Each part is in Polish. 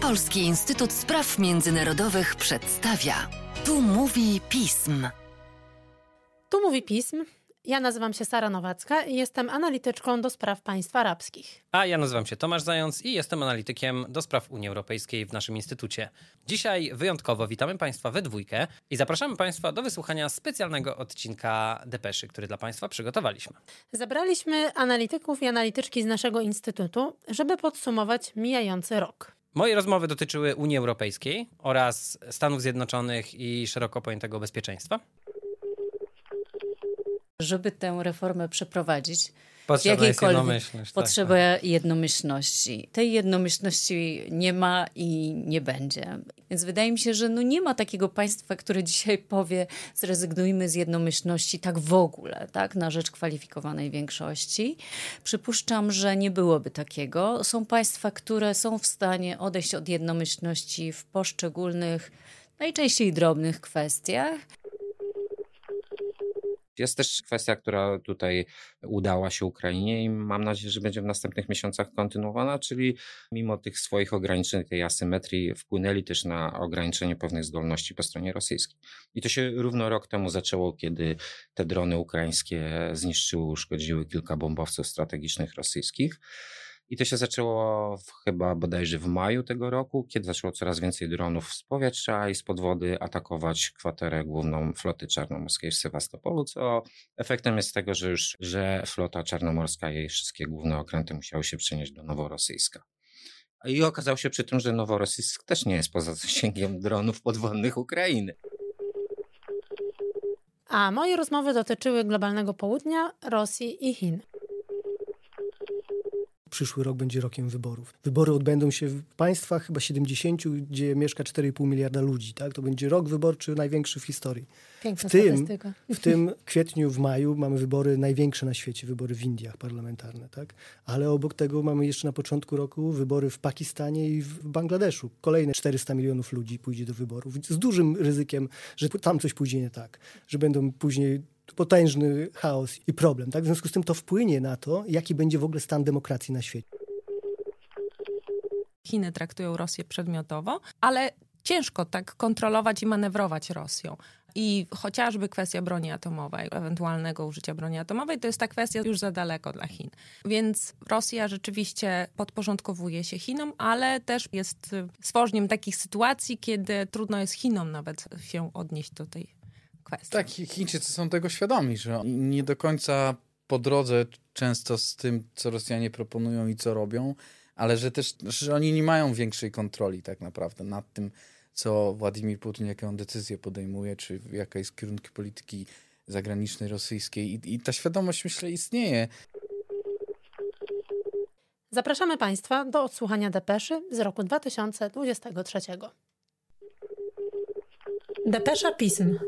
Polski Instytut Spraw Międzynarodowych przedstawia. Tu mówi pism. Tu mówi pism. Ja nazywam się Sara Nowacka i jestem analityczką do spraw państw arabskich. A ja nazywam się Tomasz Zając i jestem analitykiem do spraw Unii Europejskiej w naszym instytucie. Dzisiaj wyjątkowo witamy Państwa we dwójkę i zapraszamy Państwa do wysłuchania specjalnego odcinka Depeszy, który dla Państwa przygotowaliśmy. Zebraliśmy analityków i analityczki z naszego instytutu, żeby podsumować mijający rok. Moje rozmowy dotyczyły Unii Europejskiej oraz Stanów Zjednoczonych i szeroko pojętego bezpieczeństwa. Żeby tę reformę przeprowadzić, Potrzeba jest jednomyślność. Potrzeba tak, tak. jednomyślności. Tej jednomyślności nie ma i nie będzie. Więc wydaje mi się, że no nie ma takiego państwa, które dzisiaj powie zrezygnujmy z jednomyślności tak w ogóle, tak, na rzecz kwalifikowanej większości. Przypuszczam, że nie byłoby takiego. Są państwa, które są w stanie odejść od jednomyślności w poszczególnych, najczęściej drobnych kwestiach. Jest też kwestia, która tutaj udała się Ukrainie i mam nadzieję, że będzie w następnych miesiącach kontynuowana, czyli mimo tych swoich ograniczeń, tej asymetrii, wpłynęli też na ograniczenie pewnych zdolności po stronie rosyjskiej. I to się równo rok temu zaczęło, kiedy te drony ukraińskie zniszczyły, uszkodziły kilka bombowców strategicznych rosyjskich. I to się zaczęło w, chyba bodajże w maju tego roku, kiedy zaczęło coraz więcej dronów z powietrza i z podwody atakować kwaterę główną floty czarnomorskiej w Sewastopolu, co efektem jest tego, że już że flota czarnomorska i jej wszystkie główne okręty musiały się przenieść do Noworosyjska. I okazało się przy tym, że Noworosyjsk też nie jest poza zasięgiem dronów podwodnych Ukrainy. A moje rozmowy dotyczyły globalnego południa, Rosji i Chin przyszły rok będzie rokiem wyborów. Wybory odbędą się w państwach chyba 70, gdzie mieszka 4,5 miliarda ludzi. Tak? To będzie rok wyborczy największy w historii. Piękna w tym, statystyka. w tym kwietniu, w maju mamy wybory największe na świecie, wybory w Indiach parlamentarne. Tak? Ale obok tego mamy jeszcze na początku roku wybory w Pakistanie i w Bangladeszu. Kolejne 400 milionów ludzi pójdzie do wyborów. Z dużym ryzykiem, że tam coś pójdzie nie tak. Że będą później potężny chaos i problem. Tak? W związku z tym to wpłynie na to, jaki będzie w ogóle stan demokracji na świecie. Chiny traktują Rosję przedmiotowo, ale ciężko tak kontrolować i manewrować Rosją. I chociażby kwestia broni atomowej, ewentualnego użycia broni atomowej, to jest ta kwestia już za daleko dla Chin. Więc Rosja rzeczywiście podporządkowuje się Chinom, ale też jest stworzeniem takich sytuacji, kiedy trudno jest Chinom nawet się odnieść do tej kwestii. Tak, Chińczycy są tego świadomi, że nie do końca po drodze często z tym, co Rosjanie proponują i co robią, ale że też że oni nie mają większej kontroli tak naprawdę nad tym, co Władimir Putin, jaką decyzję podejmuje, czy jaka jest kierunki polityki zagranicznej rosyjskiej. I, I ta świadomość, myślę, istnieje. Zapraszamy Państwa do odsłuchania depeszy z roku 2023. Depesza pism.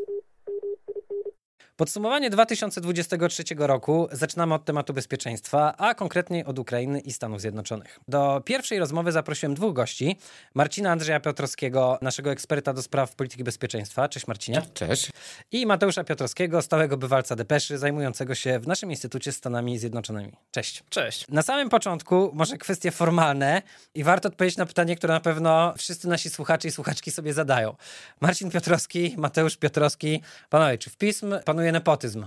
Podsumowanie 2023 roku zaczynamy od tematu bezpieczeństwa, a konkretniej od Ukrainy i Stanów Zjednoczonych. Do pierwszej rozmowy zaprosiłem dwóch gości. Marcina Andrzeja Piotrowskiego, naszego eksperta do spraw polityki bezpieczeństwa. Cześć Marcinie. Cześć. I Mateusza Piotrowskiego, stałego bywalca Depeszy, zajmującego się w naszym Instytucie Stanami Zjednoczonymi. Cześć. Cześć. Na samym początku może kwestie formalne i warto odpowiedzieć na pytanie, które na pewno wszyscy nasi słuchacze i słuchaczki sobie zadają. Marcin Piotrowski, Mateusz Piotrowski. Panowie, czy w pism panuje panuje nepotyzm.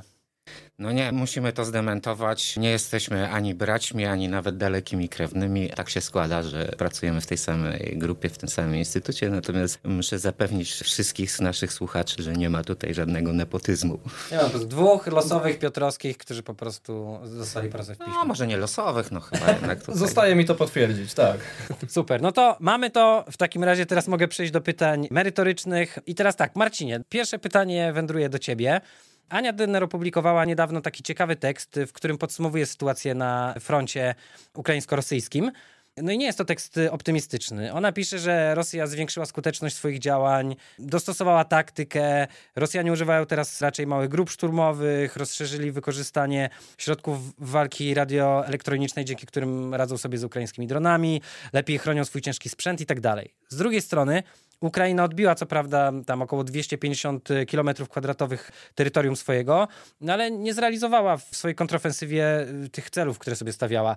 No nie, musimy to zdementować. Nie jesteśmy ani braćmi, ani nawet dalekimi krewnymi. Tak się składa, że pracujemy w tej samej grupie, w tym samym instytucie, natomiast muszę zapewnić wszystkich naszych słuchaczy, że nie ma tutaj żadnego nepotyzmu. Nie ma, dwóch losowych Piotrowskich, którzy po prostu zostali pracować w piśmie. No, może nie losowych, no chyba jednak tutaj. Zostaje mi to potwierdzić, tak. Super, no to mamy to. W takim razie teraz mogę przejść do pytań merytorycznych. I teraz tak, Marcinie, pierwsze pytanie wędruje do ciebie. Ania Dynner opublikowała niedawno taki ciekawy tekst, w którym podsumowuje sytuację na froncie ukraińsko-rosyjskim. No i nie jest to tekst optymistyczny. Ona pisze, że Rosja zwiększyła skuteczność swoich działań, dostosowała taktykę. Rosjanie używają teraz raczej małych grup szturmowych, rozszerzyli wykorzystanie środków walki radioelektronicznej, dzięki którym radzą sobie z ukraińskimi dronami, lepiej chronią swój ciężki sprzęt i tak dalej. Z drugiej strony Ukraina odbiła co prawda tam około 250 km kwadratowych terytorium swojego, no ale nie zrealizowała w swojej kontrofensywie y, tych celów, które sobie stawiała.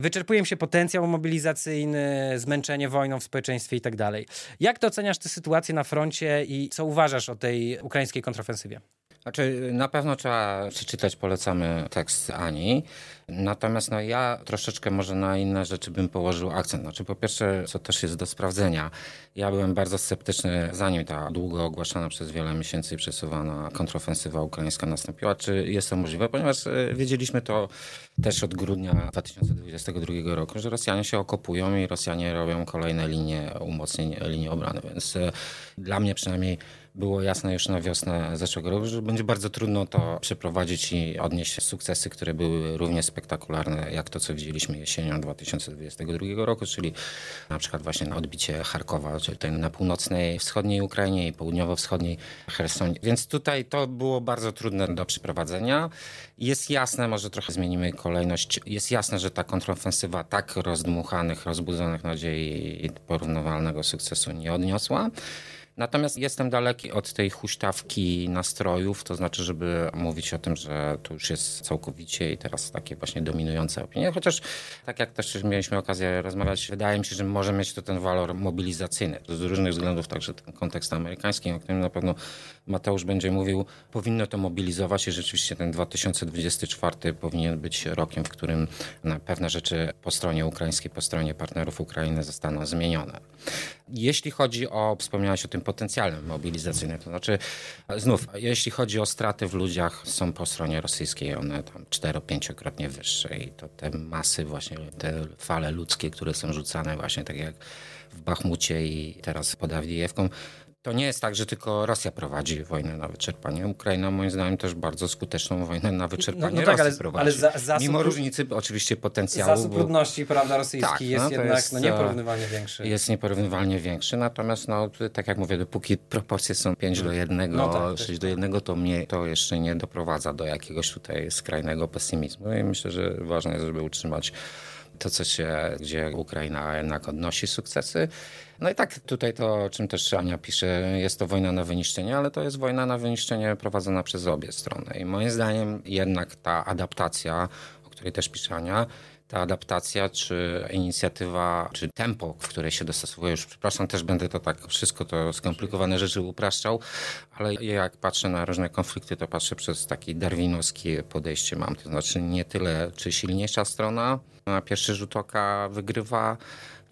Wyczerpuje się potencjał mobilizacyjny, zmęczenie wojną w społeczeństwie i tak dalej. Jak to oceniasz tę sytuację na froncie i co uważasz o tej ukraińskiej kontrofensywie? Znaczy, na pewno trzeba przeczytać, polecamy tekst Ani. Natomiast no, ja troszeczkę może na inne rzeczy bym położył akcent. Znaczy, po pierwsze, co też jest do sprawdzenia, ja byłem bardzo sceptyczny, zanim ta długo ogłaszana przez wiele miesięcy przesuwana kontrofensywa ukraińska nastąpiła, czy jest to możliwe, ponieważ e, wiedzieliśmy to też od grudnia 2022 roku, że Rosjanie się okopują i Rosjanie robią kolejne linie umocnień, linie obrony, więc e, dla mnie przynajmniej było jasne już na wiosnę zeszłego roku, że będzie bardzo trudno to przeprowadzić i odnieść sukcesy, które były równie spektakularne, jak to, co widzieliśmy jesienią 2022 roku, czyli na przykład właśnie na odbicie Charkowa, czyli tutaj na północnej, wschodniej Ukrainie i południowo-wschodniej Hersonie. Więc tutaj to było bardzo trudne do przeprowadzenia. Jest jasne, może trochę zmienimy kolejność, jest jasne, że ta kontrofensywa tak rozdmuchanych, rozbudzonych nadziei i porównywalnego sukcesu nie odniosła. Natomiast jestem daleki od tej huśtawki nastrojów, to znaczy, żeby mówić o tym, że to już jest całkowicie i teraz takie właśnie dominujące opinie. Chociaż, tak jak też mieliśmy okazję rozmawiać, wydaje mi się, że może mieć to ten walor mobilizacyjny. Z różnych względów, także ten kontekst amerykański, o którym na pewno Mateusz będzie mówił, powinno to mobilizować i rzeczywiście ten 2024 powinien być rokiem, w którym pewne rzeczy po stronie ukraińskiej, po stronie partnerów Ukrainy zostaną zmienione. Jeśli chodzi o, wspomniałeś o tym potencjale mobilizacyjnym, to znaczy znów, jeśli chodzi o straty w ludziach, są po stronie rosyjskiej one tam 4-5-krotnie wyższe i to te masy właśnie, te fale ludzkie, które są rzucane właśnie tak jak w Bachmucie i teraz pod Awdijewką, to nie jest tak, że tylko Rosja prowadzi wojnę na wyczerpanie. Ukraina moim zdaniem też bardzo skuteczną wojnę na wyczerpanie no, no tak, Rosji ale, prowadzi. Ale za, zasób, Mimo różnicy oczywiście potencjału. Zasób bo... ludności prawda, rosyjski tak, jest no, jednak jest, no, nieporównywalnie większy. Jest nieporównywalnie większy, natomiast no, tak jak mówię, dopóki proporcje są 5 do 1, no tak, 6 do 1, to mnie to jeszcze nie doprowadza do jakiegoś tutaj skrajnego pesymizmu i myślę, że ważne jest, żeby utrzymać to, co się, gdzie Ukraina jednak odnosi sukcesy. No i tak tutaj to, o czym też Ania pisze, jest to wojna na wyniszczenie, ale to jest wojna na wyniszczenie prowadzona przez obie strony. I moim zdaniem jednak ta adaptacja, o której też pisze Ania, ta adaptacja, czy inicjatywa, czy tempo, w które się dostosowuje. Już przepraszam, też będę to tak wszystko to skomplikowane rzeczy upraszczał, ale jak patrzę na różne konflikty, to patrzę przez takie darwinowskie podejście mam. To znaczy nie tyle, czy silniejsza strona na pierwszy rzut oka wygrywa,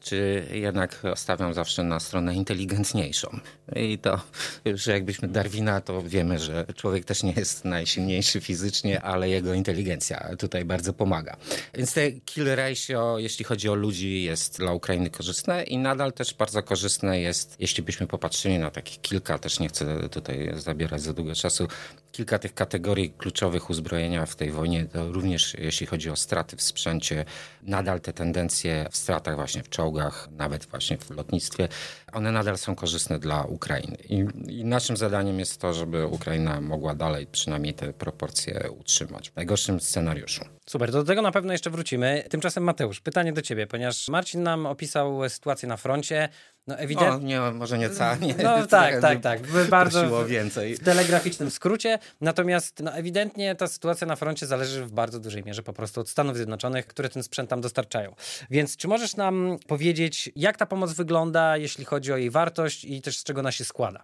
czy jednak stawiam zawsze na stronę inteligentniejszą. I to już jakbyśmy Darwina, to wiemy, że człowiek też nie jest najsilniejszy fizycznie, ale jego inteligencja tutaj bardzo pomaga. Więc te kill ratio, jeśli chodzi o ludzi, jest dla Ukrainy korzystne i nadal też bardzo korzystne jest, jeśli byśmy popatrzyli na takich kilka, też nie chcę tutaj zabierać za długo czasu, kilka tych kategorii kluczowych uzbrojenia w tej wojnie, to również jeśli chodzi o straty w sprzęcie, nadal te tendencje w stratach właśnie w czołgach, nawet właśnie w lotnictwie, one nadal są korzystne dla Ukrainy. I, I, naszym zadaniem jest to, żeby Ukraina mogła dalej przynajmniej te proporcje utrzymać w najgorszym scenariuszu. Super, do tego na pewno jeszcze wrócimy. Tymczasem Mateusz, pytanie do ciebie, ponieważ Marcin nam opisał sytuację na froncie. No ewidentnie. No, nie, może nie cała, nie. No tak, tak, tak. Bardzo więcej. W telegraficznym skrócie. Natomiast no, ewidentnie ta sytuacja na froncie zależy w bardzo dużej mierze po prostu od Stanów Zjednoczonych, które ten sprzęt tam dostarczają. Więc czy możesz nam powiedzieć, jak ta pomoc wygląda, jeśli chodzi o jej wartość i też z czego ona się składa?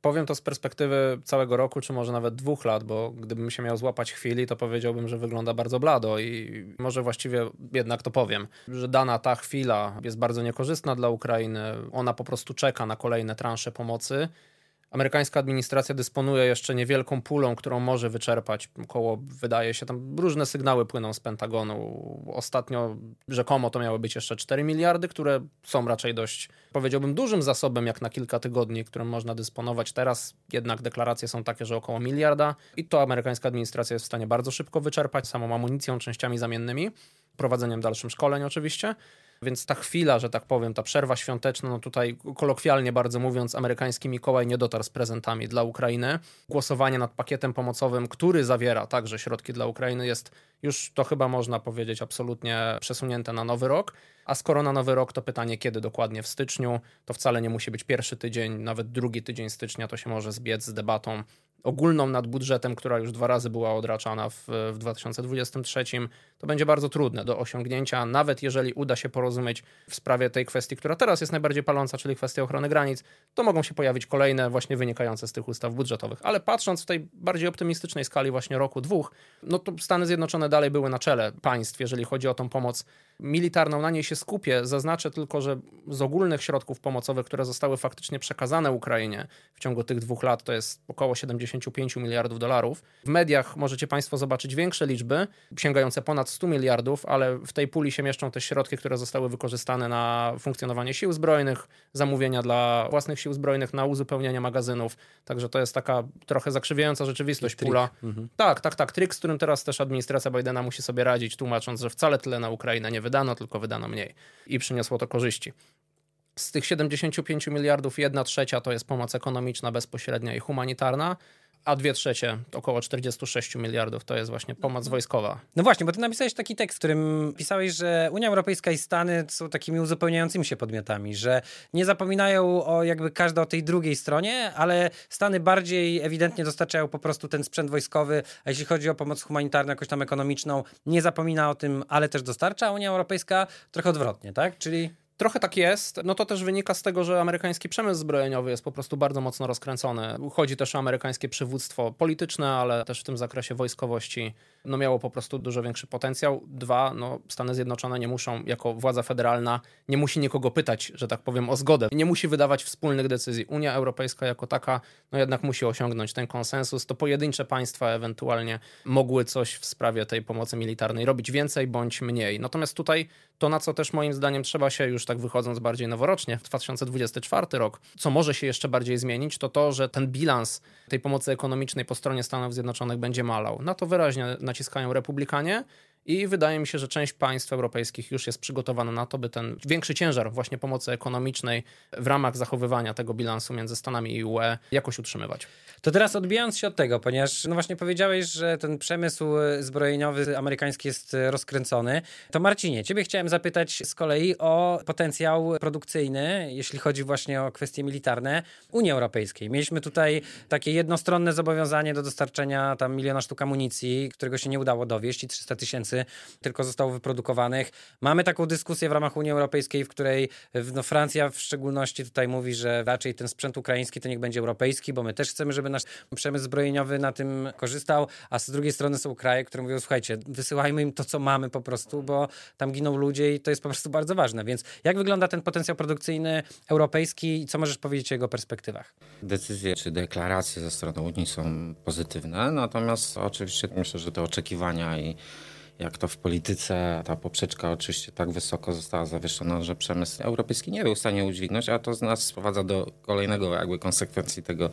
Powiem to z perspektywy całego roku, czy może nawet dwóch lat, bo gdybym się miał złapać chwili, to powiedziałbym, że wygląda bardzo blado i może właściwie jednak to powiem, że dana ta chwila jest bardzo niekorzystna dla Ukrainy. Ona po prostu czeka na kolejne transze pomocy Amerykańska administracja dysponuje jeszcze niewielką pulą, którą może wyczerpać. Około, wydaje się, tam różne sygnały płyną z Pentagonu. Ostatnio rzekomo to miały być jeszcze 4 miliardy, które są raczej dość, powiedziałbym, dużym zasobem, jak na kilka tygodni, którym można dysponować. Teraz jednak deklaracje są takie, że około miliarda i to amerykańska administracja jest w stanie bardzo szybko wyczerpać samą amunicją, częściami zamiennymi, prowadzeniem dalszym szkoleń oczywiście. Więc ta chwila, że tak powiem, ta przerwa świąteczna, no tutaj kolokwialnie bardzo mówiąc, amerykański Mikołaj nie dotarł z prezentami dla Ukrainy. Głosowanie nad pakietem pomocowym, który zawiera także środki dla Ukrainy, jest już to chyba można powiedzieć absolutnie przesunięte na nowy rok. A skoro na nowy rok, to pytanie, kiedy dokładnie w styczniu, to wcale nie musi być pierwszy tydzień, nawet drugi tydzień stycznia, to się może zbiec z debatą ogólną nad budżetem, która już dwa razy była odraczana w, w 2023, to będzie bardzo trudne do osiągnięcia, nawet jeżeli uda się porozumieć w sprawie tej kwestii, która teraz jest najbardziej paląca, czyli kwestia ochrony granic, to mogą się pojawić kolejne właśnie wynikające z tych ustaw budżetowych. Ale patrząc w tej bardziej optymistycznej skali właśnie roku, dwóch, no to Stany Zjednoczone dalej były na czele państw, jeżeli chodzi o tą pomoc militarną, na niej się skupię. Zaznaczę tylko, że z ogólnych środków pomocowych, które zostały faktycznie przekazane Ukrainie w ciągu tych dwóch lat, to jest około 75 miliardów dolarów. W mediach możecie Państwo zobaczyć większe liczby, sięgające ponad 100 miliardów, ale w tej puli się mieszczą też środki, które zostały wykorzystane na funkcjonowanie sił zbrojnych, zamówienia dla własnych sił zbrojnych, na uzupełnianie magazynów. Także to jest taka trochę zakrzywiająca rzeczywistość pula. Mhm. Tak, tak, tak. Trik, z którym teraz też administracja Bidena musi sobie radzić, tłumacząc, że wcale tyle na Ukrainę nie wydano, tylko wydano mniej i przyniosło to korzyści. Z tych 75 miliardów, jedna trzecia to jest pomoc ekonomiczna, bezpośrednia i humanitarna a dwie trzecie, około 46 miliardów, to jest właśnie pomoc wojskowa. No właśnie, bo ty napisałeś taki tekst, w którym pisałeś, że Unia Europejska i Stany są takimi uzupełniającymi się podmiotami, że nie zapominają o jakby każda o tej drugiej stronie, ale Stany bardziej ewidentnie dostarczają po prostu ten sprzęt wojskowy, a jeśli chodzi o pomoc humanitarną, jakoś tam ekonomiczną, nie zapomina o tym, ale też dostarcza, a Unia Europejska trochę odwrotnie, tak? Czyli... Trochę tak jest. No to też wynika z tego, że amerykański przemysł zbrojeniowy jest po prostu bardzo mocno rozkręcony. Chodzi też o amerykańskie przywództwo polityczne, ale też w tym zakresie wojskowości no miało po prostu dużo większy potencjał. Dwa, no Stany Zjednoczone nie muszą, jako władza federalna, nie musi nikogo pytać, że tak powiem, o zgodę. Nie musi wydawać wspólnych decyzji. Unia Europejska jako taka, no jednak musi osiągnąć ten konsensus. To pojedyncze państwa ewentualnie mogły coś w sprawie tej pomocy militarnej robić więcej bądź mniej. Natomiast tutaj to, na co też moim zdaniem trzeba się już tak wychodząc bardziej noworocznie, w 2024 rok, co może się jeszcze bardziej zmienić, to to, że ten bilans tej pomocy ekonomicznej po stronie Stanów Zjednoczonych będzie malał. Na to wyraźnie naciskają republikanie i wydaje mi się, że część państw europejskich już jest przygotowana na to, by ten większy ciężar właśnie pomocy ekonomicznej w ramach zachowywania tego bilansu między Stanami i UE jakoś utrzymywać. To teraz odbijając się od tego, ponieważ no właśnie powiedziałeś, że ten przemysł zbrojeniowy amerykański jest rozkręcony, to Marcinie, ciebie chciałem zapytać z kolei o potencjał produkcyjny, jeśli chodzi właśnie o kwestie militarne Unii Europejskiej. Mieliśmy tutaj takie jednostronne zobowiązanie do dostarczenia tam miliona sztuk amunicji, którego się nie udało dowieść i 300 tysięcy tylko zostało wyprodukowanych. Mamy taką dyskusję w ramach Unii Europejskiej, w której no, Francja w szczególności tutaj mówi, że raczej ten sprzęt ukraiński to niech będzie europejski, bo my też chcemy, żeby nasz przemysł zbrojeniowy na tym korzystał, a z drugiej strony są kraje, które mówią, słuchajcie, wysyłajmy im to, co mamy po prostu, bo tam giną ludzie i to jest po prostu bardzo ważne. Więc jak wygląda ten potencjał produkcyjny europejski i co możesz powiedzieć o jego perspektywach? Decyzje czy deklaracje ze strony Unii są pozytywne, natomiast oczywiście myślę, że te oczekiwania i jak to w polityce, ta poprzeczka oczywiście tak wysoko została zawieszona, że przemysł europejski nie był w stanie udźwignąć, a to z nas sprowadza do kolejnego jakby konsekwencji tego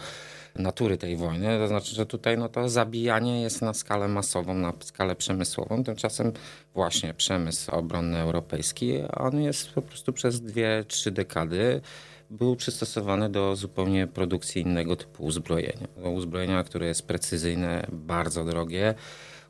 natury tej wojny. To znaczy, że tutaj no, to zabijanie jest na skalę masową, na skalę przemysłową. Tymczasem właśnie przemysł obronny europejski, on jest po prostu przez dwie, trzy dekady był przystosowany do zupełnie produkcji innego typu uzbrojenia. Uzbrojenia, które jest precyzyjne, bardzo drogie,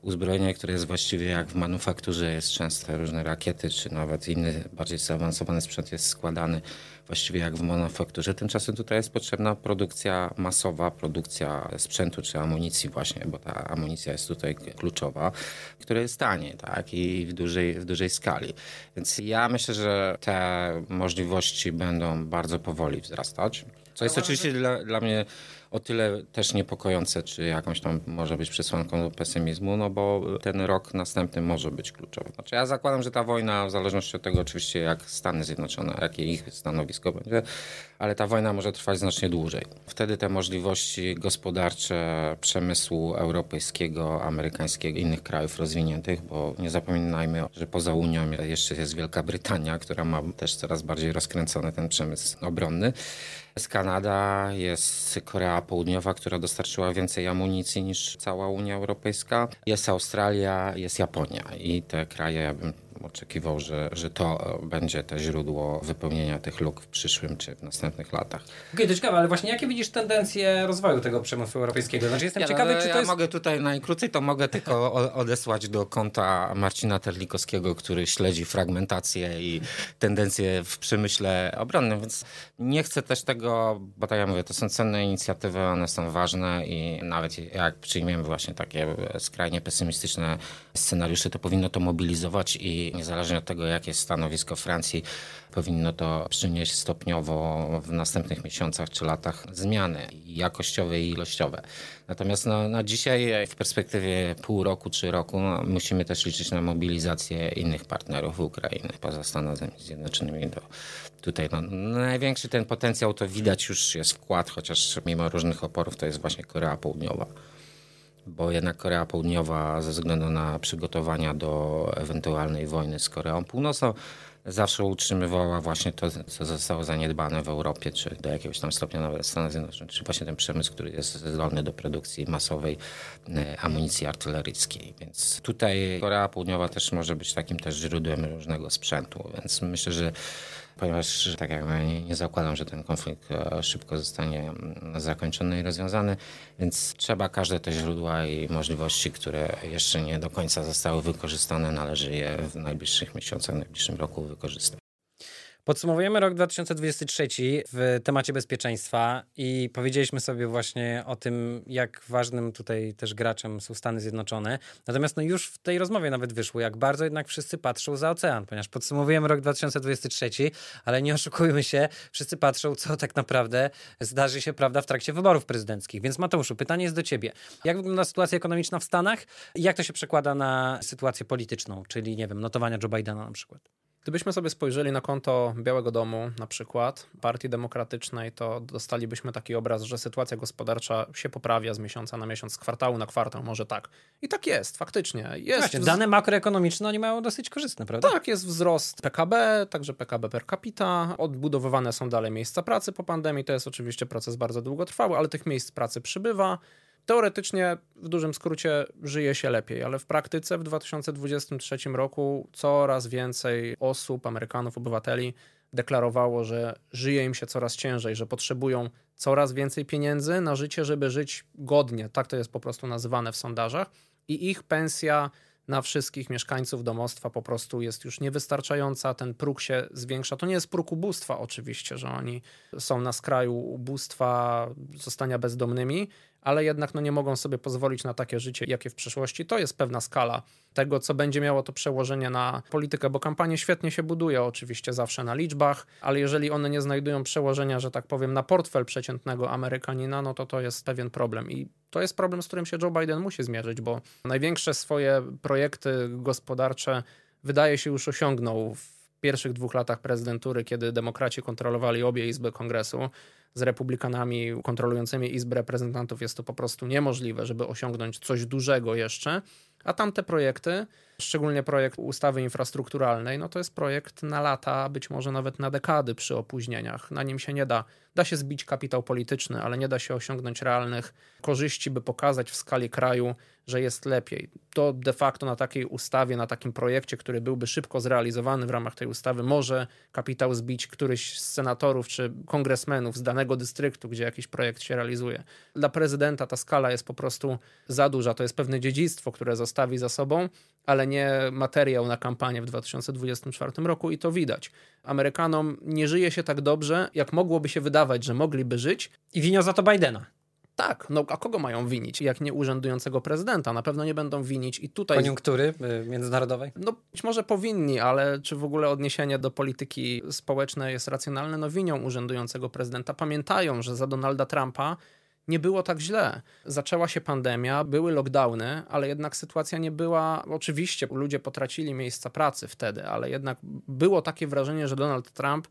uzbrojenie, które jest właściwie jak w manufakturze, jest często różne rakiety, czy nawet inny, bardziej zaawansowany sprzęt jest składany właściwie jak w manufakturze. Tymczasem tutaj jest potrzebna produkcja masowa, produkcja sprzętu czy amunicji właśnie, bo ta amunicja jest tutaj kluczowa, która jest tanie tak? i w dużej, w dużej skali. Więc ja myślę, że te możliwości będą bardzo powoli wzrastać. Co jest oczywiście dla, dla mnie o tyle też niepokojące, czy jakąś tam może być przesłanką do pesymizmu, no bo ten rok następny może być kluczowy. Znaczy ja zakładam, że ta wojna, w zależności od tego oczywiście jak Stany Zjednoczone, jakie ich stanowisko będzie, ale ta wojna może trwać znacznie dłużej. Wtedy te możliwości gospodarcze przemysłu europejskiego, amerykańskiego, innych krajów rozwiniętych, bo nie zapominajmy, że poza Unią jeszcze jest Wielka Brytania, która ma też coraz bardziej rozkręcony ten przemysł obronny. Jest Kanada, jest Korea Południowa, która dostarczyła więcej amunicji niż cała Unia Europejska. Jest Australia, jest Japonia i te kraje, ja bym oczekiwał, że, że to będzie to źródło wypełnienia tych luk w przyszłym czy w następnych latach. Okej, okay, to ciekawe, ale właśnie jakie widzisz tendencje rozwoju tego przemysłu europejskiego? Znaczy jestem ja, ciekawy, no, czy ja to jest... mogę tutaj najkrócej, to mogę tylko odesłać do konta Marcina Terlikowskiego, który śledzi fragmentację i tendencje w przemyśle obronnym, więc nie chcę też tego, bo tak jak mówię, to są cenne inicjatywy, one są ważne i nawet jak przyjmiemy właśnie takie skrajnie pesymistyczne scenariusze, to powinno to mobilizować i niezależnie od tego, jakie jest stanowisko Francji, powinno to przynieść stopniowo w następnych miesiącach czy latach zmiany jakościowe i ilościowe. Natomiast no, na dzisiaj w perspektywie pół roku czy roku no, musimy też liczyć na mobilizację innych partnerów Ukrainy poza Stanami Zjednoczonymi. Tutaj no, największy ten potencjał to widać już jest wkład, chociaż mimo różnych oporów to jest właśnie Korea Południowa bo jednak Korea Południowa ze względu na przygotowania do ewentualnej wojny z Koreą Północną zawsze utrzymywała właśnie to, co zostało zaniedbane w Europie, czy do jakiegoś tam stopnia nawet w Stanach Zjednoczonych, czy właśnie ten przemysł, który jest zdolny do produkcji masowej e, amunicji artyleryjskiej. Więc tutaj Korea Południowa też może być takim też źródłem różnego sprzętu, więc myślę, że ponieważ tak jak nie, nie zakładam, że ten konflikt e, szybko zostanie mm, zakończony i rozwiązany, więc trzeba każde te źródła i możliwości, które jeszcze nie do końca zostały wykorzystane, należy je w najbliższych miesiącach, w najbliższym roku wykorzystać. Podsumowujemy rok 2023 w temacie bezpieczeństwa i powiedzieliśmy sobie właśnie o tym, jak ważnym tutaj też graczem są Stany Zjednoczone. Natomiast no już w tej rozmowie nawet wyszło, jak bardzo jednak wszyscy patrzą za ocean, ponieważ podsumowujemy rok 2023, ale nie oszukujmy się, wszyscy patrzą, co tak naprawdę zdarzy się, prawda, w trakcie wyborów prezydenckich. Więc Mateuszu, pytanie jest do ciebie. Jak wygląda sytuacja ekonomiczna w Stanach i jak to się przekłada na sytuację polityczną, czyli nie wiem, notowania Joe Bidena na przykład? Gdybyśmy sobie spojrzeli na konto Białego Domu, na przykład Partii Demokratycznej, to dostalibyśmy taki obraz, że sytuacja gospodarcza się poprawia z miesiąca na miesiąc, z kwartału na kwartał, może tak. I tak jest, faktycznie. Jest Właśnie, dane makroekonomiczne oni mają dosyć korzystne, prawda? Tak, jest wzrost PKB, także PKB per capita. Odbudowywane są dalej miejsca pracy po pandemii. To jest oczywiście proces bardzo długotrwały, ale tych miejsc pracy przybywa. Teoretycznie, w dużym skrócie, żyje się lepiej, ale w praktyce w 2023 roku coraz więcej osób, Amerykanów, obywateli deklarowało, że żyje im się coraz ciężej, że potrzebują coraz więcej pieniędzy na życie, żeby żyć godnie. Tak to jest po prostu nazywane w sondażach. I ich pensja na wszystkich mieszkańców domostwa po prostu jest już niewystarczająca, ten próg się zwiększa. To nie jest próg ubóstwa oczywiście, że oni są na skraju ubóstwa, zostania bezdomnymi, ale jednak no, nie mogą sobie pozwolić na takie życie, jakie w przyszłości. To jest pewna skala tego, co będzie miało to przełożenie na politykę, bo kampanie świetnie się buduje oczywiście zawsze na liczbach, ale jeżeli one nie znajdują przełożenia, że tak powiem, na portfel przeciętnego Amerykanina, no to to jest pewien problem. I to jest problem, z którym się Joe Biden musi zmierzyć, bo największe swoje projekty gospodarcze wydaje się już osiągnął w pierwszych dwóch latach prezydentury, kiedy demokraci kontrolowali obie izby kongresu z republikanami kontrolującymi Izbę Reprezentantów jest to po prostu niemożliwe, żeby osiągnąć coś dużego jeszcze. A tamte projekty, szczególnie projekt ustawy infrastrukturalnej, no to jest projekt na lata, być może nawet na dekady przy opóźnieniach. Na nim się nie da, da się zbić kapitał polityczny, ale nie da się osiągnąć realnych korzyści, by pokazać w skali kraju, że jest lepiej. To de facto na takiej ustawie, na takim projekcie, który byłby szybko zrealizowany w ramach tej ustawy, może kapitał zbić któryś z senatorów czy kongresmenów z danego dystryktu, gdzie jakiś projekt się realizuje. Dla prezydenta ta skala jest po prostu za duża. To jest pewne dziedzictwo, które zostawi za sobą, ale nie materiał na kampanię w 2024 roku i to widać. Amerykanom nie żyje się tak dobrze, jak mogłoby się wydawać, że mogliby żyć. I winią za to Bidena. Tak, no a kogo mają winić, jak nie urzędującego prezydenta? Na pewno nie będą winić i tutaj... Koniunktury y, międzynarodowej? No być może powinni, ale czy w ogóle odniesienie do polityki społecznej jest racjonalne? No winią urzędującego prezydenta. Pamiętają, że za Donalda Trumpa nie było tak źle. Zaczęła się pandemia, były lockdowny, ale jednak sytuacja nie była. Oczywiście ludzie potracili miejsca pracy wtedy, ale jednak było takie wrażenie, że Donald Trump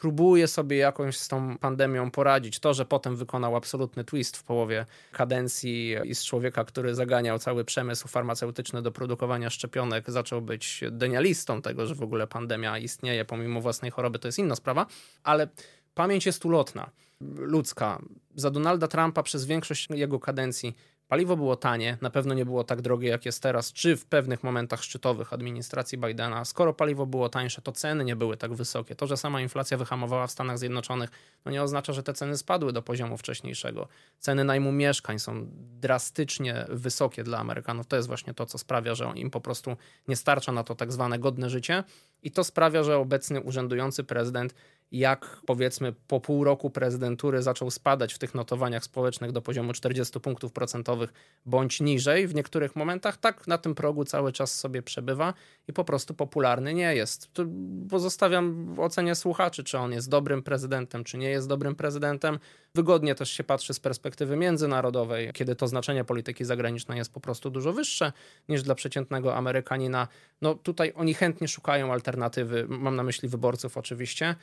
próbuje sobie jakoś z tą pandemią poradzić. To, że potem wykonał absolutny twist w połowie kadencji i z człowieka, który zaganiał cały przemysł farmaceutyczny do produkowania szczepionek, zaczął być denialistą tego, że w ogóle pandemia istnieje pomimo własnej choroby, to jest inna sprawa, ale pamięć jest ulotna, ludzka. Za Donalda Trumpa przez większość jego kadencji Paliwo było tanie, na pewno nie było tak drogie jak jest teraz, czy w pewnych momentach szczytowych administracji Bidena. Skoro paliwo było tańsze, to ceny nie były tak wysokie. To, że sama inflacja wyhamowała w Stanach Zjednoczonych, no nie oznacza, że te ceny spadły do poziomu wcześniejszego. Ceny najmu mieszkań są drastycznie wysokie dla Amerykanów. To jest właśnie to, co sprawia, że im po prostu nie starcza na to tak zwane godne życie. I to sprawia, że obecny urzędujący prezydent jak powiedzmy po pół roku prezydentury zaczął spadać w tych notowaniach społecznych do poziomu 40 punktów procentowych bądź niżej. W niektórych momentach tak na tym progu cały czas sobie przebywa i po prostu popularny nie jest. Tu pozostawiam w ocenie słuchaczy, czy on jest dobrym prezydentem, czy nie jest dobrym prezydentem. Wygodnie też się patrzy z perspektywy międzynarodowej, kiedy to znaczenie polityki zagranicznej jest po prostu dużo wyższe niż dla przeciętnego Amerykanina. No tutaj oni chętnie szukają alternatywy, mam na myśli wyborców oczywiście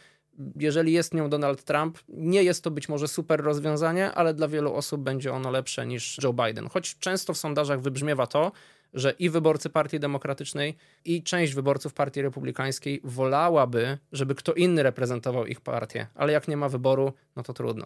jeżeli jest nią Donald Trump, nie jest to być może super rozwiązanie, ale dla wielu osób będzie ono lepsze niż Joe Biden. Choć często w sondażach wybrzmiewa to, że i wyborcy Partii Demokratycznej, i część wyborców Partii Republikańskiej wolałaby, żeby kto inny reprezentował ich partię, ale jak nie ma wyboru, no to trudno.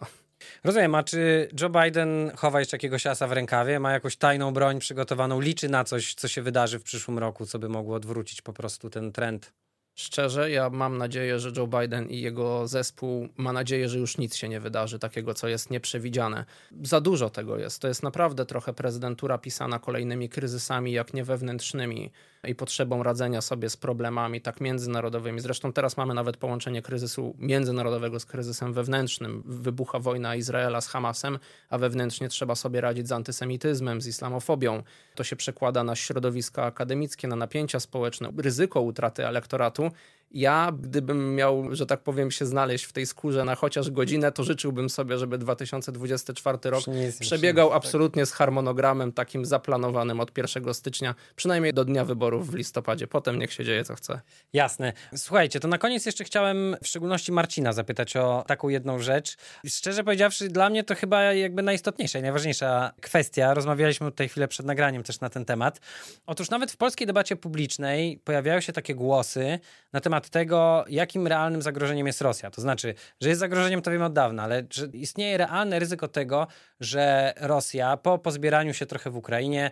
Rozumiem, a czy Joe Biden chowa jeszcze jakiegoś asa w rękawie, ma jakąś tajną broń przygotowaną, liczy na coś, co się wydarzy w przyszłym roku, co by mogło odwrócić po prostu ten trend? Szczerze, ja mam nadzieję, że Joe Biden i jego zespół ma nadzieję, że już nic się nie wydarzy takiego, co jest nieprzewidziane. Za dużo tego jest. To jest naprawdę trochę prezydentura pisana kolejnymi kryzysami, jak nie wewnętrznymi i potrzebą radzenia sobie z problemami tak międzynarodowymi. Zresztą teraz mamy nawet połączenie kryzysu międzynarodowego z kryzysem wewnętrznym. Wybucha wojna Izraela z Hamasem, a wewnętrznie trzeba sobie radzić z antysemityzmem, z islamofobią. To się przekłada na środowiska akademickie, na napięcia społeczne, ryzyko utraty elektoratu ja, gdybym miał, że tak powiem, się znaleźć w tej skórze na chociaż godzinę, to życzyłbym sobie, żeby 2024 rok przebiegał tak. absolutnie z harmonogramem takim zaplanowanym od 1 stycznia, przynajmniej do dnia wyborów w listopadzie. Potem niech się dzieje, co chce. Jasne. Słuchajcie, to na koniec jeszcze chciałem w szczególności Marcina zapytać o taką jedną rzecz. Szczerze powiedziawszy, dla mnie to chyba jakby najistotniejsza i najważniejsza kwestia. Rozmawialiśmy tutaj chwilę przed nagraniem też na ten temat. Otóż nawet w polskiej debacie publicznej pojawiają się takie głosy na temat temat tego, jakim realnym zagrożeniem jest Rosja. To znaczy, że jest zagrożeniem, to wiemy od dawna, ale że istnieje realne ryzyko tego, że Rosja po pozbieraniu się trochę w Ukrainie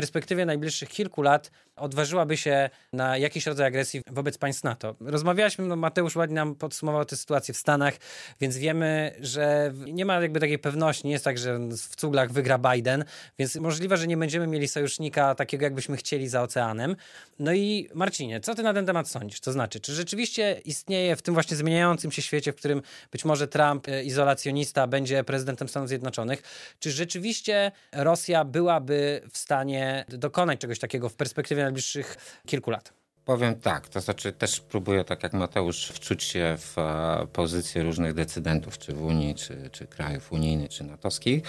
perspektywie najbliższych kilku lat odważyłaby się na jakiś rodzaj agresji wobec państw NATO. Rozmawialiśmy, no Mateusz ładnie nam podsumował tę sytuację w Stanach, więc wiemy, że nie ma jakby takiej pewności, nie jest tak, że w cuglach wygra Biden, więc możliwe, że nie będziemy mieli sojusznika takiego, jakbyśmy chcieli za oceanem. No i Marcinie, co ty na ten temat sądzisz? To znaczy, czy rzeczywiście istnieje w tym właśnie zmieniającym się świecie, w którym być może Trump, e, izolacjonista, będzie prezydentem Stanów Zjednoczonych, czy rzeczywiście Rosja byłaby w stanie dokonać czegoś takiego w perspektywie najbliższych kilku lat? Powiem tak, to znaczy też próbuję, tak jak Mateusz, wczuć się w e, pozycję różnych decydentów, czy w Unii, czy, czy krajów unijnych, czy natowskich.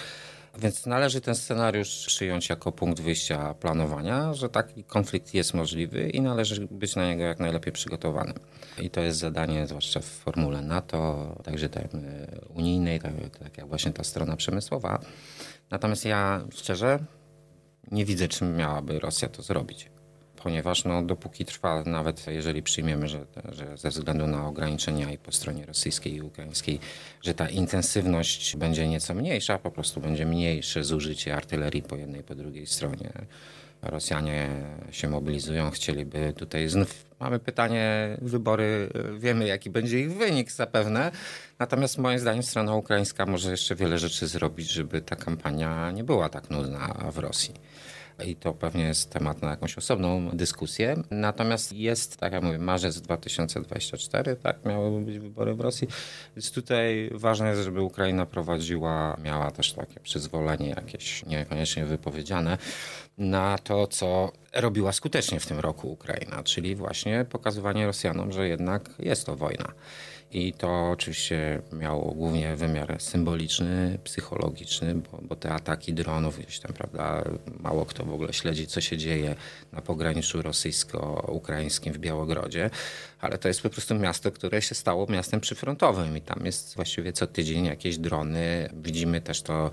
Więc należy ten scenariusz przyjąć jako punkt wyjścia planowania, że taki konflikt jest możliwy i należy być na niego jak najlepiej przygotowanym. I to jest zadanie, zwłaszcza w formule NATO, także tej unijnej, tak, tak jak właśnie ta strona przemysłowa. Natomiast ja szczerze nie widzę, czym miałaby Rosja to zrobić ponieważ no, dopóki trwa, nawet jeżeli przyjmiemy, że, że ze względu na ograniczenia i po stronie rosyjskiej i ukraińskiej, że ta intensywność będzie nieco mniejsza, po prostu będzie mniejsze zużycie artylerii po jednej i po drugiej stronie. Rosjanie się mobilizują, chcieliby tutaj znów. Mamy pytanie, wybory, wiemy jaki będzie ich wynik zapewne. Natomiast moim zdaniem strona ukraińska może jeszcze wiele rzeczy zrobić, żeby ta kampania nie była tak nudna w Rosji i to pewnie jest temat na jakąś osobną dyskusję. Natomiast jest, tak jak mówię, marzec 2024, tak, miały być wybory w Rosji, więc tutaj ważne jest, żeby Ukraina prowadziła, miała też takie przyzwolenie jakieś niekoniecznie wypowiedziane na to, co robiła skutecznie w tym roku Ukraina, czyli właśnie pokazywanie Rosjanom, że jednak jest to wojna. I to oczywiście miało głównie wymiar symboliczny, psychologiczny, bo, bo, te ataki dronów gdzieś tam, prawda, mało kto w ogóle śledzi, co się dzieje na pograniczu rosyjsko-ukraińskim w Białogrodzie, ale to jest po prostu miasto, które się stało miastem przyfrontowym i tam jest właściwie co tydzień jakieś drony. Widzimy też to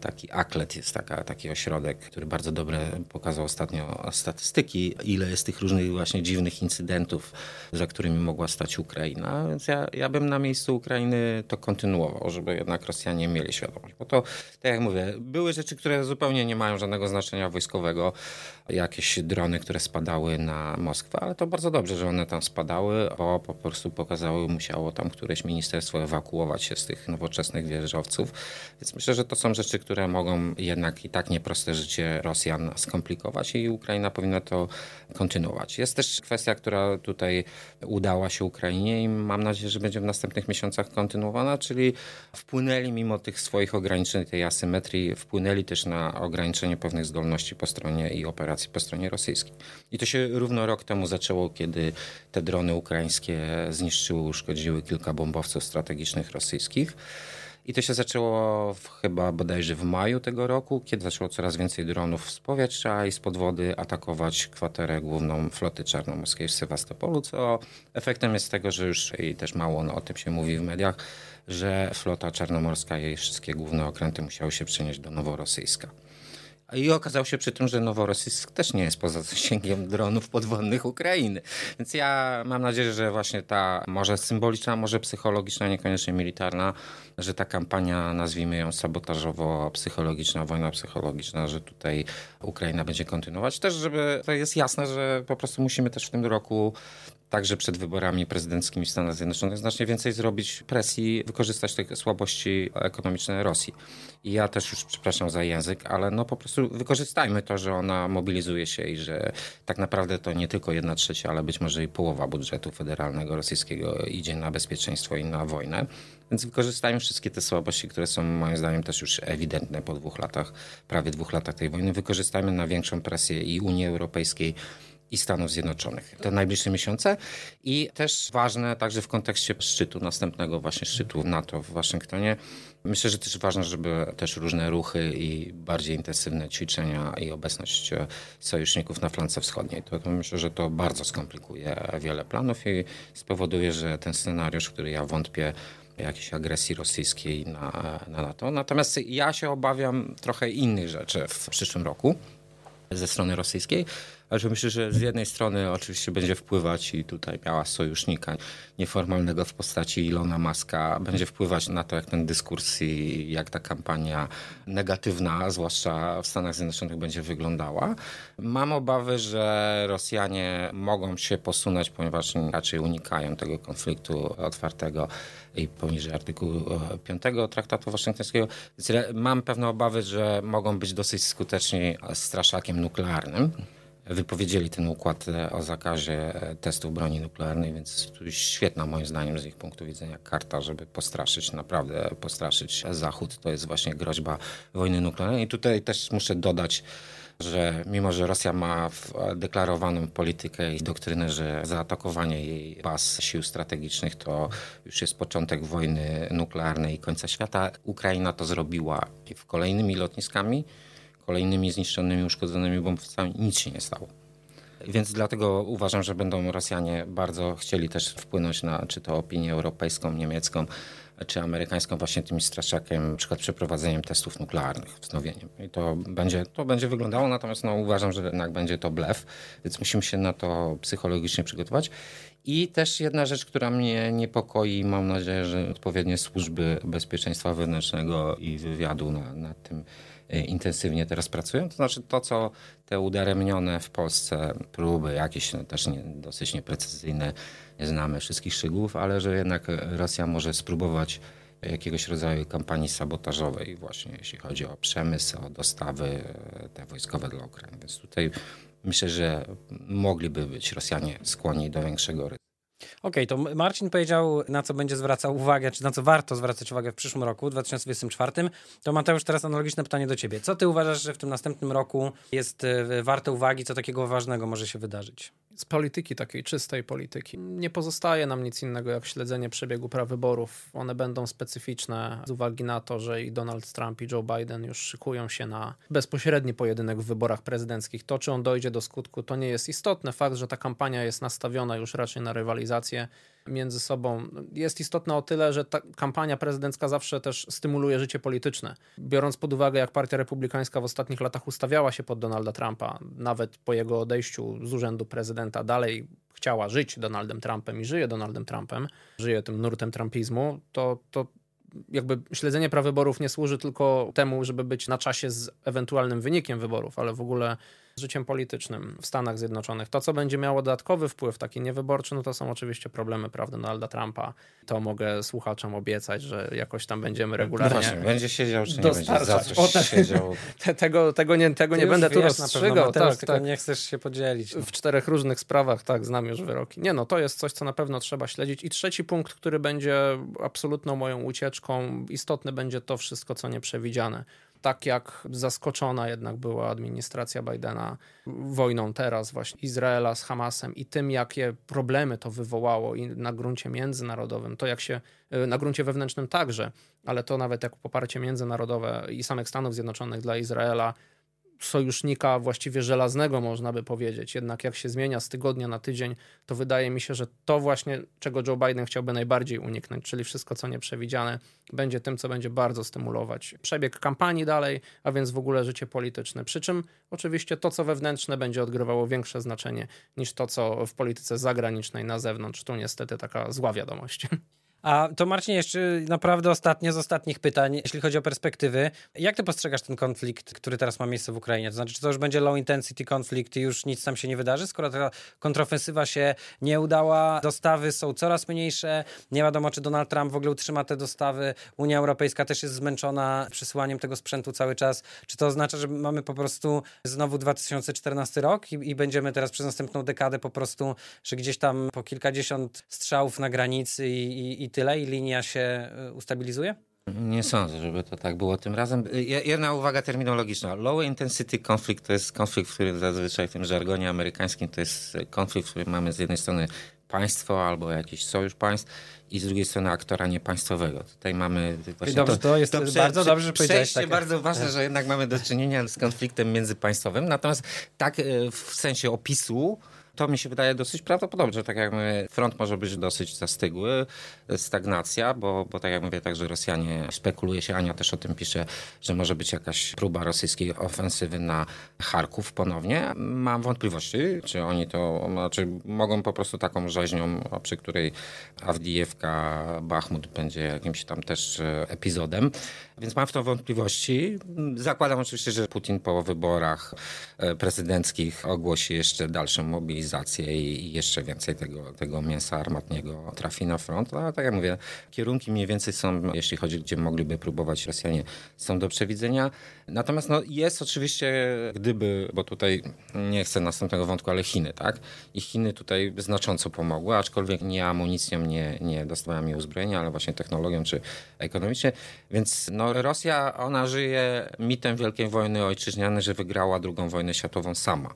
Taki Aklet jest taka, taki ośrodek, który bardzo dobre pokazał ostatnio statystyki, ile jest tych różnych właśnie dziwnych incydentów, za którymi mogła stać Ukraina. Więc ja, ja bym na miejscu Ukrainy to kontynuował, żeby jednak Rosjanie mieli świadomość. Bo to, tak jak mówię, były rzeczy, które zupełnie nie mają żadnego znaczenia wojskowego. Jakieś drony, które spadały na Moskwę, ale to bardzo dobrze, że one tam spadały, bo po prostu pokazały, musiało tam któreś ministerstwo ewakuować się z tych nowoczesnych wieżowców. Więc myślę, że to są rzeczy, które mogą jednak i tak nieproste życie Rosjan skomplikować i Ukraina powinna to kontynuować. Jest też kwestia, która tutaj udała się Ukrainie i mam nadzieję, że będzie w następnych miesiącach kontynuowana, czyli wpłynęli mimo tych swoich ograniczeń, tej asymetrii, wpłynęli też na ograniczenie pewnych zdolności po stronie i operacji po stronie rosyjskiej. I to się równo rok temu zaczęło, kiedy te drony ukraińskie zniszczyły, uszkodziły kilka bombowców strategicznych rosyjskich. I to się zaczęło w, chyba bodajże w maju tego roku, kiedy zaczęło coraz więcej dronów z powietrza i z podwody atakować kwaterę główną floty czarnomorskiej w Sewastopolu, co efektem jest tego, że już i też mało no, o tym się mówi w mediach, że flota czarnomorska i jej wszystkie główne okręty musiały się przenieść do Noworosyjska. I okazało się przy tym, że Noworosyjsk też nie jest poza zasięgiem dronów podwodnych Ukrainy. Więc ja mam nadzieję, że właśnie ta może symboliczna, może psychologiczna, niekoniecznie militarna, że ta kampania, nazwijmy ją sabotażowo-psychologiczna, wojna psychologiczna, że tutaj Ukraina będzie kontynuować. Też, żeby to jest jasne, że po prostu musimy też w tym roku także przed wyborami prezydenckimi w Stanach Zjednoczonych znacznie więcej zrobić presji, wykorzystać te słabości ekonomiczne Rosji. I ja też już przepraszam za język, ale no po prostu wykorzystajmy to, że ona mobilizuje się i że tak naprawdę to nie tylko jedna trzecia, ale być może i połowa budżetu federalnego rosyjskiego idzie na bezpieczeństwo i na wojnę. Więc wykorzystajmy wszystkie te słabości, które są moim zdaniem też już ewidentne po dwóch latach, prawie dwóch latach tej wojny. Wykorzystajmy na większą presję i Unii Europejskiej, i Stanów Zjednoczonych te najbliższe miesiące i też ważne także w kontekście szczytu, następnego właśnie szczytu NATO w Waszyngtonie. Myślę, że też ważne, żeby też różne ruchy i bardziej intensywne ćwiczenia i obecność sojuszników na flance wschodniej. To, to myślę, że to bardzo skomplikuje wiele planów i spowoduje, że ten scenariusz, w który ja wątpię, jakiejś agresji rosyjskiej na, na NATO. Natomiast ja się obawiam trochę innych rzeczy w przyszłym roku ze strony rosyjskiej. Ale myślę, że z jednej strony oczywiście będzie wpływać i tutaj miała sojusznika nieformalnego w postaci Ilona Maska, będzie wpływać na to, jak ten dyskurs i jak ta kampania negatywna, zwłaszcza w Stanach Zjednoczonych, będzie wyglądała. Mam obawy, że Rosjanie mogą się posunąć, ponieważ raczej unikają tego konfliktu otwartego i poniżej artykułu 5 Traktatu Waszyngtońskiego. Mam pewne obawy, że mogą być dosyć skuteczni straszakiem nuklearnym wypowiedzieli ten układ e, o zakazie e, testów broni nuklearnej, więc świetna moim zdaniem z ich punktu widzenia karta, żeby postraszyć, naprawdę postraszyć Zachód. To jest właśnie groźba wojny nuklearnej. I tutaj też muszę dodać, że mimo, że Rosja ma deklarowaną politykę i doktrynę, że zaatakowanie jej baz sił strategicznych to już jest początek wojny nuklearnej i końca świata, Ukraina to zrobiła w kolejnymi lotniskami, kolejnymi zniszczonymi, uszkodzonymi bombowcami nic się nie stało. Więc dlatego uważam, że będą Rosjanie bardzo chcieli też wpłynąć na czy to opinię europejską, niemiecką, czy amerykańską właśnie tym straszakiem, na przykład przeprowadzeniem testów nuklearnych, wznowieniem. I to będzie, to będzie wyglądało, natomiast no, uważam, że jednak będzie to blef, więc musimy się na to psychologicznie przygotować. I też jedna rzecz, która mnie niepokoi, mam nadzieję, że odpowiednie służby bezpieczeństwa wewnętrznego i wywiadu nad na tym intensywnie teraz pracują. To znaczy to, co te udaremnione w Polsce próby, jakieś no, też nie, dosyć nieprecyzyjne, nie znamy wszystkich szczegółów, ale że jednak Rosja może spróbować jakiegoś rodzaju kampanii sabotażowej właśnie, jeśli chodzi o przemysł, o dostawy e, te wojskowe dla Ukrainy. Więc tutaj myślę, że mogliby być Rosjanie skłonni do większego ryzyka. Okej, okay, to Marcin powiedział, na co będzie zwracał uwagę, czy na co warto zwracać uwagę w przyszłym roku, 2024. To Mateusz, teraz analogiczne pytanie do ciebie. Co ty uważasz, że w tym następnym roku jest e, warte uwagi, co takiego ważnego może się wydarzyć? z polityki, takiej czystej polityki. Nie pozostaje nam nic innego jak śledzenie przebiegu prawyborów. One będą specyficzne z uwagi na to, że i Donald Trump i Joe Biden już szykują się na bezpośredni pojedynek w wyborach prezydenckich. To, czy on dojdzie do skutku, to nie jest istotne. Fakt, że ta kampania jest nastawiona już raczej na rywalizację rywalizację między sobą jest istotna o tyle, że ta kampania prezydencka zawsze też stymuluje życie polityczne. Biorąc pod uwagę, jak Partia Republikańska w ostatnich latach ustawiała się pod Donalda Trumpa, nawet po jego odejściu z urzędu prezydenta, dalej chciała żyć Donaldem Trumpem i żyje Donaldem Trumpem, żyje tym nurtem trumpizmu, to, to jakby śledzenie prawyborów nie służy tylko temu, żeby być na czasie z ewentualnym wynikiem wyborów, ale w ogóle życiem politycznym w Stanach Zjednoczonych. To, co będzie miało dodatkowy wpływ, taki niewyborczy, no to są oczywiście problemy, prawda, Donalda Trumpa. To mogę słuchaczom obiecać, że jakoś tam będziemy regularnie... No właśnie, będzie siedział, czy nie będzie za coś o, siedział. Te, tego, tego nie, tego nie będę tu rozstrzygał. Tak, tak. nie chcesz się podzielić. No. W czterech różnych sprawach, tak, znam już wyroki. Nie no, to jest coś, co na pewno trzeba śledzić. I trzeci punkt, który będzie absolutną moją ucieczką, istotny będzie to wszystko, co nieprzewidziane tak jak zaskoczona jednak była administracja Bidena wojną teraz właśnie Izraela z Hamasem i tym, jakie problemy to wywołało i na gruncie międzynarodowym, to jak się, y, na gruncie wewnętrznym także, ale to nawet jako poparcie międzynarodowe i samych Stanów Zjednoczonych dla Izraela sojusznika właściwie żelaznego, można by powiedzieć. Jednak jak się zmienia z tygodnia na tydzień, to wydaje mi się, że to właśnie, czego Joe Biden chciałby najbardziej uniknąć, czyli wszystko, co nieprzewidziane, będzie tym, co będzie bardzo stymulować przebieg kampanii dalej, a więc w ogóle życie polityczne. Przy czym oczywiście to, co wewnętrzne, będzie odgrywało większe znaczenie niż to, co w polityce zagranicznej na zewnątrz. Tu niestety taka zła wiadomość. A to Marcin, jeszcze naprawdę ostatnie z ostatnich pytań, jeśli chodzi o perspektywy. Jak ty postrzegasz ten konflikt, który teraz ma miejsce w Ukrainie? To znaczy, czy to już będzie low intensity konflikt i już nic tam się nie wydarzy, skoro ta kontrofensywa się nie udała, dostawy są coraz mniejsze, nie wiadomo, czy Donald Trump w ogóle utrzyma te dostawy, Unia Europejska też jest zmęczona przesyłaniem tego sprzętu cały czas. Czy to oznacza, że mamy po prostu znowu 2014 rok i, i będziemy teraz przez następną dekadę po prostu, że gdzieś tam po kilkadziesiąt strzałów na granicy i, i, i tyle i linia się y, ustabilizuje? Nie sądzę, żeby to tak było tym razem. Y, jedna uwaga terminologiczna. Low intensity konflikt to jest konflikt, w którym zazwyczaj w tym żargonie amerykańskim to jest konflikt, w którym mamy z jednej strony państwo albo jakiś sojusz państw i z drugiej strony aktora niepaństwowego. Tutaj mamy właśnie dobrze, to, to jest to prze, bardzo dobrze, że powiedziałeś. Przejście bardzo ważne, że jednak mamy do czynienia z konfliktem międzypaństwowym. Natomiast tak y, w sensie opisu to mi się wydaje dosyć prawdopodobne, że tak jak mówię, front może być dosyć zastygły, stagnacja, bo, bo tak jak mówię, także Rosjanie spekuluje się, Ania też o tym pisze, że może być jakaś próba rosyjskiej ofensywy na Charków ponownie. Mam wątpliwości, czy oni to, znaczy mogą po prostu taką rzeźnią, przy której Awdijewka, Bachmut będzie jakimś tam też epizodem. Więc mam w to wątpliwości. Zakładam oczywiście, że Putin po wyborach e, prezydenckich ogłosi jeszcze dalszą mobilizację i jeszcze więcej tego, tego mięsa armatniego trafi na front. Ale tak jak mówię, kierunki mniej więcej są, jeśli chodzi, gdzie mogliby próbować Rosjanie, są do przewidzenia. Natomiast no, jest oczywiście, gdyby, bo tutaj nie chcę następnego wątku, ale Chiny, tak? I Chiny tutaj znacząco pomogły, aczkolwiek nie amunicją, nie, nie dostawami uzbrojenia, ale właśnie technologią czy ekonomicznie. Więc no, Rosja, ona żyje mitem Wielkiej Wojny Ojczyźnianej, że wygrała drugą wojnę światową sama.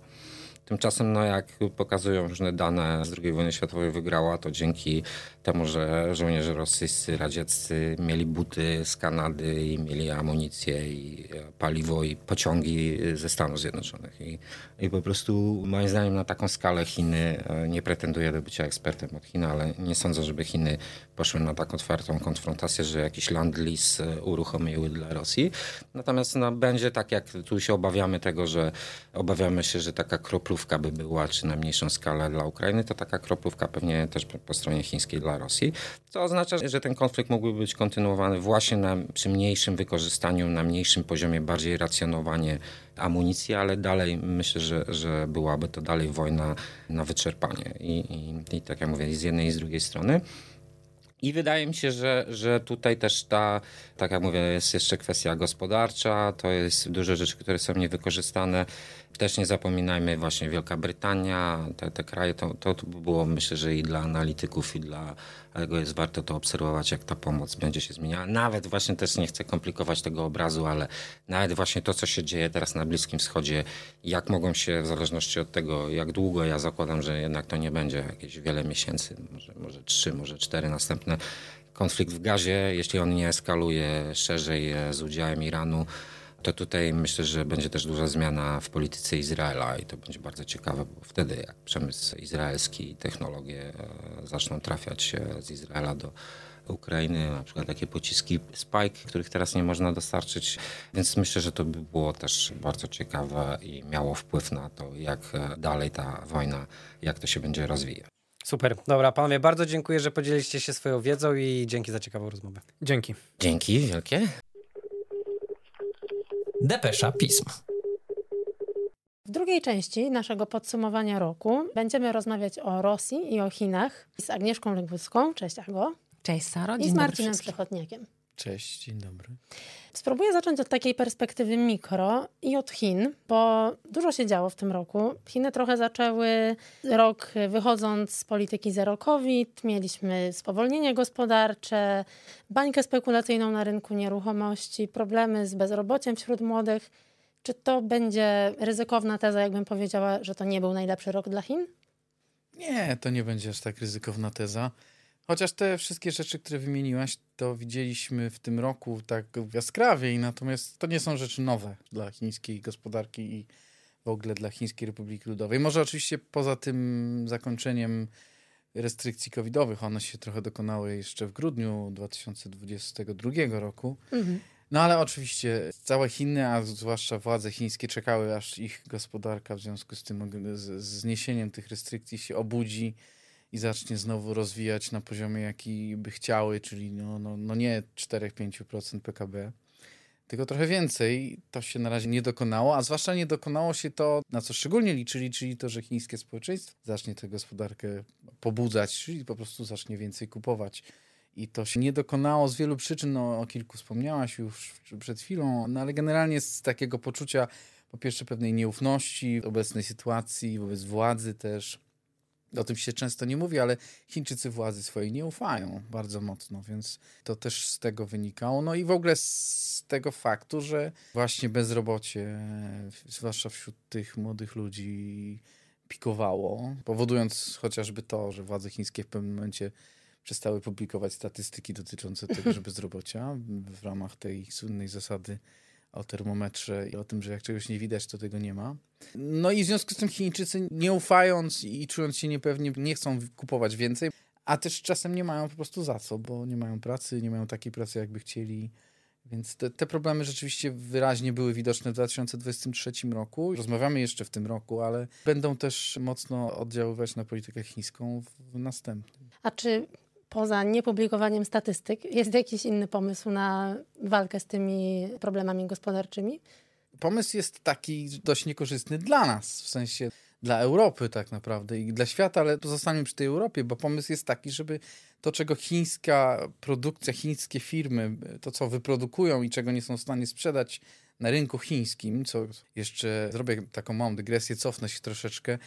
Tymczasem, no jak pokazują różne dane z II wojny światowej wygrała, to dzięki temu, że żołnierze rosyjscy, radzieccy mieli buty z Kanady i mieli amunicję i paliwo i pociągi ze Stanów Zjednoczonych. I, i po prostu moim zdaniem na taką skalę Chiny, e, nie pretenduję do bycia ekspertem od Chin, ale nie sądzę, żeby Chiny poszły na tak otwartą konfrontację, że jakiś land lease e, uruchomiły dla Rosji. Natomiast no, będzie tak, jak tu się obawiamy tego, że obawiamy się, że taka kroplówka by była, czy na mniejszą skalę dla Ukrainy, to taka kroplówka pewnie też po stronie chińskiej dla Rosji. Co oznacza, że ten konflikt mógłby być kontynuowany właśnie na, przy mniejszym wykorzystaniu, na mniejszym poziomie, bardziej racjonowanie amunicji, ale dalej myślę, że, że byłaby to dalej wojna na wyczerpanie. I, i, i tak jak mówię, z jednej i z drugiej strony. I wydaje mi się, że, że tutaj też ta, tak jak mówię, jest jeszcze kwestia gospodarcza, to jest dużo rzeczy, które są niewykorzystane. Też nie zapominajmy właśnie Wielka Brytania, te, te kraje, to, to, było myślę, że i dla analityków, i dla tego jest warto to obserwować, jak ta pomoc będzie się zmieniała. Nawet właśnie też nie chcę komplikować tego obrazu, ale nawet właśnie to, co się dzieje teraz na Bliskim Wschodzie, jak mogą się, w zależności od tego, jak długo, ja zakładam, że jednak to nie będzie jakieś wiele miesięcy, może, może trzy, może cztery następne, konflikt w gazie, jeśli on nie eskaluje szerzej z udziałem Iranu, To tutaj myślę, że będzie też duża zmiana w polityce Izraela i to będzie bardzo ciekawe, bo wtedy jak przemysł izraelski i technologie e, zaczną trafiać z Izraela do Ukrainy, na przykład takie pociski Spike, których teraz nie można dostarczyć, więc myślę, że to by było też bardzo ciekawe i miało wpływ na to, jak e, dalej ta wojna, jak to się będzie rozwijać. Super. Dobra, panowie, bardzo dziękuję, że podzieliliście się swoją wiedzą i dzięki za ciekawą rozmowę. Dzięki. Dzięki wielkie. Depesza Pism. W drugiej części naszego podsumowania roku będziemy rozmawiać o Rosji i o Chinach z Agnieszką Leguską. Cześć Ago. Cześć Saro, I z Marcinem Przechodniakiem. Cześć, dzień dobry. Spróbuję zacząć od takiej perspektywy mikro i od Chin, bo dużo się działo w tym roku. Chiny trochę zaczęły rok wychodząc z polityki zero COVID, mieliśmy spowolnienie gospodarcze, bańkę spekulacyjną na rynku nieruchomości, problemy z bezrobociem wśród młodych. Czy to będzie ryzykowna teza, jakbym powiedziała, że to nie był najlepszy rok dla Chin? Nie, to nie będzie aż tak ryzykowna teza. Chociaż te wszystkie rzeczy, które wymieniłaś, to widzieliśmy w tym roku tak jaskrawiej, natomiast to nie są rzeczy nowe dla chińskiej gospodarki i w ogóle dla Chińskiej Republiki Ludowej. Może oczywiście poza tym zakończeniem restrykcji covidowych, one się trochę dokonały jeszcze w grudniu 2022 roku. Mhm. No ale oczywiście całe Chiny, a zwłaszcza władze chińskie czekały, aż ich gospodarka w związku z tym z zniesieniem tych restrykcji się obudzi i zacznie znowu rozwijać na poziomie, jaki by chciały, czyli no, no, no nie 4-5% PKB, tylko trochę więcej. To się na razie nie dokonało, a zwłaszcza nie dokonało się to, na co szczególnie liczyli, czyli to, że chińskie społeczeństwo zacznie tę gospodarkę pobudzać, czyli po prostu zacznie więcej kupować. I to się nie dokonało z wielu przyczyn, no, o kilku wspomniałaś już przed chwilą, no ale generalnie z takiego poczucia, po pierwsze pewnej nieufności obecnej sytuacji, wobec władzy też, o tym się często nie mówi, ale Chińczycy władzy swojej nie ufają bardzo mocno, więc to też z tego wynikało. No i w ogóle z tego faktu, że właśnie bezrobocie, zwłaszcza wśród tych młodych ludzi, pikowało, powodując chociażby to, że władze chińskie w pewnym momencie przestały publikować statystyki dotyczące tego, że bezrobocia w ramach tej słynnej zasady o termometrze i o tym, że jak czegoś nie widać, to tego nie ma. No i w związku z tym Chińczycy, nie ufając i czując się niepewnie, nie chcą kupować więcej, a też czasem nie mają po prostu za co, bo nie mają pracy, nie mają takiej pracy, jakby chcieli. Więc te, te, problemy rzeczywiście wyraźnie były widoczne w 2023 roku. Rozmawiamy jeszcze w tym roku, ale będą też mocno oddziaływać na politykę chińską w następnym. A czy poza niepublikowaniem statystyk, jest jakiś inny pomysł na walkę z tymi problemami gospodarczymi? Pomysł jest taki dość niekorzystny dla nas, w sensie dla Europy tak naprawdę i dla świata, ale pozostańmy przy tej Europie, bo pomysł jest taki, żeby to, czego chińska produkcja, chińskie firmy, to co wyprodukują i czego nie są w stanie sprzedać na rynku chińskim, co jeszcze zrobię taką małą dygresję, cofnę się troszeczkę,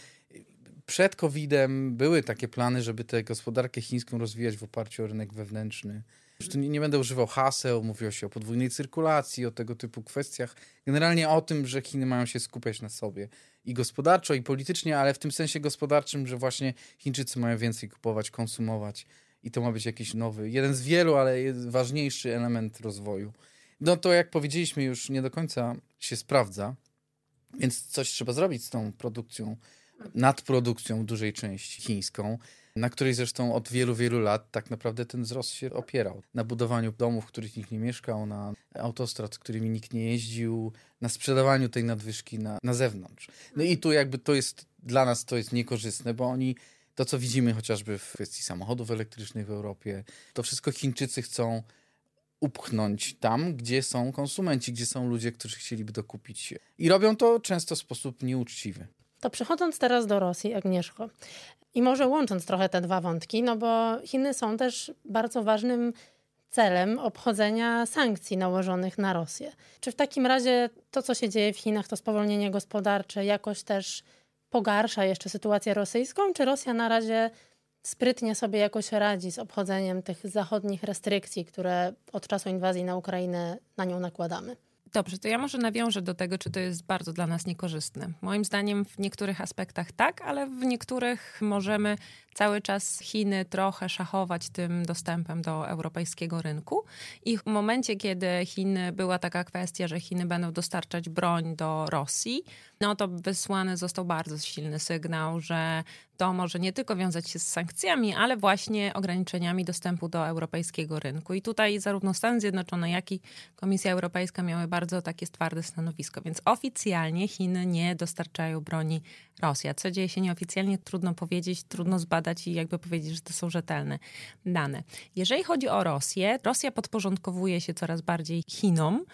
przed COVID-em były takie plany, żeby tę gospodarkę chińską rozwijać w oparciu o rynek wewnętrzny. Już nie, nie będę używał haseł, mówiło się o podwójnej cyrkulacji, o tego typu kwestiach. Generalnie o tym, że Chiny mają się skupiać na sobie i gospodarczo, i politycznie, ale w tym sensie gospodarczym, że właśnie Chińczycy mają więcej kupować, konsumować i to ma być jakiś nowy, jeden z wielu, ale ważniejszy element rozwoju. No to jak powiedzieliśmy, już nie do końca się sprawdza, więc coś trzeba zrobić z tą produkcją nadprodukcją dużej części chińską, na której zresztą od wielu, wielu lat tak naprawdę ten wzrost się opierał. Na budowaniu domów, w których nikt nie mieszkał, na autostrad, którymi nikt nie jeździł, na sprzedawaniu tej nadwyżki na, na zewnątrz. No i tu jakby to jest, dla nas to jest niekorzystne, bo oni to, co widzimy chociażby w kwestii samochodów elektrycznych w Europie, to wszystko Chińczycy chcą upchnąć tam, gdzie są konsumenci, gdzie są ludzie, którzy chcieliby dokupić. I robią to często w sposób nieuczciwy. To przechodząc teraz do Rosji, Agnieszko, i może łącząc trochę te dwa wątki, no bo Chiny są też bardzo ważnym celem obchodzenia sankcji nałożonych na Rosję. Czy w takim razie to, co się dzieje w Chinach, to spowolnienie gospodarcze jakoś też pogarsza jeszcze sytuację rosyjską, czy Rosja na razie sprytnie sobie jakoś radzi z obchodzeniem tych zachodnich restrykcji, które od czasu inwazji na Ukrainę na nią nakładamy? Dobrze, to ja może nawiążę do tego, czy to jest bardzo dla nas niekorzystne. Moim zdaniem w niektórych aspektach tak, ale w niektórych możemy cały czas Chiny trochę szachować tym dostępem do europejskiego rynku. I w momencie, kiedy Chiny była taka kwestia, że Chiny będą dostarczać broń do Rosji, no to wysłany został bardzo silny sygnał, że to może nie tylko wiązać się z sankcjami, ale właśnie ograniczeniami dostępu do europejskiego rynku. I tutaj zarówno Stany Zjednoczone, jak i Komisja Europejska miały bardzo takie twarde stanowisko. Więc oficjalnie Chiny nie dostarczają broni Rosji. A co dzieje się nieoficjalnie, trudno powiedzieć, trudno zbadać i jakby powiedzieć, że to są rzetelne dane. Jeżeli chodzi o Rosję, Rosja podporządkowuje się coraz bardziej Chinom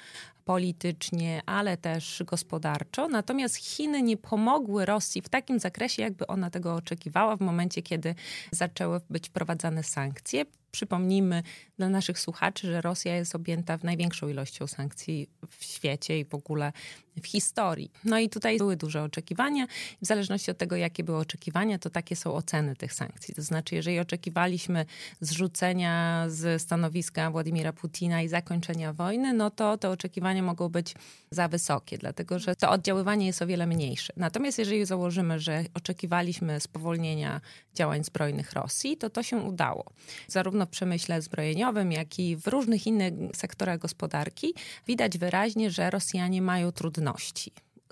politycznie, ale też gospodarczo. Natomiast Chiny nie pomogły Rosji w takim zakresie, jakby ona tego oczekiwała w momencie, kiedy zaczęły być wprowadzane sankcje. Przypomnijmy dla naszych słuchaczy, że Rosja jest objęta w największą ilością sankcji w świecie i w ogóle w historii. No i tutaj były duże oczekiwania. W zależności od tego, jakie były oczekiwania, to takie są oceny tych sankcji. To znaczy, jeżeli oczekiwaliśmy zrzucenia z stanowiska Władimira Putina i zakończenia wojny, no to te oczekiwania mogą być za wysokie, dlatego że to oddziaływanie jest o wiele mniejsze. Natomiast jeżeli założymy, że oczekiwaliśmy spowolnienia działań zbrojnych Rosji, to to się udało. Zarówno w przemyśle zbrojeniowym, jak i w różnych innych sektorach gospodarki widać wyraźnie, że Rosjanie mają trudności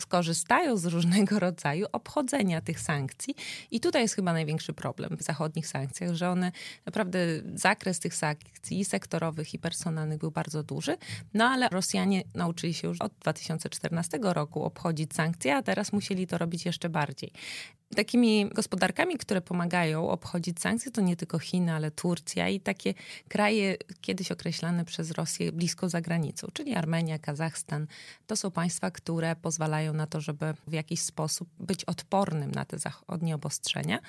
skorzystają z różnego rodzaju obchodzenia tych sankcji. I tutaj jest chyba największy problem w zachodnich sankcjach, że one naprawdę, zakres tych sankcji sektorowych i personalnych był bardzo duży, no ale Rosjanie nauczyli się już od 2014 roku obchodzić sankcje, a teraz musieli to robić jeszcze bardziej. Takimi gospodarkami, które pomagają obchodzić sankcje, to nie tylko Chiny, ale Turcja i takie kraje kiedyś określane przez Rosję blisko za granicą, czyli Armenia, Kazachstan. To są państwa, które pozwalają na to, żeby w jakiś sposób być odpornym na te zachodnie obostrzenia,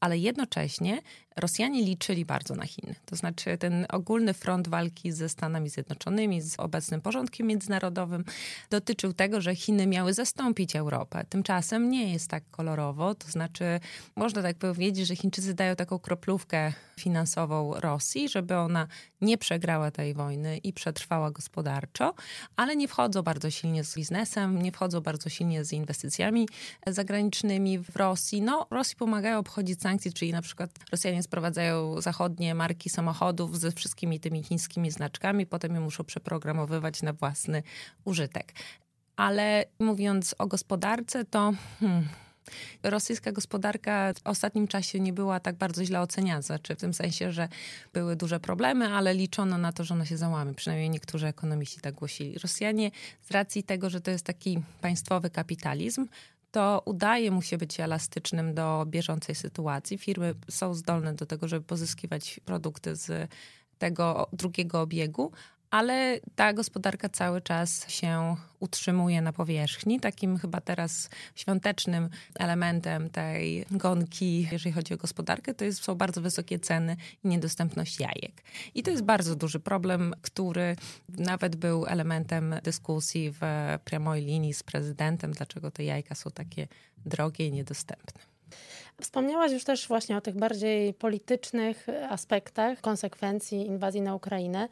ale jednocześnie Rosjanie liczyli bardzo na Chiny. To znaczy ten ogólny front walki ze Stanami Zjednoczonymi, z obecnym porządkiem międzynarodowym dotyczył tego, że Chiny miały zastąpić Europę. Tymczasem nie jest tak kolorowo. To znaczy, można tak powiedzieć, że Chińczycy dają taką kroplówkę finansową Rosji, żeby ona nie przegrała tej wojny i przetrwała gospodarczo, ale nie wchodzą bardzo silnie z biznesem, nie wchodzą bardzo silnie z inwestycjami zagranicznymi w Rosji. No, Rosji pomagają obchodzić sankcje, czyli na przykład Rosjanie sprowadzają zachodnie marki samochodów ze wszystkimi tymi chińskimi znaczkami, potem je muszą przeprogramowywać na własny użytek. Ale mówiąc o gospodarce, to hmm, rosyjska gospodarka w ostatnim czasie nie była tak bardzo źle oceniana, znaczy w tym sensie, że były duże problemy, ale liczono na to, że ona się załamie. Przynajmniej niektórzy ekonomiści tak głosili. Rosjanie z racji tego, że to jest taki państwowy kapitalizm, to udaje mu się być elastycznym do bieżącej sytuacji. Firmy są zdolne do tego, żeby pozyskiwać produkty z tego drugiego obiegu, ale ta gospodarka cały czas się utrzymuje na powierzchni. Takim chyba teraz świątecznym elementem tej gonki, jeżeli chodzi o gospodarkę, to jest, są bardzo wysokie ceny i niedostępność jajek. I to jest bardzo duży problem, który nawet był elementem dyskusji w prямoj linii z prezydentem, dlaczego te jajka są takie drogie i niedostępne. Wspomniałaś już też właśnie o tych bardziej politycznych aspektach konsekwencji inwazji na Ukrainę.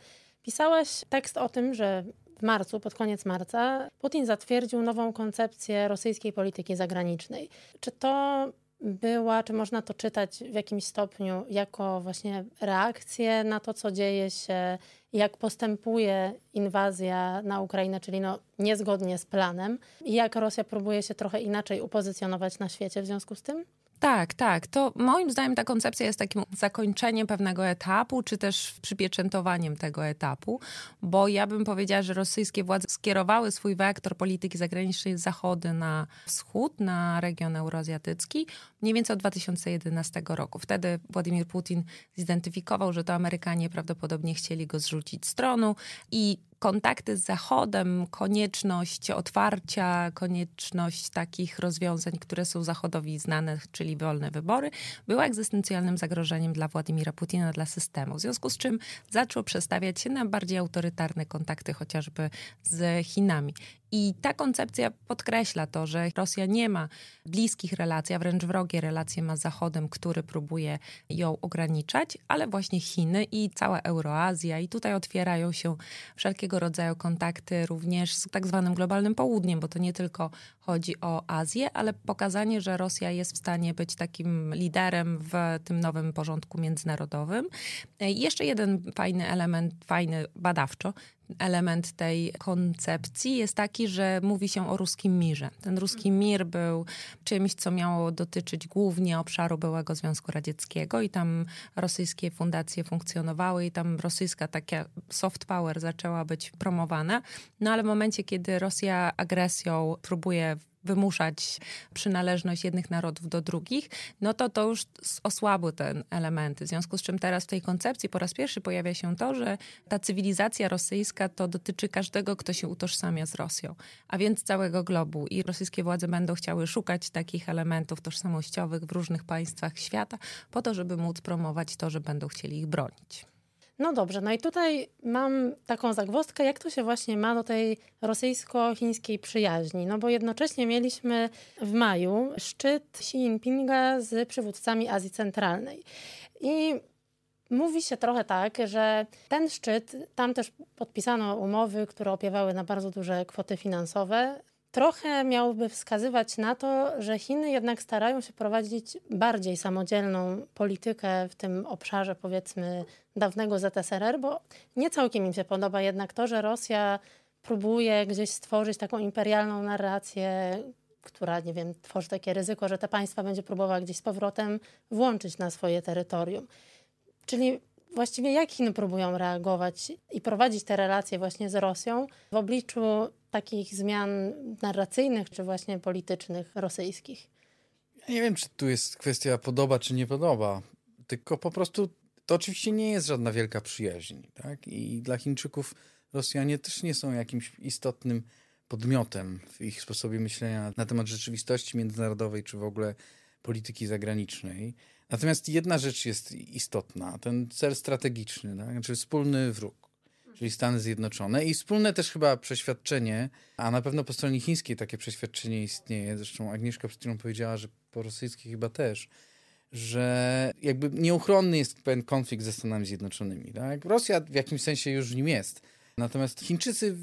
Pisałaś tekst o tym, że w marcu, pod koniec marca, Putin zatwierdził nową koncepcję rosyjskiej polityki zagranicznej. Czy to była, czy można to czytać w jakimś stopniu jako właśnie reakcję na to, co dzieje się, jak postępuje inwazja na Ukrainę, czyli no niezgodnie z planem, i jak Rosja próbuje się trochę inaczej upozycjonować na świecie w związku z tym? Tak, tak. To moim zdaniem ta koncepcja jest takim zakończeniem pewnego etapu, czy też przypieczętowaniem tego etapu, bo ja bym powiedziała, że rosyjskie władze skierowały swój wektor polityki zagranicznej z zachody na wschód, na region euroazjatycki, mniej więcej od 2011 roku. Wtedy Władimir Putin zidentyfikował, że to Amerykanie prawdopodobnie chcieli go zrzucić z tronu i kontakty z Zachodem, konieczność otwarcia, konieczność takich rozwiązań, które są Zachodowi znane, czyli wolne wybory, była egzystencjalnym zagrożeniem dla Władimira Putina, dla systemu. W związku z czym zaczął przestawiać się na bardziej autorytarne kontakty, chociażby z Chinami. I ta koncepcja podkreśla to, że Rosja nie ma bliskich relacji, a wręcz wrogie relacje ma z Zachodem, który próbuje ją ograniczać, ale właśnie Chiny i cała Euroazja. I tutaj otwierają się wszelkie wszelkiego rodzaju kontakty również z tak zwanym globalnym południem, bo to nie tylko chodzi o Azję, ale pokazanie, że Rosja jest w stanie być takim liderem w tym nowym porządku międzynarodowym. I jeszcze jeden fajny element, fajny badawczo, element tej koncepcji jest taki, że mówi się o ruskim mirze. Ten ruski mir był czymś, co miało dotyczyć głównie obszaru byłego Związku Radzieckiego i tam rosyjskie fundacje funkcjonowały i tam rosyjska taka soft power zaczęła być promowana. No ale w momencie, kiedy Rosja agresją próbuje wymuszać przynależność jednych narodów do drugich, no to to już osłabły ten elementy. W związku z czym teraz w tej koncepcji po raz pierwszy pojawia się to, że ta cywilizacja rosyjska to dotyczy każdego, kto się utożsamia z Rosją, a więc całego globu. I rosyjskie władze będą chciały szukać takich elementów tożsamościowych w różnych państwach świata, po to, żeby móc promować to, że będą chcieli ich bronić. No dobrze, no i tutaj mam taką zagwozdkę, jak to się właśnie ma do tej rosyjsko-chińskiej przyjaźni. No bo jednocześnie mieliśmy w maju szczyt Xi Jinpinga z przywódcami Azji Centralnej. I Mówi się trochę tak, że ten szczyt, tam też podpisano umowy, które opiewały na bardzo duże kwoty finansowe trochę miałby wskazywać na to, że Chiny jednak starają się prowadzić bardziej samodzielną politykę w tym obszarze, powiedzmy, dawnego ZSRR, bo nie całkiem im się podoba jednak to, że Rosja próbuje gdzieś stworzyć taką imperialną narrację, która, nie wiem, tworzy takie ryzyko, że te państwa będzie próbowała gdzieś z powrotem włączyć na swoje terytorium. Czyli właściwie jak Chiny próbują reagować i prowadzić te relacje właśnie z Rosją w obliczu takich zmian narracyjnych czy właśnie politycznych rosyjskich? Ja nie wiem, czy tu jest kwestia podoba czy nie podoba, tylko po prostu to oczywiście nie jest żadna wielka przyjaźń. Tak? I dla Chińczyków Rosjanie też nie są jakimś istotnym podmiotem w ich sposobie myślenia na, temat rzeczywistości międzynarodowej czy w ogóle polityki zagranicznej. Natomiast jedna rzecz jest istotna, ten cel strategiczny, tak? znaczy wspólny wróg, czyli Stany Zjednoczone i wspólne też chyba przeświadczenie, a na pewno po stronie chińskiej takie przeświadczenie istnieje, zresztą Agnieszka przed chwilą powiedziała, że po rosyjskiej chyba też, że jakby nieuchronny jest pewien konflikt ze Stanami Zjednoczonymi. Tak? Rosja w jakimś sensie już nim jest. Natomiast Chińczycy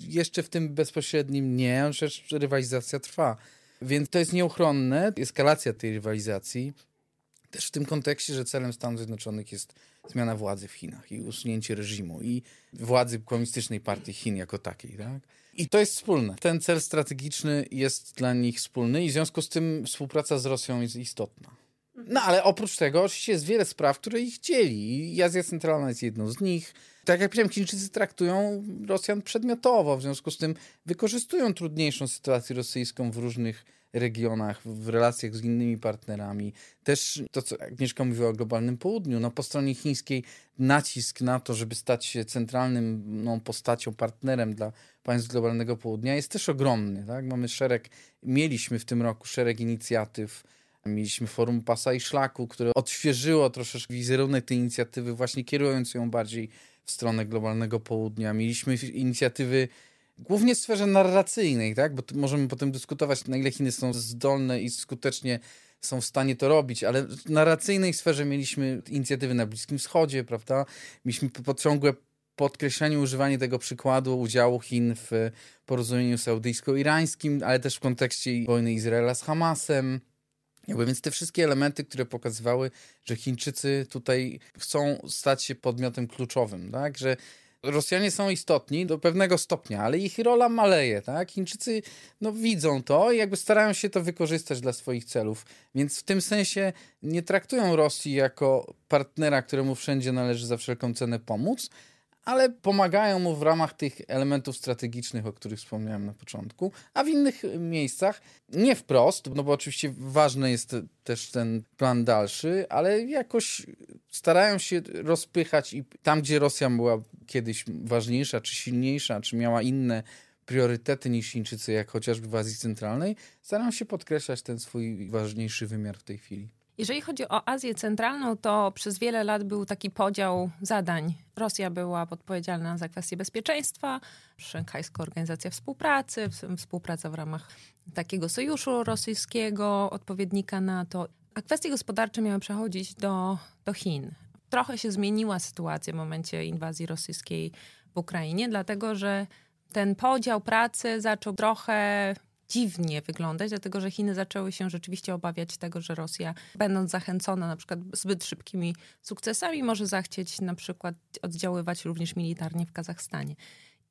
jeszcze w tym bezpośrednim nie, rywalizacja trwa. Więc to jest nieuchronne, eskalacja tej rywalizacji. Też w tym kontekście, że celem Stanów Zjednoczonych jest zmiana władzy w Chinach i usunięcie reżimu i władzy komunistycznej partii Chin jako takiej. Tak? I to jest wspólne. Ten cel strategiczny jest dla nich wspólny i w związku z tym współpraca z Rosją jest istotna. No ale oprócz tego oczywiście jest wiele spraw, które ich dzieli i Azja Centralna jest jedną z nich. Tak jak powiedziałem, Chińczycy traktują Rosjan przedmiotowo, w związku z tym wykorzystują trudniejszą sytuację rosyjską w różnych regionach, w relacjach z innymi partnerami. Też to, co Agnieszka mówiła o globalnym południu, no po stronie chińskiej nacisk na to, żeby stać się centralnym no, postacią, partnerem dla państw globalnego południa jest też ogromny. Tak? Mamy szereg, mieliśmy w tym roku szereg inicjatyw, Mieliśmy forum Pasa i Szlaku, które odświeżyło troszeczkę wizerunek tej inicjatywy, właśnie kierując ją bardziej w stronę globalnego południa. Mieliśmy inicjatywy głównie w sferze narracyjnej, tak? bo możemy potem dyskutować, na ile Chiny są zdolne i skutecznie są w stanie to robić, ale w narracyjnej sferze mieliśmy inicjatywy na Bliskim Wschodzie, prawda? Mieliśmy ciągłe podkreślanie, używanie tego przykładu udziału Chin w porozumieniu saudyjsko-irańskim, ale też w kontekście wojny Izraela z Hamasem. Jakby więc te wszystkie elementy, które pokazywały, że Chińczycy tutaj chcą stać się podmiotem kluczowym, tak? Że Rosjanie są istotni do pewnego stopnia, ale ich rola maleje, tak? Chińczycy no, widzą to i jakby starają się to wykorzystać dla swoich celów. Więc w tym sensie nie traktują Rosji jako partnera, któremu wszędzie należy za wszelką cenę pomóc, ale pomagają mu w ramach tych elementów strategicznych, o których wspomniałem na początku, a w innych miejscach nie wprost, no bo oczywiście ważny jest też ten plan dalszy, ale jakoś starają się rozpychać i tam, gdzie Rosja była kiedyś ważniejsza, czy silniejsza, czy miała inne priorytety niż Chińczycy, jak chociażby w Azji Centralnej, starają się podkreślać ten swój ważniejszy wymiar w tej chwili. Jeżeli chodzi o Azję Centralną, to przez wiele lat był taki podział zadań. Rosja była odpowiedzialna za kwestie bezpieczeństwa, Szanghajska Organizacja Współpracy, współpraca w ramach takiego sojuszu rosyjskiego, odpowiednika NATO, a kwestie gospodarcze miały przechodzić do, do Chin. trochę się zmieniła sytuacja w momencie inwazji rosyjskiej w Ukrainie, dlatego że ten podział pracy zaczął trochę dziwnie wyglądać, dlatego że Chiny zaczęły się rzeczywiście obawiać tego, że Rosja, będąc zachęcona na przykład zbyt szybkimi sukcesami, może zachcieć na przykład oddziaływać również militarnie w Kazachstanie.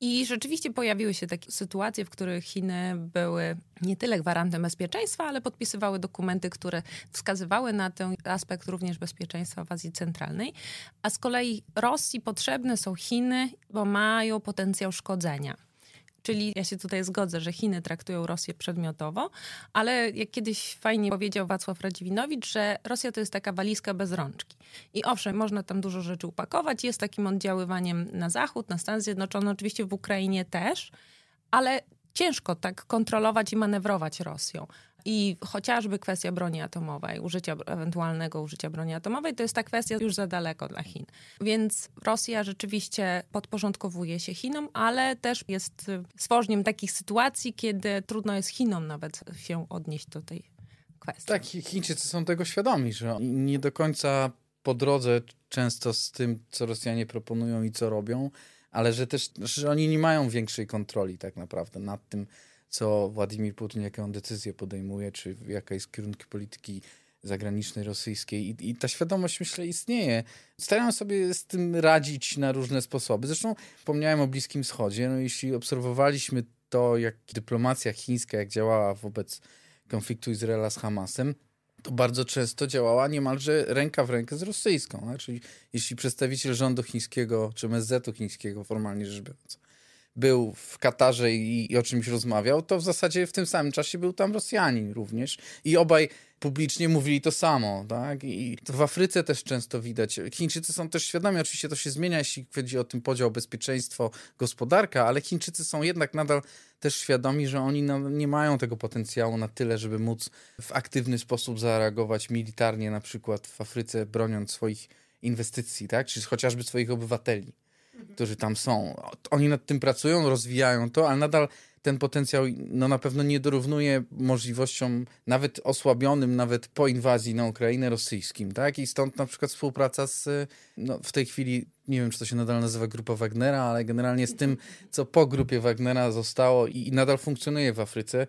I rzeczywiście pojawiły się takie sytuacje, w których Chiny były nie tyle gwarantem bezpieczeństwa, ale podpisywały dokumenty, które wskazywały na ten aspekt również bezpieczeństwa w Azji Centralnej. A z kolei Rosji potrzebne są Chiny, bo mają potencjał szkodzenia. Czyli ja się tutaj zgodzę, że Chiny traktują Rosję przedmiotowo, ale jak kiedyś fajnie powiedział Wacław Radziwinowicz, że Rosja to jest taka walizka bez rączki. I owszem, można tam dużo rzeczy upakować, jest takim oddziaływaniem na Zachód, na Stany Zjednoczone, oczywiście w Ukrainie też, ale ciężko tak kontrolować i manewrować Rosją. I chociażby kwestia broni atomowej, użycia, ewentualnego użycia broni atomowej, to jest ta kwestia już za daleko dla Chin. Więc Rosja rzeczywiście podporządkowuje się Chinom, ale też jest stworzeniem takich sytuacji, kiedy trudno jest Chinom nawet się odnieść do tej kwestii. Tak, Chińczycy są tego świadomi, że nie do końca po drodze często z tym, co Rosjanie proponują i co robią, ale że też że oni nie mają większej kontroli tak naprawdę nad tym, co Władimir Putin, jaką decyzję podejmuje, czy jaka jest kierunki polityki zagranicznej rosyjskiej I, i, ta świadomość myślę istnieje. Starają sobie z tym radzić na różne sposoby. Zresztą wspomniałem o Bliskim Wschodzie. No, jeśli obserwowaliśmy to, jak dyplomacja chińska jak działała wobec konfliktu Izraela z Hamasem, to bardzo często działała niemalże ręka w rękę z rosyjską. Czyli jeśli przedstawiciel rządu chińskiego, czy MSZ-u chińskiego, formalnie rzecz biorąc, był w Katarze i, i, o czymś rozmawiał, to w zasadzie w tym samym czasie był tam Rosjanin również. I obaj publicznie mówili to samo. Tak? I w Afryce też często widać. Chińczycy są też świadomi, oczywiście to się zmienia, jeśli chodzi o ten podział bezpieczeństwo, gospodarka, ale Chińczycy są jednak nadal też świadomi, że oni no, nie mają tego potencjału na tyle, żeby móc w aktywny sposób zareagować militarnie, na przykład w Afryce, broniąc swoich inwestycji, tak? czy chociażby swoich obywateli którzy tam są. Oni nad tym pracują, rozwijają to, ale nadal ten potencjał no, na pewno nie dorównuje możliwościom nawet osłabionym, nawet po inwazji na Ukrainę rosyjskim. Tak? I stąd na przykład współpraca z, no, w tej chwili, nie wiem czy to się nadal nazywa Grupa Wagnera, ale generalnie z tym, co po grupie Wagnera zostało i, i nadal funkcjonuje w Afryce,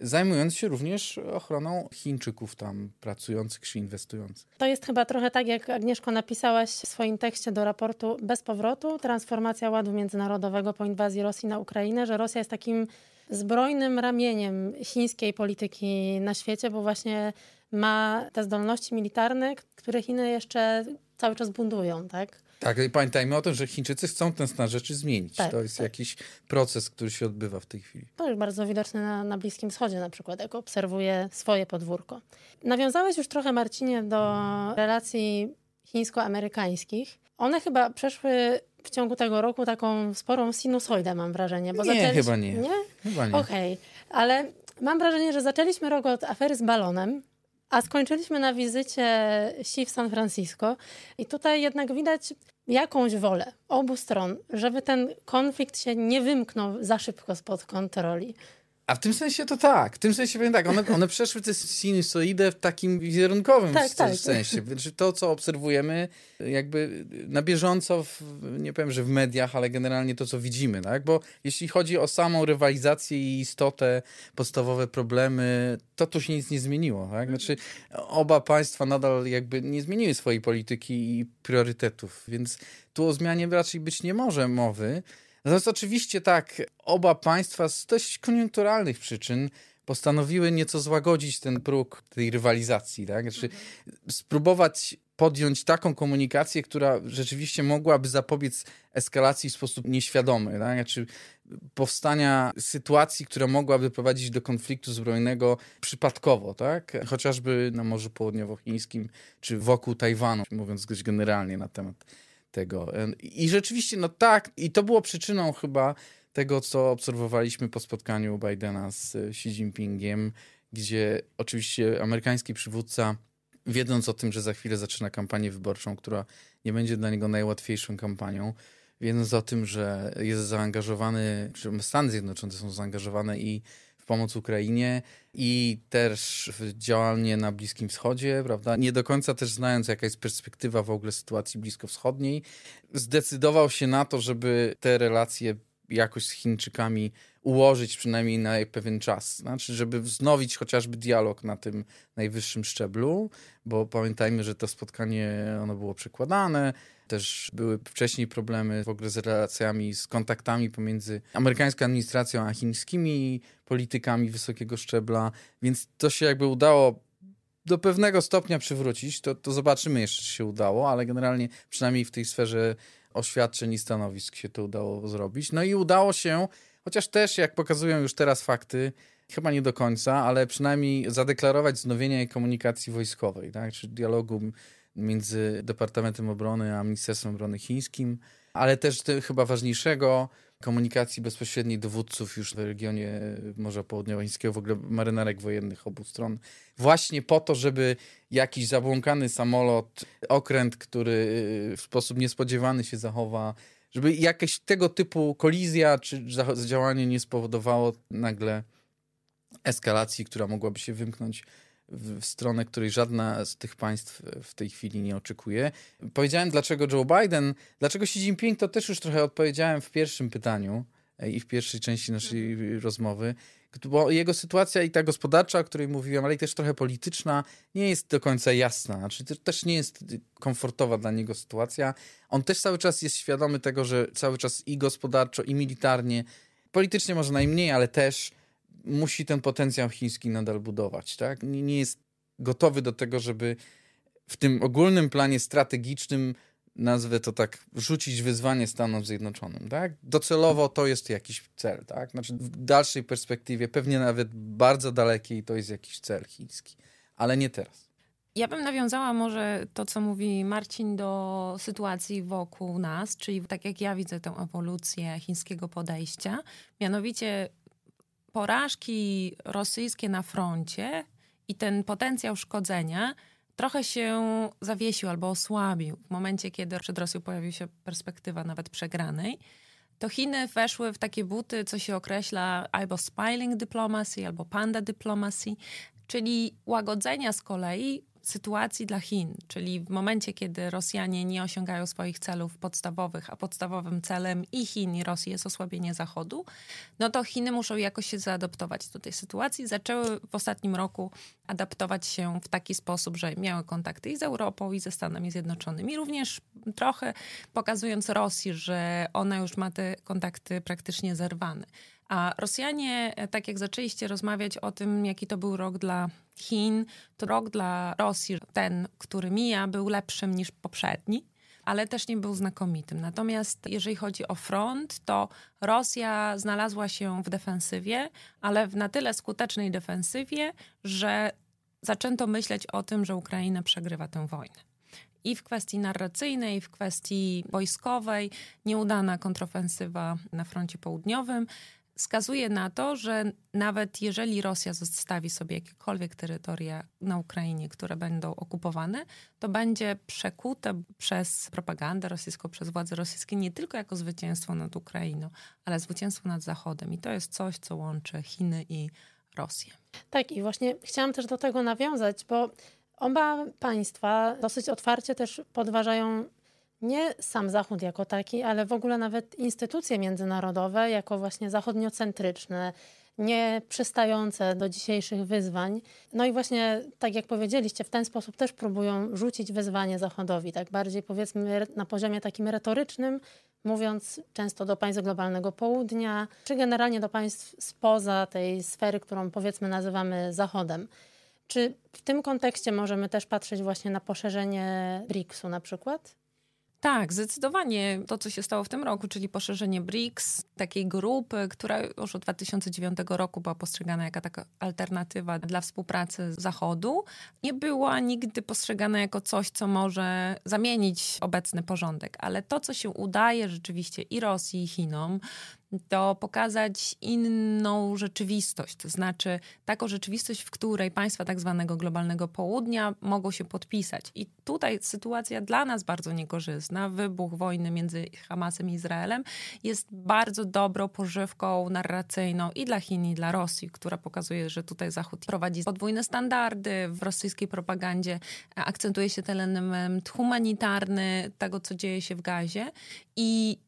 zajmując się również ochroną Chińczyków tam pracujących czy inwestujących. To jest chyba trochę tak, jak Agnieszko napisałaś w swoim tekście do raportu Bez powrotu, transformacja ładu międzynarodowego po inwazji Rosji na Ukrainę, że Rosja jest takim zbrojnym ramieniem chińskiej polityki na świecie, bo właśnie ma te zdolności militarne, które Chiny jeszcze cały czas bundują, tak? Tak, i pamiętajmy o tym, że Chińczycy chcą ten stan rzeczy zmienić. Tak, to jest tak. jakiś proces, który się odbywa w tej chwili. To jest bardzo widoczne na, na Bliskim Wschodzie na przykład, jak obserwuję swoje podwórko. Nawiązałeś już trochę, Marcinie, do relacji chińsko-amerykańskich. One chyba przeszły w ciągu tego roku taką sporą sinusoidę, mam wrażenie. Bo nie, zaczęliśmy... chyba nie. Nie? Chyba nie. Okej, okay. ale mam wrażenie, że zaczęliśmy rok od afery z balonem, a skończyliśmy na wizycie Xi w San Francisco. I tutaj jednak widać jakąś wolę obu stron, żeby ten konflikt się nie wymknął za szybko spod kontroli. A w tym sensie to tak. W tym sensie powiem tak, one, one przeszły tę sinusoidę w takim wizerunkowym tak, tak. sensie. Znaczy to, co obserwujemy jakby na bieżąco, w, nie powiem, że w mediach, ale generalnie to, co widzimy. Tak? Bo jeśli chodzi o samą rywalizację i istotę, podstawowe problemy, to tu się nic nie zmieniło. Tak? Znaczy oba państwa nadal jakby nie zmieniły swojej polityki i priorytetów, więc tu o zmianie raczej być nie może mowy. Natomiast oczywiście tak, oba państwa z dość koniunkturalnych przyczyn postanowiły nieco złagodzić ten próg tej rywalizacji, tak? Znaczy, spróbować podjąć taką komunikację, która rzeczywiście mogłaby zapobiec eskalacji w sposób nieświadomy, tak? Znaczy, powstania sytuacji, która mogłaby prowadzić do konfliktu zbrojnego przypadkowo, tak? Chociażby na Morzu Południowochińskim, czy wokół Tajwanu, mówiąc dość generalnie na temat tego. I rzeczywiście, no tak, i to było przyczyną chyba tego, co obserwowaliśmy po spotkaniu Bidena z Xi Jinpingiem, gdzie oczywiście amerykański przywódca, wiedząc o tym, że za chwilę zaczyna kampanię wyborczą, która nie będzie dla niego najłatwiejszą kampanią, wiedząc o tym, że jest zaangażowany, że Stany Zjednoczone są zaangażowane i pomoc Ukrainie i też działanie na Bliskim Wschodzie, prawda? Nie do końca też znając, jaka jest perspektywa w ogóle sytuacji bliskowschodniej, zdecydował się na to, żeby te relacje jakoś z Chińczykami ułożyć przynajmniej na pewien czas. Znaczy, żeby wznowić chociażby dialog na tym najwyższym szczeblu, bo pamiętajmy, że to spotkanie ono było przekładane. Też były wcześniej problemy w ogóle z relacjami, z kontaktami pomiędzy amerykańską administracją a chińskimi politykami wysokiego szczebla, więc to się jakby udało do pewnego stopnia przywrócić. To, to zobaczymy jeszcze, czy się udało, ale generalnie przynajmniej w tej sferze oświadczeń i stanowisk się to udało zrobić. No i udało się, chociaż też, jak pokazują już teraz fakty, chyba nie do końca, ale przynajmniej zadeklarować wznowienie komunikacji wojskowej, tak? czy dialogu między Departamentem Obrony a Ministerstwem Obrony Chińskim, ale też chyba ważniejszego, komunikacji bezpośredniej dowódców już w regionie Morza Południowochińskiego, w ogóle marynarek wojennych obu stron, właśnie po to, żeby jakiś zabłąkany samolot, okręt, który w sposób niespodziewany się zachowa, żeby jakaś tego typu kolizja czy działanie nie spowodowało nagle eskalacji, która mogłaby się wymknąć w stronę, której żadna z tych państw w tej chwili nie oczekuje. Powiedziałem, dlaczego Joe Biden, dlaczego Xi Jinping, to też już trochę odpowiedziałem w pierwszym pytaniu e, i w pierwszej części naszej rozmowy, bo jego sytuacja i ta gospodarcza, o której mówiłem, ale i też trochę polityczna, nie jest do końca jasna. Znaczy, to też nie jest komfortowa dla niego sytuacja. On też cały czas jest świadomy tego, że cały czas i gospodarczo, i militarnie, politycznie może najmniej, ale też musi ten potencjał chiński nadal budować. Tak? Nie, jest gotowy do tego, żeby w tym ogólnym planie strategicznym, nazwę to tak, rzucić wyzwanie Stanom Zjednoczonym. Tak? Docelowo to jest jakiś cel. Tak? Znaczy w dalszej perspektywie, pewnie nawet bardzo dalekiej, to jest jakiś cel chiński, ale nie teraz. Ja bym nawiązała może to, co mówi Marcin, do sytuacji wokół nas, czyli tak jak ja widzę tę ewolucję chińskiego podejścia. Mianowicie porażki rosyjskie na froncie i ten potencjał szkodzenia trochę się zawiesił albo osłabił w momencie, kiedy przed Rosją pojawiła się perspektywa nawet przegranej, to Chiny weszły w takie buty, co się określa albo spying diplomacy, albo panda diplomacy, czyli łagodzenia z kolei sytuacji dla Chin, czyli w momencie, kiedy Rosjanie nie osiągają swoich celów podstawowych, a podstawowym celem i Chin, i Rosji jest osłabienie Zachodu, no to Chiny muszą jakoś się zaadaptować do tej sytuacji. Zaczęły w ostatnim roku adaptować się w taki sposób, że miały kontakty i z Europą, i ze Stanami Zjednoczonymi, również trochę pokazując Rosji, że ona już ma te kontakty praktycznie zerwane. A Rosjanie, tak jak zaczęliście rozmawiać o tym, jaki to był rok dla Chin, to rok dla Rosji, ten, który mija, był lepszym niż poprzedni ale też nie był znakomitym. Natomiast jeżeli chodzi o front, to Rosja znalazła się w defensywie, ale w na tyle skutecznej defensywie, że zaczęto myśleć o tym, że Ukraina przegrywa tę wojnę i w kwestii narracyjnej, w kwestii wojskowej, nieudana kontrofensywa na froncie południowym wskazuje na to, że nawet jeżeli Rosja zostawi sobie jakiekolwiek terytoria na Ukrainie, które będą okupowane, to będzie przekute przez propagandę rosyjską, przez władze rosyjskie nie tylko jako zwycięstwo nad Ukrainą, ale zwycięstwo nad Zachodem. I to jest coś, co łączy Chiny i Rosję. Tak, i właśnie chciałam też do tego nawiązać, bo oba państwa dosyć otwarcie też podważają nie sam Zachód jako taki, ale w ogóle nawet instytucje międzynarodowe jako właśnie zachodniocentryczne, nie przystające do dzisiejszych wyzwań. No i właśnie, tak jak powiedzieliście, w ten sposób też próbują rzucić wyzwanie Zachodowi, tak bardziej powiedzmy na poziomie takim retorycznym, mówiąc często do państw globalnego południa, czy generalnie do państw spoza tej sfery, którą powiedzmy nazywamy Zachodem. Czy w tym kontekście możemy też patrzeć właśnie na poszerzenie BRICS-u na przykład? Tak, zdecydowanie to, co się stało w tym roku, czyli poszerzenie BRICS, takiej grupy, która już od 2009 roku była postrzegana jako taka alternatywa dla współpracy Zachodu, nie była nigdy postrzegana jako coś, co może zamienić obecny porządek. Ale to, co się udaje rzeczywiście i Rosji, i Chinom, to pokazać inną rzeczywistość, to znaczy taką rzeczywistość, w której państwa tak zwanego globalnego południa mogą się podpisać. I tutaj sytuacja dla nas bardzo niekorzystna. Na wybuch wojny między Hamasem i Izraelem, jest bardzo dobrą pożywką narracyjną i dla Chin, i dla Rosji, która pokazuje, że tutaj Zachód prowadzi podwójne standardy. W rosyjskiej propagandzie, akcentuje się ten element humanitarny tego, co dzieje się w Gazie. I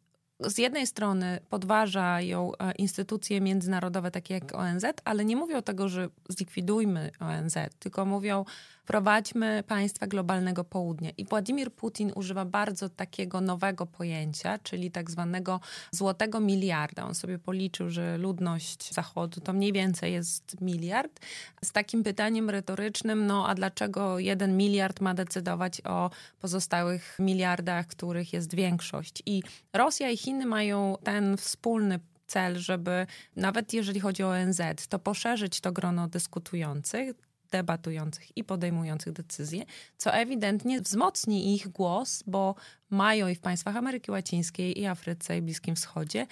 z jednej strony podważają e, instytucje międzynarodowe takie jak ONZ, ale nie mówią tego, że zlikwidujmy ONZ, tylko mówią, prowadźmy państwa globalnego południa. I Władimir Putin używa bardzo takiego nowego pojęcia, czyli tak zwanego złotego miliarda. On sobie policzył, że ludność Zachodu to mniej więcej jest miliard. Z takim pytaniem retorycznym, no a dlaczego jeden miliard ma decydować o pozostałych miliardach, których jest większość? I Rosja i Chiny mają ten wspólny cel, żeby nawet jeżeli chodzi o ONZ, to poszerzyć to grono dyskutujących, debatujących i podejmujących decyzje, co ewidentnie wzmocni ich głos, bo mają i w państwach Ameryki Łacińskiej, i Afryce, i Bliskim Wschodzie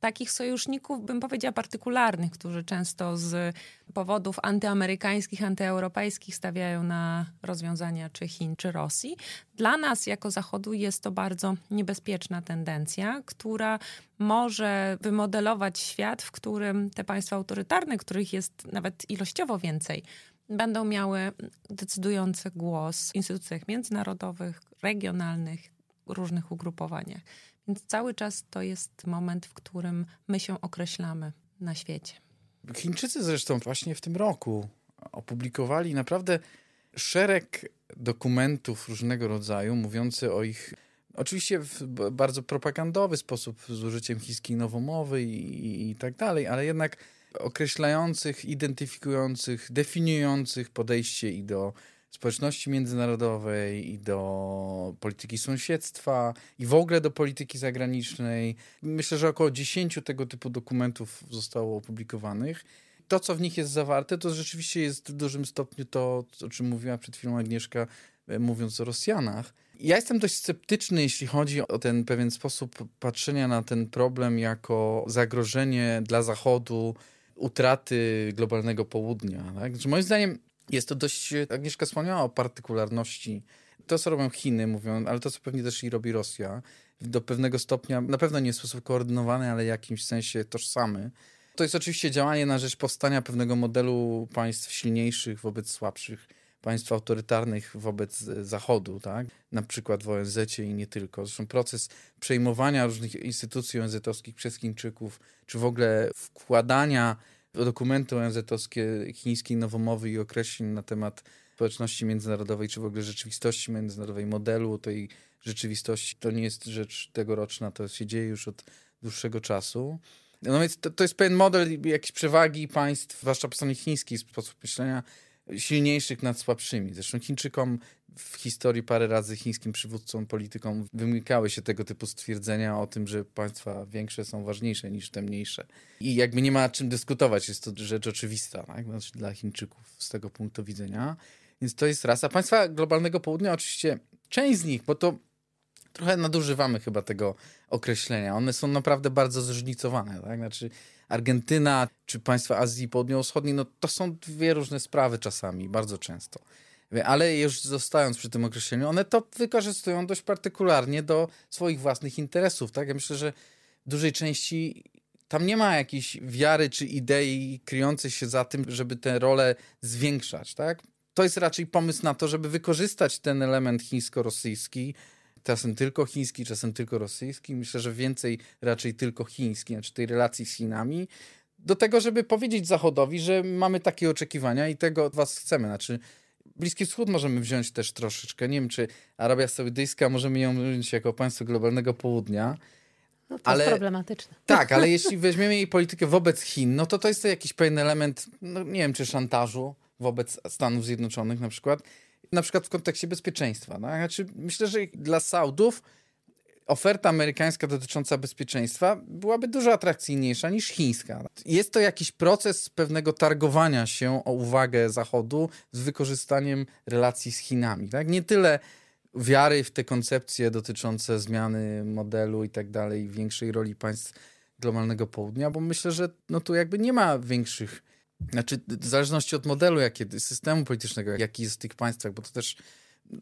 takich sojuszników, bym powiedziała, partykularnych, którzy często z powodów antyamerykańskich, antyeuropejskich stawiają na rozwiązania czy Chin, czy Rosji. Dla nas, jako Zachodu, jest to bardzo niebezpieczna tendencja, która może wymodelować świat, w którym te państwa autorytarne, których jest nawet ilościowo więcej, będą miały decydujący głos w instytucjach międzynarodowych, regionalnych, różnych ugrupowaniach. Więc cały czas to jest moment, w którym my się określamy na świecie. Chińczycy zresztą właśnie w tym roku opublikowali naprawdę szereg dokumentów różnego rodzaju, mówiący o ich, oczywiście w bardzo propagandowy sposób, z użyciem chińskiej nowomowy i, i, i tak dalej, ale jednak określających, identyfikujących, definiujących podejście i do społeczności międzynarodowej, i do polityki sąsiedztwa, i w ogóle do polityki zagranicznej. Myślę, że około 10 tego typu dokumentów zostało opublikowanych. To, co w nich jest zawarte, to rzeczywiście jest w dużym stopniu to, o czym mówiła przed chwilą Agnieszka, e, mówiąc o Rosjanach. Ja jestem dość sceptyczny, jeśli chodzi o ten pewien sposób patrzenia na ten problem jako zagrożenie dla Zachodu, utraty globalnego południa. Tak? Znaczy, moim zdaniem jest to dość, Agnieszka wspomniała o partykularności. To, co robią Chiny, mówią, ale to, co pewnie też i robi Rosja, do pewnego stopnia, na pewno nie w sposób koordynowany, ale w jakimś sensie tożsamy. To jest oczywiście działanie na rzecz powstania pewnego modelu państw silniejszych wobec słabszych, państw autorytarnych wobec Zachodu, tak? na przykład w ONZ i nie tylko. Zresztą proces przejmowania różnych instytucji ONZ-owskich przez Chińczyków, czy w ogóle wkładania dokumenty ONZ-owskie chińskiej nowomowy i określeń na temat społeczności międzynarodowej, czy w ogóle rzeczywistości międzynarodowej, modelu tej rzeczywistości, to nie jest rzecz tegoroczna, to się dzieje już od dłuższego czasu. No więc to, to jest pewien model jakiejś przewagi państw, zwłaszcza po stronie chińskiej, sposób myślenia, silniejszych nad słabszymi. Zresztą Chińczykom w historii parę razy chińskim przywódcom, politykom wymykały się tego typu stwierdzenia o tym, że państwa większe są ważniejsze niż te mniejsze. I jakby nie ma czym dyskutować, jest to rzecz oczywista tak? znaczy dla Chińczyków z tego punktu widzenia. Więc to jest raz. A państwa globalnego południa oczywiście, część z nich, bo to trochę nadużywamy chyba tego określenia. One są naprawdę bardzo zróżnicowane. Tak? Znaczy Argentyna czy państwa Azji Południowo-Wschodniej, no to są dwie różne sprawy czasami, bardzo często. Ale już zostając przy tym określeniu, one to wykorzystują dość partykularnie do swoich własnych interesów. Tak? Ja myślę, że w dużej części tam nie ma jakiejś wiary czy idei kryjącej się za tym, żeby tę rolę zwiększać. Tak? To jest raczej pomysł na to, żeby wykorzystać ten element chińsko-rosyjski, czasem tylko chiński, czasem tylko rosyjski. Myślę, że więcej raczej tylko chiński, znaczy tej relacji z Chinami, do tego, żeby powiedzieć Zachodowi, że mamy takie oczekiwania i tego od was chcemy. Znaczy, Bliski Wschód możemy wziąć też troszeczkę. Nie wiem, czy Arabia Saudyjska możemy ją wziąć jako państwo globalnego południa. No to ale, jest problematyczne. Tak, ale jeśli weźmiemy jej politykę wobec Chin, no to to jest to jakiś pewien element, no nie wiem, czy szantażu wobec Stanów Zjednoczonych na przykład. Na przykład w kontekście bezpieczeństwa. No? Znaczy, myślę, że dla Saudów oferta amerykańska dotycząca bezpieczeństwa byłaby dużo atrakcyjniejsza niż chińska. Jest to jakiś proces pewnego targowania się o uwagę Zachodu z wykorzystaniem relacji z Chinami. Tak? Nie tyle wiary w te koncepcje dotyczące zmiany modelu i tak dalej, większej roli państw globalnego południa, bo myślę, że no tu jakby nie ma większych, znaczy w zależności od modelu, jakie, systemu politycznego, jaki jest w tych państwach, bo to też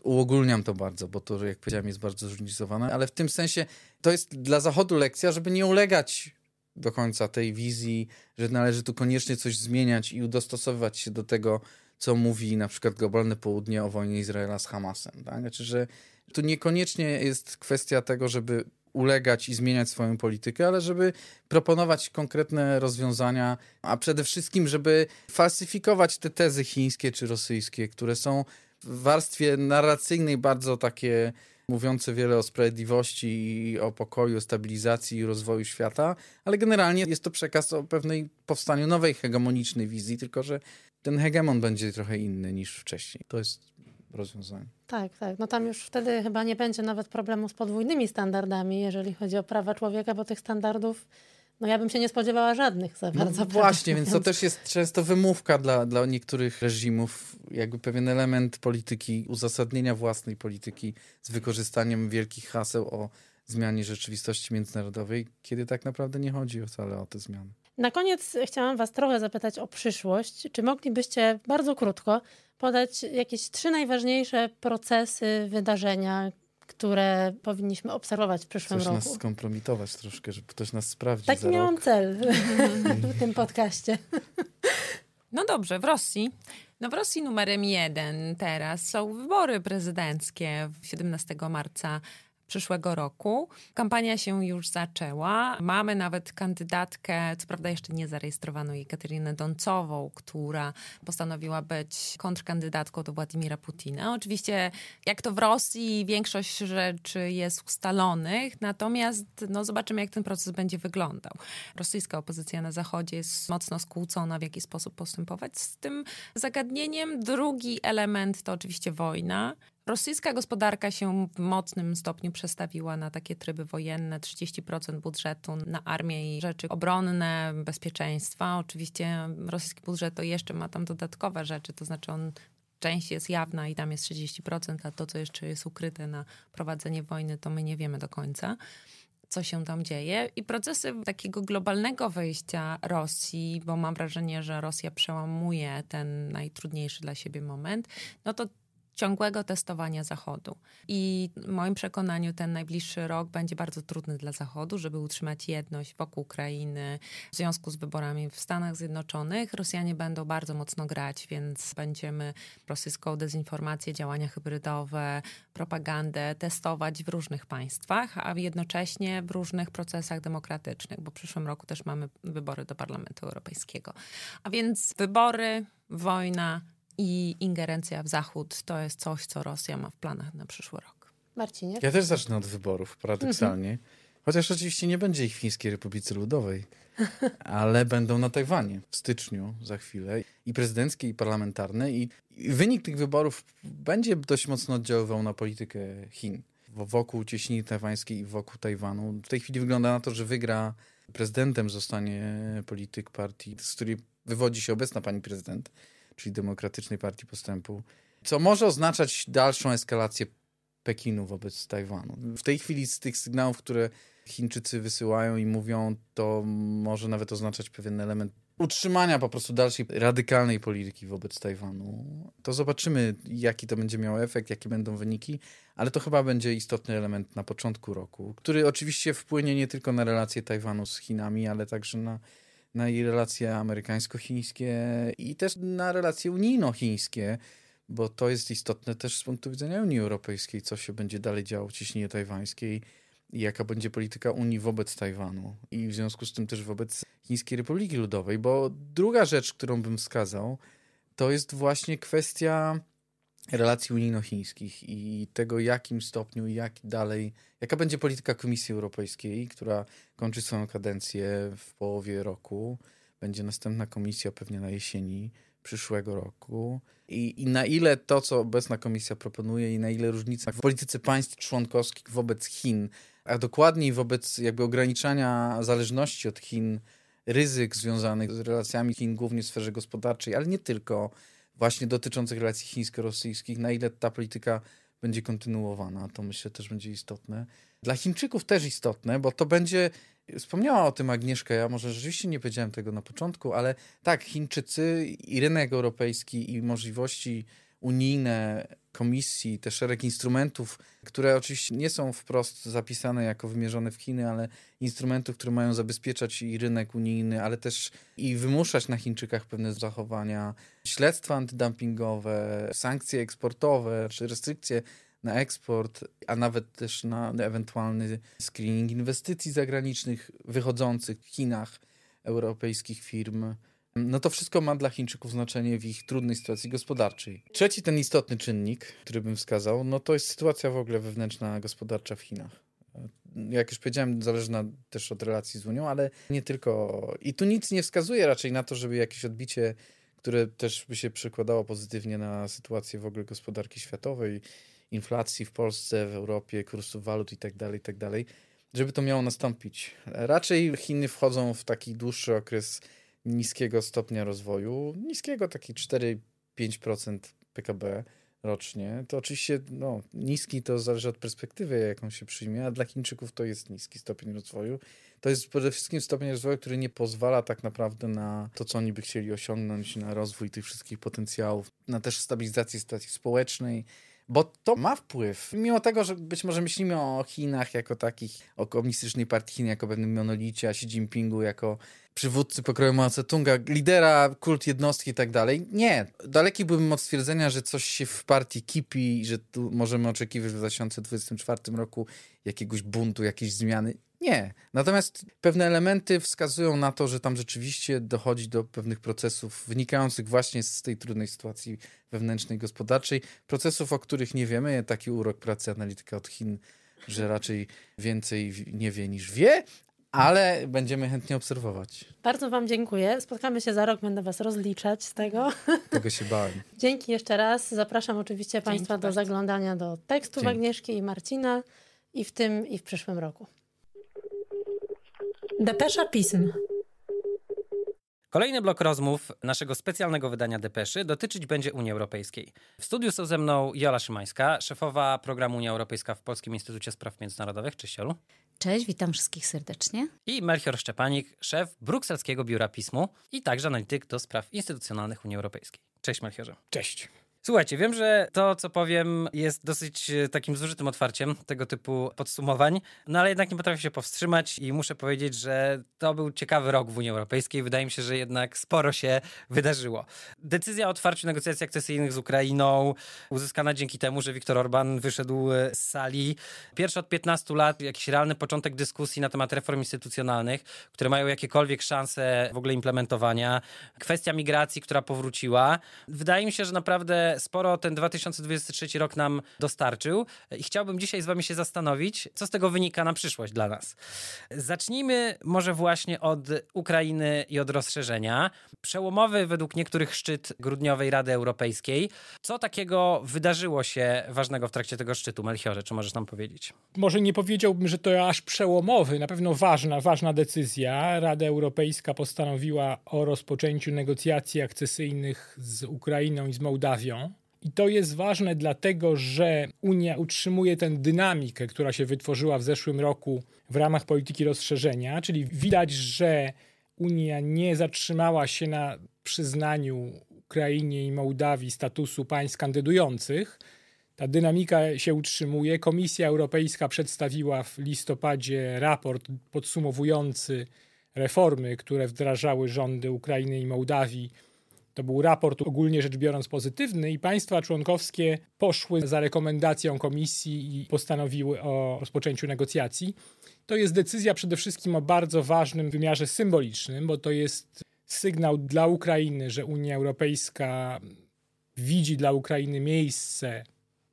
uogólniam to bardzo, bo to, jak powiedziałem, jest bardzo zróżnicowane, ale w tym sensie to jest dla Zachodu lekcja, żeby nie ulegać do końca tej wizji, że należy tu koniecznie coś zmieniać i dostosowywać się do tego, co mówi na przykład globalne południe o wojnie Izraela z Hamasem. Tak? Znaczy, że tu niekoniecznie jest kwestia tego, żeby ulegać i zmieniać swoją politykę, ale żeby proponować konkretne rozwiązania, a przede wszystkim, żeby falsyfikować te tezy chińskie czy rosyjskie, które są w warstwie narracyjnej bardzo takie mówiące wiele o sprawiedliwości i o pokoju, stabilizacji i rozwoju świata, ale generalnie jest to przekaz o pewnej powstaniu nowej hegemonicznej wizji, tylko że ten hegemon będzie trochę inny niż wcześniej. To jest rozwiązanie. Tak, tak. No tam już wtedy chyba nie będzie nawet problemu z podwójnymi standardami, jeżeli chodzi o prawa człowieka, bo tych standardów no ja bym się nie spodziewała żadnych za no bardzo. Właśnie, więc to też jest często wymówka dla, dla niektórych reżimów, jakby pewien element polityki, uzasadnienia własnej polityki z wykorzystaniem wielkich haseł o zmianie rzeczywistości międzynarodowej, kiedy tak naprawdę nie chodzi wcale o te zmiany. Na koniec chciałam Was trochę zapytać o przyszłość. Czy moglibyście bardzo krótko podać jakieś trzy najważniejsze procesy, wydarzenia, które powinniśmy obserwować w przyszłym Chcesz roku. nas skompromitować troszkę, żeby ktoś nas sprawdził Taki za miałam rok. cel w tym podcaście. No dobrze, w Rosji. No w Rosji numerem jeden teraz są wybory prezydenckie 17 marca przyszłego roku. Kampania się już zaczęła. Mamy nawet kandydatkę, co prawda jeszcze nie zarejestrowaną, Jekaterinę Doncową, która postanowiła być kontrkandydatką do Władimira Putina. Oczywiście, jak to w Rosji, większość rzeczy jest ustalonych, natomiast no, zobaczymy, jak ten proces będzie wyglądał. Rosyjska opozycja na Zachodzie jest mocno skłócona, w jaki sposób postępować z tym zagadnieniem. Drugi element to oczywiście wojna. Rosyjska gospodarka się w mocnym stopniu przestawiła na takie tryby wojenne. 30% budżetu na armię i rzeczy obronne, bezpieczeństwa. Oczywiście rosyjski budżet to jeszcze ma tam dodatkowe rzeczy, to znaczy on część jest jawna i tam jest 30%, a to, co jeszcze jest ukryte na prowadzenie wojny, to my nie wiemy do końca co się tam dzieje. I procesy takiego globalnego wejścia Rosji, bo mam wrażenie, że Rosja przełamuje ten najtrudniejszy dla siebie moment, no to ciągłego testowania Zachodu. I w moim przekonaniu ten najbliższy rok będzie bardzo trudny dla Zachodu, żeby utrzymać jedność wokół Ukrainy w związku z wyborami w Stanach Zjednoczonych. Rosjanie będą bardzo mocno grać, więc będziemy rosyjską dezinformację, działania hybrydowe, propagandę testować w różnych państwach, a jednocześnie w różnych procesach demokratycznych, bo w przyszłym roku też mamy wybory do Parlamentu Europejskiego. A więc wybory, wojna, i ingerencja w Zachód to jest coś, co Rosja ma w planach na przyszły rok. Marcinie? Ja też zacznę od wyborów, paradoksalnie. Mhm. Chociaż oczywiście nie będzie ich w Chińskiej Republice Ludowej, ale będą na Tajwanie w styczniu za chwilę. I prezydenckie, i parlamentarne. I, i wynik tych wyborów będzie dość mocno oddziaływał na politykę Chin. Wokół cieśniny tajwańskiej i wokół Tajwanu. W tej chwili wygląda na to, że wygra prezydentem zostanie polityk partii, z której wywodzi się obecna pani prezydent czyli Demokratycznej Partii Postępu, co może oznaczać dalszą eskalację Pekinu wobec Tajwanu. W tej chwili z tych sygnałów, które Chińczycy wysyłają i mówią, to może nawet oznaczać pewien element utrzymania po prostu dalszej radykalnej polityki wobec Tajwanu. To zobaczymy, jaki to będzie miało efekt, jakie będą wyniki, ale to chyba będzie istotny element na początku roku, który oczywiście wpłynie nie tylko na relacje Tajwanu z Chinami, ale także na na relacje amerykańsko-chińskie i też na relacje unijno-chińskie, bo to jest istotne też z punktu widzenia Unii Europejskiej, co się będzie dalej działo w ciśnienie tajwańskiej i jaka będzie polityka Unii wobec Tajwanu i w związku z tym też wobec Chińskiej Republiki Ludowej, bo druga rzecz, którą bym wskazał, to jest właśnie kwestia relacji unijno-chińskich i tego, jakim stopniu i jak dalej, jaka będzie polityka Komisji Europejskiej, która kończy swoją kadencję w połowie roku. Będzie następna komisja pewnie na jesieni przyszłego roku. I, I na ile to, co obecna komisja proponuje, i na ile różnica w polityce państw członkowskich wobec Chin, a dokładniej wobec jakby ograniczania zależności od Chin, ryzyk związanych z relacjami Chin, głównie w sferze gospodarczej, ale nie tylko, właśnie dotyczących relacji chińsko-rosyjskich, na ile ta polityka będzie kontynuowana, to myślę też będzie istotne. Dla Chińczyków też istotne, bo to będzie, wspomniała o tym Agnieszka, ja może rzeczywiście nie powiedziałem tego na początku, ale tak, Chińczycy i rynek europejski i możliwości unijne komisji, te szereg instrumentów, które oczywiście nie są wprost zapisane jako wymierzone w Chiny, ale instrumentów, które mają zabezpieczać i rynek unijny, ale też i wymuszać na Chińczykach pewne zachowania, śledztwa antydumpingowe, sankcje eksportowe czy restrykcje na eksport, a nawet też na ewentualny screening inwestycji zagranicznych wychodzących w Chinach europejskich firm. No to wszystko ma dla Chińczyków znaczenie w ich trudnej sytuacji gospodarczej. Trzeci ten istotny czynnik, który bym wskazał, no to jest sytuacja w ogóle wewnętrzna gospodarcza w Chinach. Jak już powiedziałem, zależna też od relacji z Unią, ale nie tylko. I tu nic nie wskazuje raczej na to, żeby jakieś odbicie, które też by się przekładało pozytywnie na sytuację w ogóle gospodarki światowej, inflacji w Polsce, w Europie, kursów walut i tak dalej, i tak żeby to miało nastąpić. Raczej Chiny wchodzą w taki dłuższy okres niskiego stopnia rozwoju, niskiego taki 4-5% PKB rocznie, to oczywiście no, niski to zależy od perspektywy, jaką się przyjmie, a dla Chińczyków to jest niski stopień rozwoju. To jest przede wszystkim stopień rozwoju, który nie pozwala tak naprawdę na to, co oni by chcieli osiągnąć, na rozwój tych wszystkich potencjałów, na też stabilizację sytuacji społecznej, bo to ma wpływ. Mimo tego, że być może myślimy o Chinach jako takich, o komunistycznej partii Chin jako pewnym monolicie, a Xi Jinpingu jako przywódcy pokroju Mao Tse-tunga, lidera, kult jednostki i tak dalej. Nie. Daleki byłbym od stwierdzenia, że coś się w partii kipi i że tu możemy oczekiwać w 2024 roku jakiegoś buntu, jakiejś zmiany. Nie. Natomiast pewne elementy wskazują na to, że tam rzeczywiście dochodzi do pewnych procesów wynikających właśnie z tej trudnej sytuacji wewnętrznej, gospodarczej. Procesów, o których nie wiemy. Taki urok pracy analityka od Chin, że raczej więcej nie wie niż wie, ale będziemy chętnie obserwować. Bardzo Wam dziękuję. Spotkamy się za rok, będę Was rozliczać z tego. Tego się bałem. Dzięki jeszcze raz. Zapraszam oczywiście Dzięki Państwa do bardzo. zaglądania do tekstów Dzięki. Agnieszki i Marcina i w tym i w przyszłym roku. Depesza Pism. Kolejny blok rozmów naszego specjalnego wydania Depeszy dotyczyć będzie Unii Europejskiej. W studiu są ze mną Jola Szymańska, szefowa programu Unia Europejska w Polskim Instytucie Spraw Międzynarodowych. Cześć Jolu. Cześć, witam wszystkich serdecznie. I Melchior Szczepanik, szef brukselskiego biura pismu i także analityk do spraw instytucjonalnych Unii Europejskiej. Cześć Melchiorze. Cześć. Słuchajcie, wiem, że to, co powiem, jest dosyć e, takim zużytym otwarciem tego typu podsumowań, no ale jednak nie potrafię się powstrzymać i muszę powiedzieć, że to był ciekawy rok w Unii Europejskiej. Wydaje mi się, że jednak sporo się wydarzyło. Decyzja o otwarciu negocjacji akcesyjnych z Ukrainą uzyskana dzięki temu, że Viktor Orban wyszedł e, z sali. Pierwszy od 15 lat jakiś realny początek dyskusji na temat reform instytucjonalnych, które mają jakiekolwiek szanse w ogóle implementowania. Kwestia migracji, która powróciła. Wydaje mi się, że naprawdę sporo ten 2023 rok nam dostarczył i chciałbym dzisiaj z wami się zastanowić, co z tego wynika na przyszłość dla nas. Zacznijmy może właśnie od Ukrainy i od rozszerzenia. Przełomowy według niektórych szczyt grudniowej Rady Europejskiej. Co takiego wydarzyło się ważnego w trakcie tego szczytu? Melchiorze, czy możesz nam powiedzieć? Może nie powiedziałbym, że to aż przełomowy, na pewno ważna, ważna decyzja. Rada Europejska postanowiła o rozpoczęciu negocjacji akcesyjnych z Ukrainą i z Mołdawią. I to jest ważne dlatego, że Unia utrzymuje tę dynamikę, która się wytworzyła w zeszłym roku w ramach polityki rozszerzenia, czyli widać, że Unia nie zatrzymała się na przyznaniu Ukrainie i Mołdawii statusu państw kandydujących. Ta dynamika się utrzymuje. Komisja Europejska przedstawiła w listopadzie raport podsumowujący reformy, które wdrażały rządy Ukrainy i Mołdawii to był raport ogólnie rzecz biorąc pozytywny i państwa członkowskie poszły za rekomendacją komisji i postanowiły o rozpoczęciu negocjacji. To jest decyzja przede wszystkim o bardzo ważnym wymiarze symbolicznym, bo to jest sygnał dla Ukrainy, że Unia Europejska widzi dla Ukrainy miejsce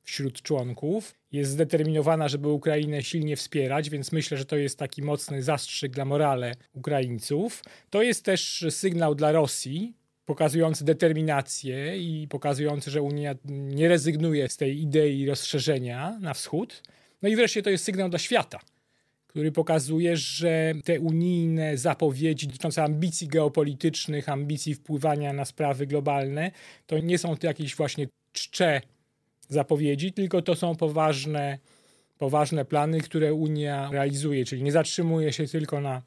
wśród członków. Jest zdeterminowana, żeby Ukrainę silnie wspierać, więc myślę, że to jest taki mocny zastrzyk dla morale Ukraińców. To jest też sygnał dla Rosji, pokazujący determinację i pokazujący, że Unia nie rezygnuje z tej idei rozszerzenia na wschód. No i wreszcie to jest sygnał dla świata, który pokazuje, że te unijne zapowiedzi dotyczące ambicji geopolitycznych, ambicji wpływania na sprawy globalne, to nie są to jakieś właśnie czcze zapowiedzi, tylko to są poważne, poważne plany, które Unia realizuje, czyli nie zatrzymuje się tylko na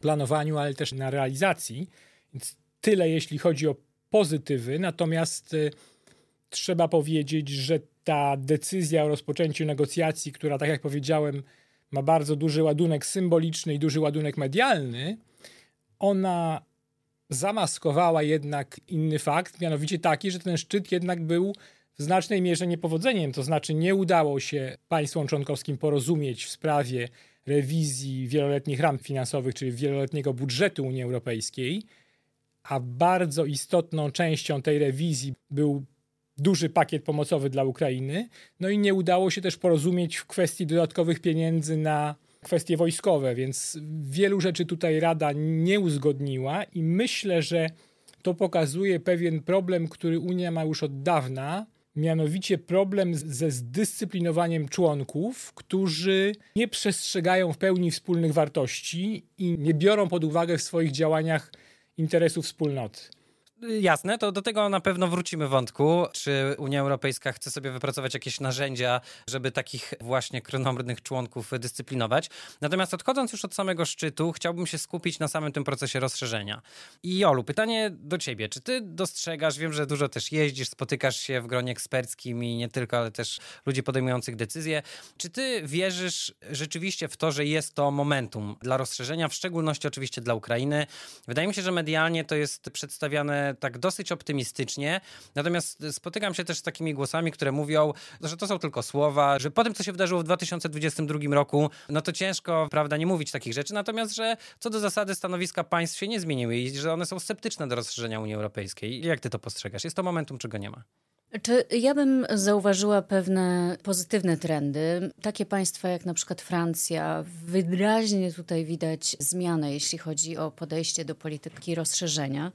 planowaniu, ale też na realizacji. Więc tyle, jeśli chodzi o pozytywy, natomiast y, trzeba powiedzieć, że ta decyzja o rozpoczęciu negocjacji, która, tak jak powiedziałem, ma bardzo duży ładunek symboliczny i duży ładunek medialny, ona zamaskowała jednak inny fakt, mianowicie taki, że ten szczyt jednak był w znacznej mierze niepowodzeniem, to znaczy nie udało się państwom członkowskim porozumieć w sprawie rewizji wieloletnich ram finansowych, czyli wieloletniego budżetu Unii Europejskiej, a bardzo istotną częścią tej rewizji był duży pakiet pomocowy dla Ukrainy. No i nie udało się też porozumieć w kwestii dodatkowych pieniędzy na kwestie wojskowe, więc wielu rzeczy tutaj Rada nie uzgodniła i myślę, że to pokazuje pewien problem, który Unia ma już od dawna, mianowicie problem ze zdyscyplinowaniem członków, którzy nie przestrzegają w pełni wspólnych wartości i nie biorą pod uwagę w swoich działaniach interesów wspólnoty. Jasne, to do tego na pewno wrócimy wątku. Czy Unia Europejska chce sobie wypracować jakieś narzędzia, żeby takich właśnie kronomrnych członków dyscyplinować? Natomiast odchodząc już od samego szczytu, chciałbym się skupić na samym tym procesie rozszerzenia. I Jolu, pytanie do ciebie. Czy ty dostrzegasz, wiem, że dużo też jeździsz, spotykasz się w gronie eksperckim i nie tylko, ale też ludzi podejmujących decyzje. Czy ty wierzysz rzeczywiście w to, że jest to momentum dla rozszerzenia, w szczególności oczywiście dla Ukrainy? Wydaje mi się, że medialnie to jest przedstawiane tak dosyć optymistycznie. Natomiast spotykam się też z takimi głosami, które mówią, że to są tylko słowa, że po tym, co się wydarzyło w 2022 roku, no to ciężko, prawda, nie mówić takich rzeczy. Natomiast, że co do zasady stanowiska państw się nie zmieniły i że one są sceptyczne do rozszerzenia Unii Europejskiej. Jak ty to postrzegasz? Jest to momentum, czego nie ma? Czy ja bym zauważyła pewne pozytywne trendy? Takie państwa jak na przykład Francja, wyraźnie tutaj widać zmianę, jeśli chodzi o podejście do polityki rozszerzenia.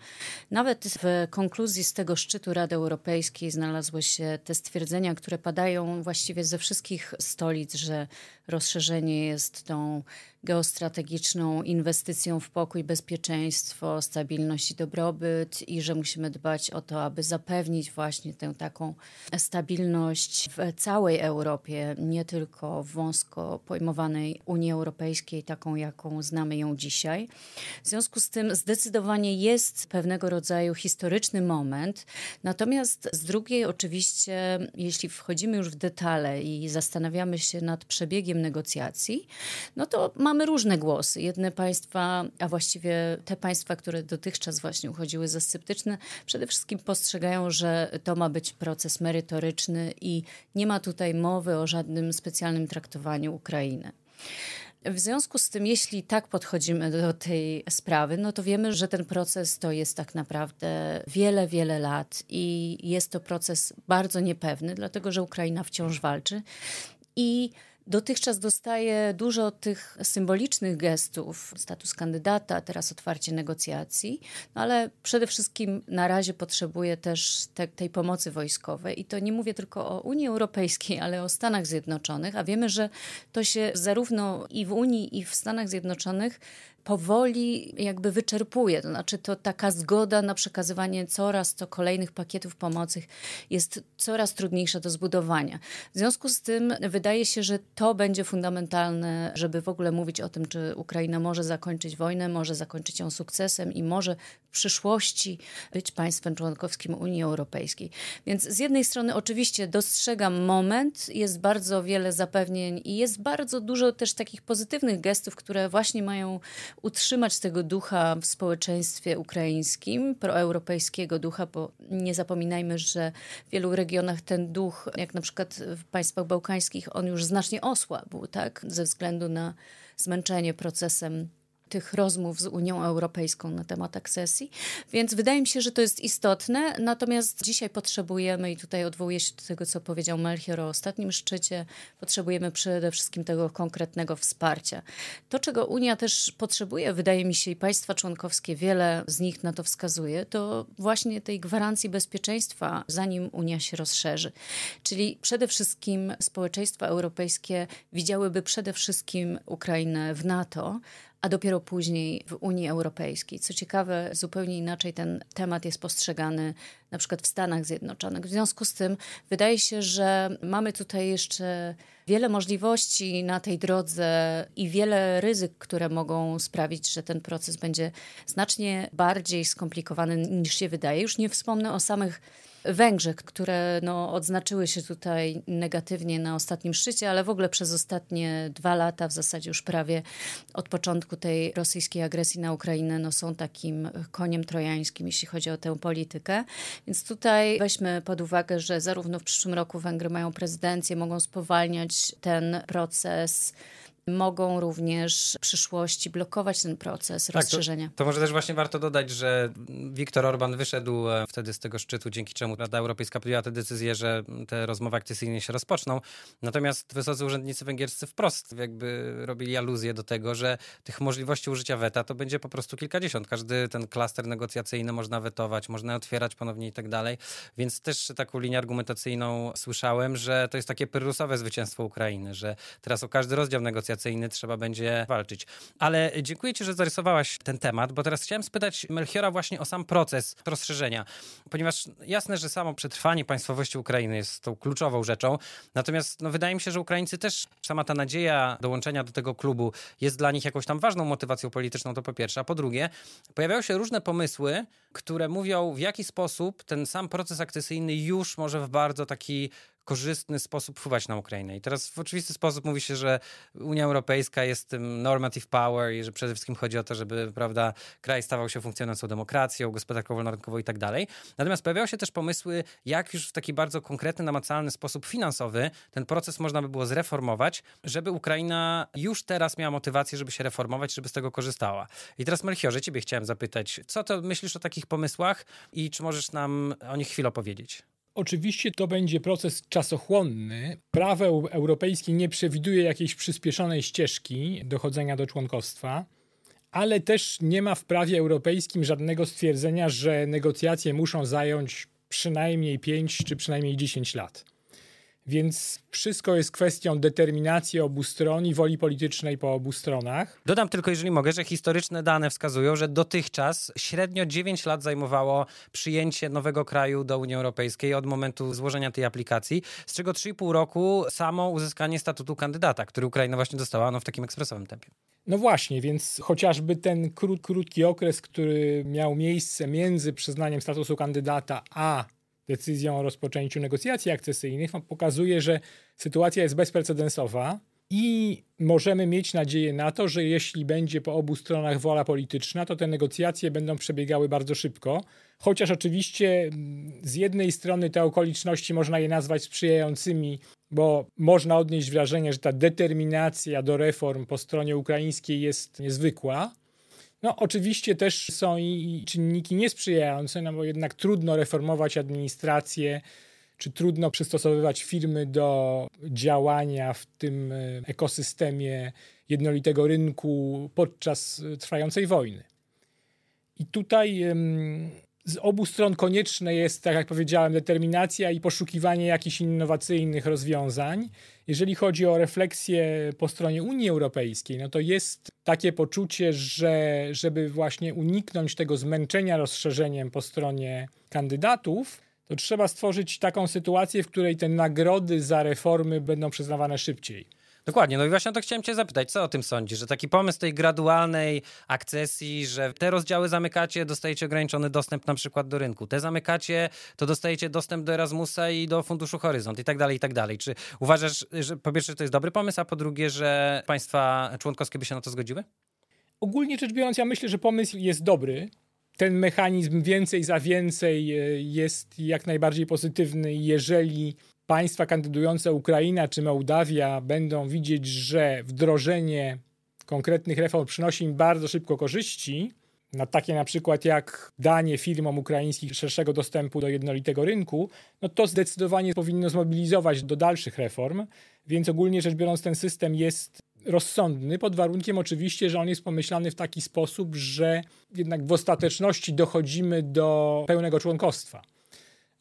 Nawet w konkluzji z tego szczytu Rady Europejskiej znalazły się te stwierdzenia, które padają właściwie ze wszystkich stolic, że rozszerzenie jest tą geostrategiczną inwestycją w pokój, bezpieczeństwo, stabilność i dobrobyt i że musimy dbać o to, aby zapewnić właśnie tę taką stabilność w całej Europie, nie tylko w wąsko pojmowanej Unii Europejskiej, taką jaką znamy ją dzisiaj. W związku z tym zdecydowanie jest pewnego rodzaju historyczny moment, natomiast z drugiej oczywiście, jeśli wchodzimy już w detale i zastanawiamy się nad przebiegiem negocjacji, no to mamy różne głosy. Jedne państwa, a właściwie te państwa, które dotychczas właśnie uchodziły za sceptyczne, przede wszystkim postrzegają, że to ma być proces merytoryczny i nie ma tutaj mowy o żadnym specjalnym traktowaniu Ukrainy. W związku z tym, jeśli tak podchodzimy do tej sprawy, no to wiemy, że ten proces to jest tak naprawdę wiele, wiele lat i jest to proces bardzo niepewny, dlatego że Ukraina wciąż walczy. I Dotychczas dostaje dużo tych symbolicznych gestów, status kandydata, teraz otwarcie negocjacji, no ale przede wszystkim na razie potrzebuje też te, tej pomocy wojskowej. I to nie mówię tylko o Unii Europejskiej, ale o Stanach Zjednoczonych, a wiemy, że to się zarówno i w Unii, i w Stanach Zjednoczonych powoli jakby wyczerpuje. To znaczy to taka zgoda na przekazywanie coraz to kolejnych pakietów pomocy jest coraz trudniejsza do zbudowania. W związku z tym wydaje się, że to będzie fundamentalne, żeby w ogóle mówić o tym, czy Ukraina może zakończyć wojnę, może zakończyć ją sukcesem i może w przyszłości być państwem członkowskim Unii Europejskiej. Więc z jednej strony oczywiście dostrzegam moment, jest bardzo wiele zapewnień i jest bardzo dużo też takich pozytywnych gestów, które właśnie mają utrzymać tego ducha w społeczeństwie ukraińskim, proeuropejskiego ducha, bo nie zapominajmy, że w wielu regionach ten duch, jak na przykład w państwach bałkańskich, on już znacznie osłabł, tak, ze względu na zmęczenie procesem tych rozmów z Unią Europejską na temat akcesji, więc wydaje mi się, że to jest istotne. Natomiast dzisiaj potrzebujemy, i tutaj odwołuję się do tego, co powiedział Melchior o ostatnim szczycie, potrzebujemy przede wszystkim tego konkretnego wsparcia. To, czego Unia też potrzebuje, wydaje mi się, i państwa członkowskie, wiele z nich na to wskazuje, to właśnie tej gwarancji bezpieczeństwa, zanim Unia się rozszerzy. Czyli przede wszystkim społeczeństwa europejskie widziałyby przede wszystkim Ukrainę w NATO, a dopiero później w Unii Europejskiej. Co ciekawe, zupełnie inaczej ten temat jest postrzegany na przykład w Stanach Zjednoczonych. W związku z tym wydaje się, że mamy tutaj jeszcze wiele możliwości na tej drodze i wiele ryzyk, które mogą sprawić, że ten proces będzie znacznie bardziej skomplikowany niż się wydaje. Już nie wspomnę o samych Węgrzech, które no, odznaczyły się tutaj negatywnie na ostatnim szczycie, ale w ogóle przez ostatnie dwa lata, w zasadzie już prawie od początku tej rosyjskiej agresji na Ukrainę, no, są takim koniem trojańskim, jeśli chodzi o tę politykę. Więc tutaj weźmy pod uwagę, że zarówno w przyszłym roku Węgry mają prezydencję, mogą spowalniać ten proces mogą również w przyszłości blokować ten proces tak, rozszerzenia. To, to, może też właśnie warto dodać, że Viktor Orban wyszedł e, wtedy z tego szczytu, dzięki czemu Rada Europejska podjęła tę decyzję, że te rozmowy akcesyjne się rozpoczną. Natomiast wysocy urzędnicy węgierscy wprost jakby robili aluzję do tego, że tych możliwości użycia weta to będzie po prostu kilkadziesiąt. Każdy ten klaster negocjacyjny można wetować, można otwierać ponownie i tak dalej. Więc też taką linię argumentacyjną słyszałem, że to jest takie pyrrusowe zwycięstwo Ukrainy, że teraz o każdy rozdział negocjacyjny trzeba będzie walczyć. Ale dziękuję Ci, że zarysowałaś ten temat, bo teraz chciałem spytać Melchiora właśnie o sam proces rozszerzenia, ponieważ jasne, że samo przetrwanie państwowości Ukrainy jest tą kluczową rzeczą, natomiast no, wydaje mi się, że Ukraińcy też, sama ta nadzieja dołączenia do tego klubu jest dla nich jakąś tam ważną motywacją polityczną, to po pierwsze, a po drugie, pojawiają się różne pomysły, które mówią, w jaki sposób ten sam proces akcesyjny już może w bardzo taki korzystny sposób wpływać na Ukrainę. I teraz w oczywisty sposób mówi się, że Unia Europejska jest tym normative power i że przede wszystkim chodzi o to, żeby prawda, kraj stawał się funkcjonującą demokracją, gospodarką wolnorynkową i tak dalej. Natomiast pojawiały się też pomysły, jak już w taki bardzo konkretny, namacalny sposób finansowy ten proces można by było zreformować, żeby Ukraina już teraz miała motywację, żeby się reformować, żeby z tego korzystała. I teraz Melchiorze, ciebie chciałem zapytać, co to myślisz o takich pomysłach i czy możesz nam o nich chwilę opowiedzieć? Oczywiście to będzie proces czasochłonny. Prawo europejskie nie przewiduje jakiejś przyspieszonej ścieżki dochodzenia do członkostwa, ale też nie ma w prawie europejskim żadnego stwierdzenia, że negocjacje muszą zająć przynajmniej 5 czy przynajmniej 10 lat. Więc wszystko jest kwestią determinacji obu stron i woli politycznej po obu stronach. Dodam tylko, jeżeli mogę, że historyczne dane wskazują, że dotychczas średnio 9 lat zajmowało przyjęcie nowego kraju do Unii Europejskiej od momentu złożenia tej aplikacji, z czego 3,5 roku samo uzyskanie statutu kandydata, który Ukraina właśnie dostała no, w takim ekspresowym tempie. No właśnie, więc chociażby ten krót, krótki okres, który miał miejsce między przyznaniem statusu kandydata a decyzją o rozpoczęciu negocjacji akcesyjnych pokazuje, że sytuacja jest bezprecedensowa i możemy mieć nadzieję na to, że jeśli będzie po obu stronach wola polityczna, to te negocjacje będą przebiegały bardzo szybko. Chociaż oczywiście mm, z jednej strony te okoliczności można je nazwać sprzyjającymi, bo można odnieść wrażenie, że ta determinacja do reform po stronie ukraińskiej jest niezwykła. No, oczywiście też są i czynniki niesprzyjające, no bo jednak trudno reformować administrację, czy trudno przystosowywać firmy do działania w tym e, ekosystemie jednolitego rynku podczas trwającej wojny. I tutaj z obu stron konieczne jest, tak jak powiedziałem, determinacja i poszukiwanie jakichś innowacyjnych rozwiązań. Jeżeli chodzi o refleksję po stronie Unii Europejskiej, no to jest takie poczucie, że żeby właśnie uniknąć tego zmęczenia rozszerzeniem po stronie kandydatów, to trzeba stworzyć taką sytuację, w której te nagrody za reformy będą przyznawane szybciej. Dokładnie, no i właśnie o to chciałem cię zapytać, co o tym sądzisz, że taki pomysł tej gradualnej akcesji, że te rozdziały zamykacie, dostajecie ograniczony dostęp na przykład do rynku, te zamykacie, to dostajecie dostęp do Erasmusa i do Funduszu Horyzont i tak dalej, i tak dalej. Czy uważasz, że po pierwsze, to jest dobry pomysł, a po drugie, że państwa członkowskie by się na to zgodziły? Ogólnie rzecz biorąc, ja myślę, że pomysł jest dobry. Ten mechanizm więcej za więcej e, jest jak najbardziej pozytywny, jeżeli państwa kandydujące Ukraina czy Mołdawia będą widzieć, że wdrożenie konkretnych reform przynosi im bardzo szybko korzyści, na takie na przykład jak danie firmom ukraińskich szerszego dostępu do jednolitego rynku, no to zdecydowanie powinno zmobilizować do dalszych reform. Więc ogólnie rzecz biorąc, ten system jest rozsądny, pod warunkiem oczywiście, że on jest pomyślany w taki sposób, że jednak w ostateczności dochodzimy do pełnego członkostwa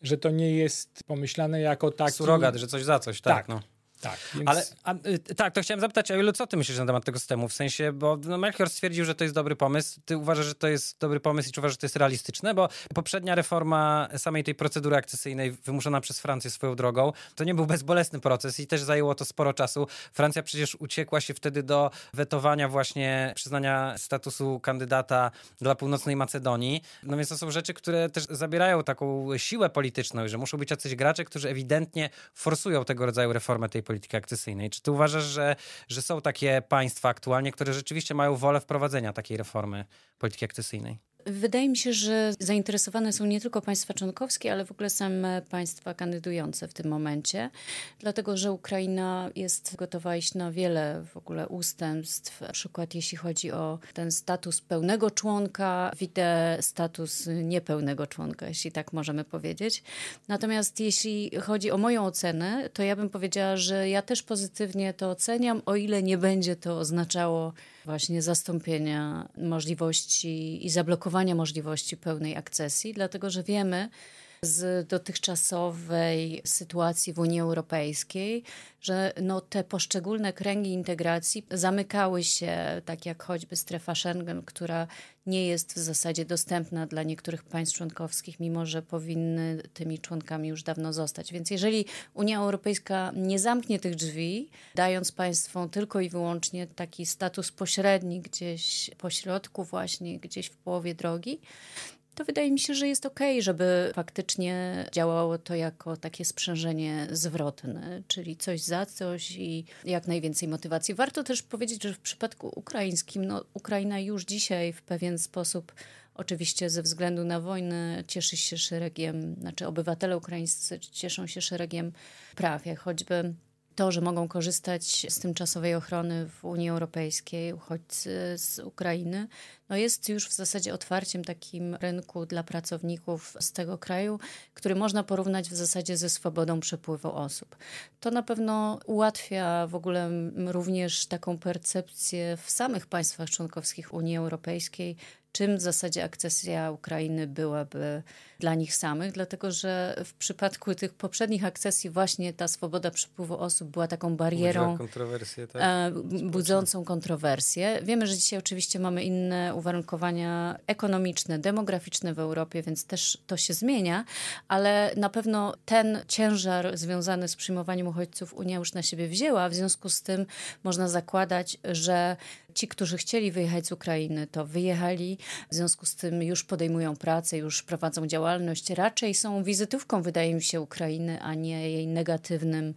że to nie jest pomyślane jako taki... Surogat, że coś za coś, tak. tak. No. Tak, więc... Ale a, y, tak, to chciałem zapytać, Ojlu, co ty myślisz na temat tego systemu? W sensie, bo no, Melchior stwierdził, że to jest dobry pomysł. Ty uważasz, że to jest dobry pomysł i czy uważasz, że to jest realistyczne? Bo poprzednia reforma samej tej procedury akcesyjnej wymuszona przez Francję swoją drogą, to nie był bezbolesny proces i też zajęło to sporo czasu. Francja przecież uciekła się wtedy do wetowania właśnie przyznania statusu kandydata dla północnej Macedonii. No więc to są rzeczy, które też zabierają taką siłę polityczną że muszą być jacyś gracze, którzy ewidentnie forsują tego rodzaju reformę tej polityki akcesyjnej. Czy ty uważasz, że, że są takie państwa aktualnie, które rzeczywiście mają wolę wprowadzenia takiej reformy polityki akcesyjnej? Wydaje mi się, że zainteresowane są nie tylko państwa członkowskie, ale w ogóle same państwa kandydujące w tym momencie, dlatego że Ukraina jest gotowa iść na wiele w ogóle ustępstw, na przykład jeśli chodzi o ten status pełnego członka, widzę status niepełnego członka, jeśli tak możemy powiedzieć. Natomiast jeśli chodzi o moją ocenę, to ja bym powiedziała, że ja też pozytywnie to oceniam, o ile nie będzie to oznaczało właśnie zastąpienia możliwości i zablokowania możliwości pełnej akcesji, dlatego że wiemy, z dotychczasowej sytuacji w Unii Europejskiej, że no te poszczególne kręgi integracji zamykały się, tak jak choćby strefa Schengen, która nie jest w zasadzie dostępna dla niektórych państw członkowskich, mimo że powinny tymi członkami już dawno zostać. Więc jeżeli Unia Europejska nie zamknie tych drzwi, dając państwom tylko i wyłącznie taki status pośredni gdzieś pośrodku właśnie, gdzieś w połowie drogi, to wydaje mi się, że jest ok, żeby faktycznie działało to jako takie sprzężenie zwrotne, czyli coś za coś i jak najwięcej motywacji. Warto też powiedzieć, że w przypadku ukraińskim, no, Ukraina już dzisiaj w pewien sposób Oczywiście ze względu na wojnę cieszy się szeregiem, znaczy obywatele ukraińscy cieszą się szeregiem praw, jak choćby to, że mogą korzystać z tymczasowej ochrony w Unii Europejskiej uchodźcy z Ukrainy, no jest już w zasadzie otwarciem takim rynku dla pracowników z tego kraju, który można porównać w zasadzie ze swobodą przepływu osób. To na pewno ułatwia w ogóle również taką percepcję w samych państwach członkowskich Unii Europejskiej, czym w zasadzie akcesja Ukrainy byłaby dla nich samych, dlatego że w przypadku tych poprzednich akcesji właśnie ta swoboda przepływu osób była taką barierą kontrowersję, tak? E, budzącą kontrowersję. Wiemy, że dzisiaj oczywiście mamy inne uwarunkowania ekonomiczne, demograficzne w Europie, więc też to się zmienia, ale na pewno ten ciężar związany z przyjmowaniem uchodźców Unia już na siebie wzięła, w związku z tym można zakładać, że ci, którzy chcieli wyjechać z Ukrainy, to wyjechali, w związku z tym już podejmują pracę, już prowadzą działalność. Raczej są wizytówką, wydaje mi się, Ukrainy, a nie jej negatywnym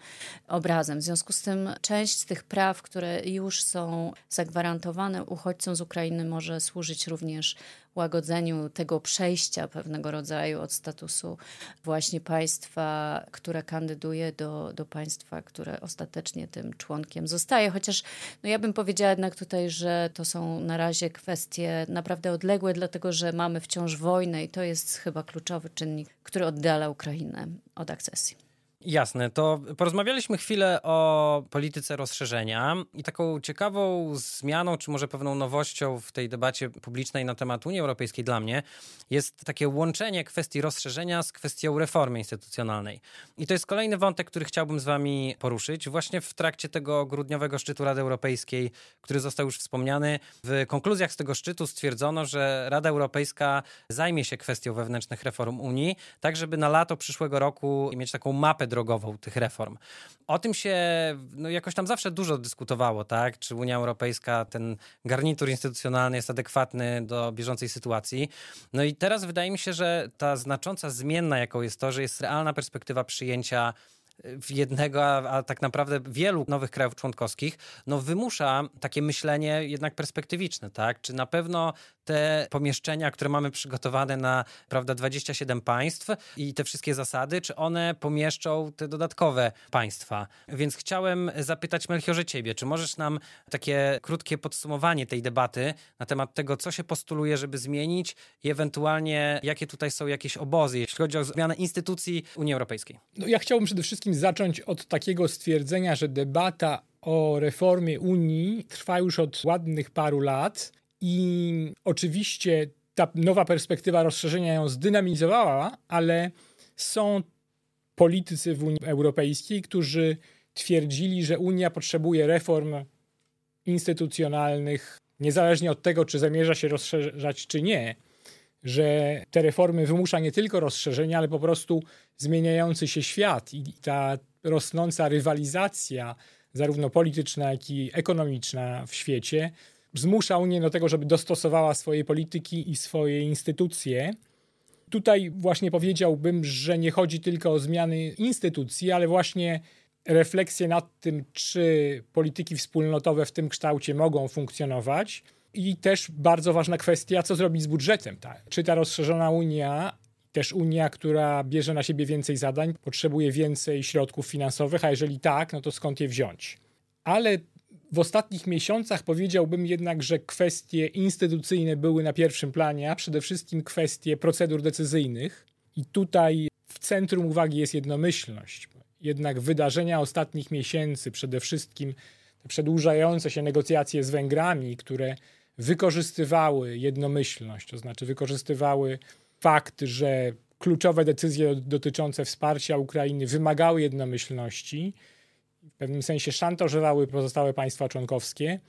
obrazem. W związku z tym część z tych praw, które już są zagwarantowane uchodźcom z Ukrainy, może służyć również łagodzeniu tego przejścia pewnego rodzaju od statusu właśnie państwa, które kandyduje do, do państwa, które ostatecznie tym członkiem zostaje. Chociaż no ja bym powiedziała jednak tutaj, że to są na razie kwestie naprawdę odległe, dlatego że mamy wciąż wojnę i to jest chyba kluczowy czynnik, który oddala Ukrainę od akcesji. Jasne, to porozmawialiśmy chwilę o polityce rozszerzenia i taką ciekawą zmianą, czy może pewną nowością w tej debacie publicznej na temat Unii Europejskiej dla mnie jest takie łączenie kwestii rozszerzenia z kwestią reformy instytucjonalnej. I to jest kolejny wątek, który chciałbym z wami poruszyć. Właśnie w trakcie tego grudniowego szczytu Rady Europejskiej, który został już wspomniany, w konkluzjach z tego szczytu stwierdzono, że Rada Europejska zajmie się kwestią wewnętrznych reform Unii, tak żeby na lato przyszłego roku mieć taką mapę drogową tych reform. O tym się no, jakoś tam zawsze dużo dyskutowało, tak? Czy Unia Europejska, ten garnitur instytucjonalny jest adekwatny do bieżącej sytuacji. No i teraz wydaje mi się, że ta znacząca zmienna, jaką jest to, że jest realna perspektywa przyjęcia w jednego, a, a, tak naprawdę wielu nowych krajów członkowskich, no wymusza takie myślenie jednak perspektywiczne, tak? Czy na pewno te pomieszczenia, które mamy przygotowane na, prawda, 27 państw i te wszystkie zasady, czy one pomieszczą te dodatkowe państwa? Więc chciałem zapytać Melchiorze ciebie, czy możesz nam takie krótkie podsumowanie tej debaty na temat tego, co się postuluje, żeby zmienić i ewentualnie jakie tutaj są jakieś obozy, jeśli chodzi o zmianę instytucji Unii Europejskiej? No ja chciałbym przede wszystkim zacząć od takiego stwierdzenia, że debata o reformie Unii trwa już od ładnych paru lat i oczywiście ta nowa perspektywa rozszerzenia ją zdynamizowała, ale są politycy w Unii Europejskiej, którzy twierdzili, że Unia potrzebuje reform instytucjonalnych, niezależnie od tego, czy zamierza się rozszerzać, czy nie, że te reformy wymusza nie tylko rozszerzenie, ale po prostu zmieniający się świat i ta rosnąca rywalizacja, zarówno polityczna, jak i ekonomiczna w świecie, zmusza Unię do tego, żeby dostosowała swoje polityki i swoje instytucje. Tutaj właśnie powiedziałbym, że nie chodzi tylko o zmiany instytucji, ale właśnie refleksję nad tym, czy polityki wspólnotowe w tym kształcie mogą funkcjonować. I też bardzo ważna kwestia, co zrobić z budżetem. Tak? Czy ta rozszerzona Unia, też Unia, która bierze na siebie więcej zadań, potrzebuje więcej środków finansowych, a jeżeli tak, no to skąd je wziąć? Ale w ostatnich miesiącach powiedziałbym jednak, że kwestie instytucyjne były na pierwszym planie, a przede wszystkim kwestie procedur decyzyjnych. I tutaj w centrum uwagi jest jednomyślność. Jednak wydarzenia ostatnich miesięcy, przede wszystkim te przedłużające się negocjacje z Węgrami, które wykorzystywały jednomyślność, to znaczy wykorzystywały fakt, że kluczowe decyzje dotyczące wsparcia Ukrainy wymagały jednomyślności, w pewnym sensie szantażowały pozostałe państwa członkowskie,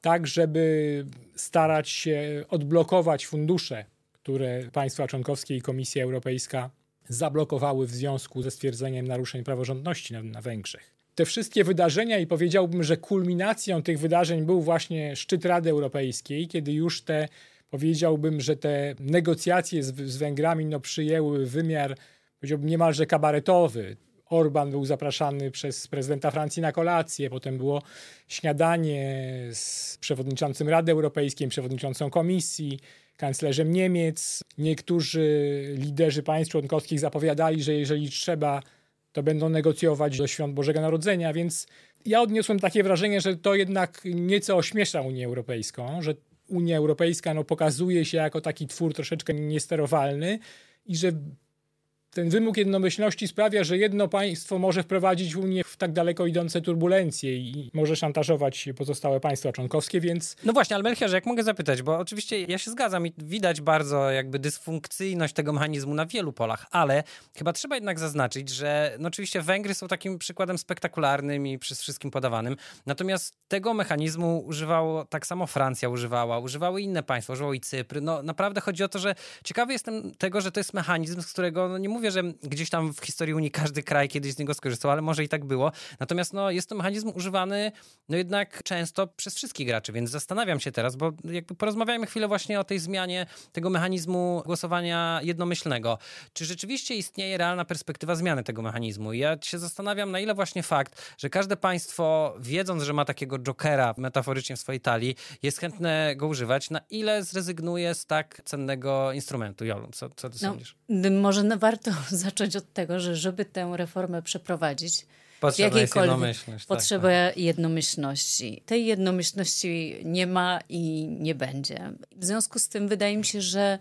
tak żeby starać się odblokować fundusze, które państwa członkowskie i Komisja Europejska zablokowały w związku ze stwierdzeniem naruszeń praworządności na, na Węgrzech. Te wszystkie wydarzenia i powiedziałbym, że kulminacją tych wydarzeń był właśnie szczyt Rady Europejskiej, kiedy już te, powiedziałbym, że te negocjacje z, z Węgrami no, przyjęły wymiar, powiedziałbym, niemalże kabaretowy. Orban był zapraszany przez prezydenta Francji na kolację, potem było śniadanie z przewodniczącym Rady Europejskiej, przewodniczącą Komisji, kanclerzem Niemiec. Niektórzy liderzy państw członkowskich zapowiadali, że jeżeli trzeba, to będą negocjować do świąt Bożego Narodzenia, więc ja odniosłem takie wrażenie, że to jednak nieco ośmiesza Unię Europejską, że Unia Europejska no, pokazuje się jako taki twór troszeczkę niesterowalny i że ten wymóg jednomyślności sprawia, że jedno państwo może wprowadzić Unię w tak daleko idące turbulencje i może szantażować pozostałe państwa członkowskie, więc... No właśnie, ale Melchiorze, jak mogę zapytać, bo oczywiście ja się zgadzam i widać bardzo jakby dysfunkcyjność tego mechanizmu na wielu polach, ale chyba trzeba jednak zaznaczyć, że no oczywiście Węgry są takim przykładem spektakularnym i przez wszystkim podawanym, natomiast tego mechanizmu używało, tak samo Francja używała, używały inne państwa, używało i Cypr. No naprawdę chodzi o to, że ciekawy jestem tego, że to jest mechanizm, z którego no, nie mówię mówię, że gdzieś tam w historii Unii każdy kraj kiedyś z niego skorzystał, ale może i tak było. Natomiast no, jest to mechanizm używany no jednak często przez wszystkich graczy, więc zastanawiam się teraz, bo jakby porozmawiajmy chwilę właśnie o tej zmianie tego mechanizmu głosowania jednomyślnego. Czy rzeczywiście istnieje realna perspektywa zmiany tego mechanizmu? Ja się zastanawiam, na ile właśnie fakt, że każde państwo, wiedząc, że ma takiego jokera metaforycznie w swojej talii, jest chętne go używać, na ile zrezygnuje z tak cennego instrumentu? Jolu, co, co ty no, sądzisz? Może warto zacząć od tego, że żeby tę reformę przeprowadzić, Potrzeba jest jednomyślność. Potrzeba tak, tak. jednomyślności. Tej jednomyślności nie ma i nie będzie. W związku z tym wydaje mi się, że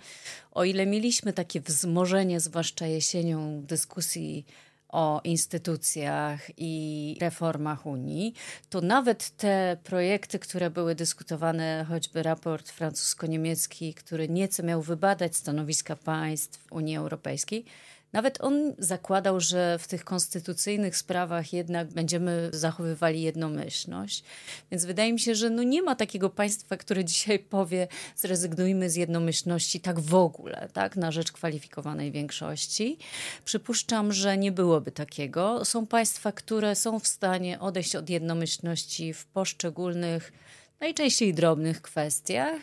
o ile mieliśmy takie wzmożenie, zwłaszcza jesienią, dyskusji o instytucjach i reformach Unii, to nawet te projekty, które były dyskutowane, choćby raport francusko-niemiecki, który nieco miał wybadać stanowiska państw Unii Europejskiej, nawet on zakładał, że w tych konstytucyjnych sprawach jednak będziemy zachowywali jednomyślność. Więc wydaje mi się, że no nie ma takiego państwa, które dzisiaj powie, zrezygnujmy z jednomyślności tak w ogóle, tak, na rzecz kwalifikowanej większości. Przypuszczam, że nie byłoby takiego. Są państwa, które są w stanie odejść od jednomyślności w poszczególnych najczęściej drobnych kwestiach.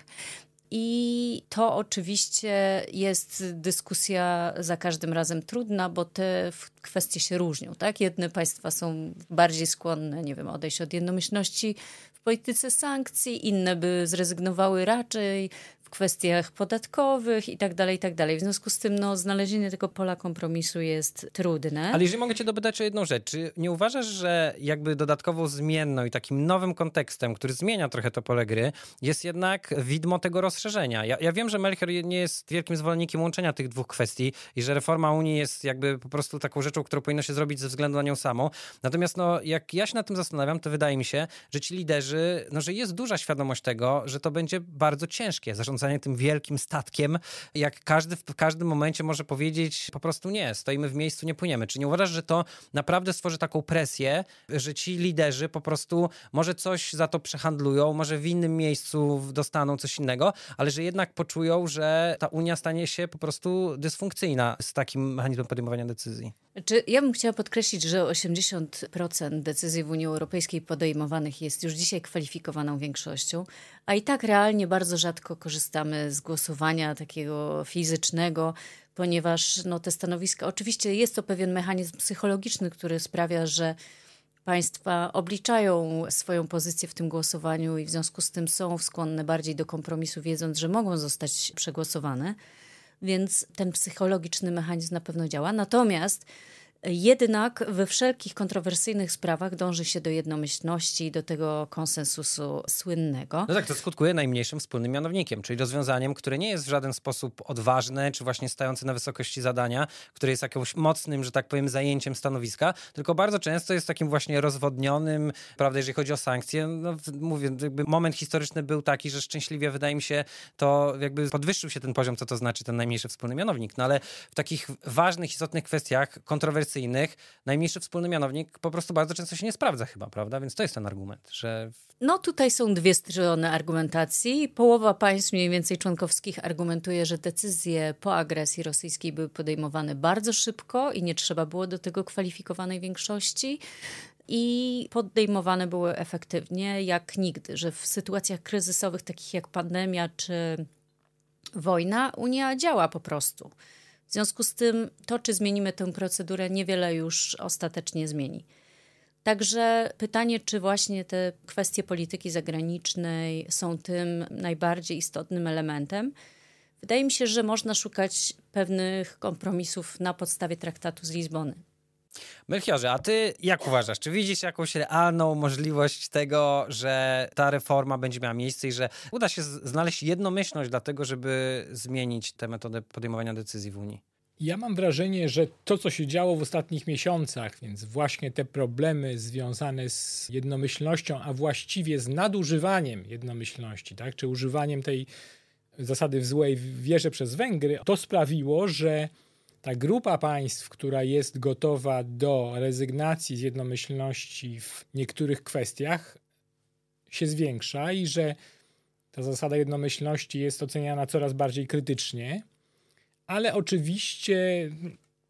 I to oczywiście jest dyskusja za każdym razem trudna, bo te kwestie się różnią. Tak? Jedne państwa są bardziej skłonne, nie wiem, odejść od jednomyślności w polityce sankcji, inne by zrezygnowały raczej w kwestiach podatkowych i tak dalej, i tak dalej. W związku z tym no, znalezienie tego pola kompromisu jest trudne. Ale jeżeli mogę cię dopytać o jedną rzecz, czy nie uważasz, że jakby dodatkową zmienną i takim nowym kontekstem, który zmienia trochę to pole gry, jest jednak widmo tego rozszerzenia? Ja, ja wiem, że Melchior nie jest wielkim zwolennikiem łączenia tych dwóch kwestii i że reforma Unii jest jakby po prostu taką rzeczą, którą powinno się zrobić ze względu na nią samą. Natomiast no, jak ja się nad tym zastanawiam, to wydaje mi się, że ci liderzy, no, że jest duża świadomość tego, że to będzie bardzo ciężkie. Zresztą zarządzanie tym wielkim statkiem, jak każdy w każdym momencie może powiedzieć po prostu nie, stoimy w miejscu, nie płyniemy. Czy nie uważasz, że to naprawdę stworzy taką presję, że ci liderzy po prostu może coś za to przehandlują, może w innym miejscu dostaną coś innego, ale że jednak poczują, że ta Unia stanie się po prostu dysfunkcyjna z takim mechanizmem podejmowania decyzji? Czy ja bym chciała podkreślić, że 80% decyzji w Unii Europejskiej podejmowanych jest już dzisiaj kwalifikowaną większością, a i tak realnie bardzo rzadko korzystamy z głosowania takiego fizycznego, ponieważ no, te stanowiska, oczywiście jest to pewien mechanizm psychologiczny, który sprawia, że państwa obliczają swoją pozycję w tym głosowaniu i w związku z tym są skłonne bardziej do kompromisu, wiedząc, że mogą zostać przegłosowane. Więc ten psychologiczny mechanizm na pewno działa. Natomiast jednak we wszelkich kontrowersyjnych sprawach dąży się do jednomyślności, do tego konsensusu słynnego. No tak, to skutkuje najmniejszym wspólnym mianownikiem, czyli rozwiązaniem, które nie jest w żaden sposób odważne, czy właśnie stające na wysokości zadania, które jest jakimś mocnym, że tak powiem, zajęciem stanowiska, tylko bardzo często jest takim właśnie rozwodnionym, prawda, jeżeli chodzi o sankcje. No, mówię, jakby moment historyczny był taki, że szczęśliwie wydaje mi się, to jakby podwyższył się ten poziom, co to znaczy ten najmniejszy wspólny mianownik. No ale w takich ważnych, istotnych kwestiach kontrowersyjnych najmniejszy wspólny mianownik po prostu bardzo często się nie sprawdza chyba, prawda? Więc to jest ten argument, że... No tutaj są dwie strony argumentacji. Połowa państw mniej więcej członkowskich argumentuje, że decyzje po agresji rosyjskiej były podejmowane bardzo szybko i nie trzeba było do tego kwalifikowanej większości i podejmowane były efektywnie jak nigdy, że w sytuacjach kryzysowych takich jak pandemia czy wojna Unia działa po prostu. W związku z tym to, czy zmienimy tę procedurę, niewiele już ostatecznie zmieni. Także pytanie, czy właśnie te kwestie polityki zagranicznej są tym najbardziej istotnym elementem. Wydaje mi się, że można szukać pewnych kompromisów na podstawie traktatu z Lizbony. Melchiorze, a ty jak uważasz? Czy widzisz jakąś realną możliwość tego, że ta reforma będzie miała miejsce i że uda się znaleźć jednomyślność dla tego, żeby zmienić tę metodę podejmowania decyzji w Unii? Ja mam wrażenie, że to, co się działo w ostatnich miesiącach, więc właśnie te problemy związane z jednomyślnością, a właściwie z nadużywaniem jednomyślności, tak, czy używaniem tej zasady w złej wierze przez Węgry, to sprawiło, że ta grupa państw, która jest gotowa do rezygnacji z jednomyślności w niektórych kwestiach, się zwiększa i że ta zasada jednomyślności jest oceniana coraz bardziej krytycznie. Ale oczywiście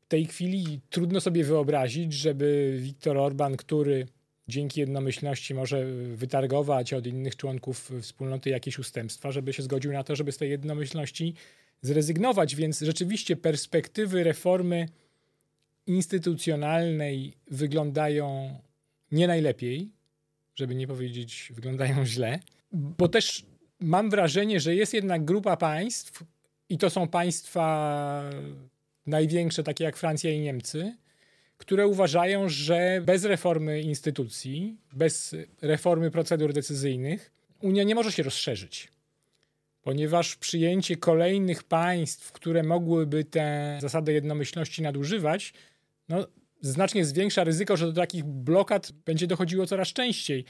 w tej chwili trudno sobie wyobrazić, żeby Viktor Orban, który dzięki jednomyślności może wytargować od innych członków wspólnoty jakieś ustępstwa, żeby się zgodził na to, żeby z tej jednomyślności zrezygnować, więc rzeczywiście perspektywy reformy instytucjonalnej wyglądają nie najlepiej, żeby nie powiedzieć, wyglądają źle, bo też mam wrażenie, że jest jednak grupa państw, i to są państwa największe, takie jak Francja i Niemcy, które uważają, że bez reformy instytucji, bez reformy procedur decyzyjnych, Unia nie może się rozszerzyć ponieważ przyjęcie kolejnych państw, które mogłyby tę zasadę jednomyślności nadużywać, no, znacznie zwiększa ryzyko, że do takich blokad będzie dochodziło coraz częściej.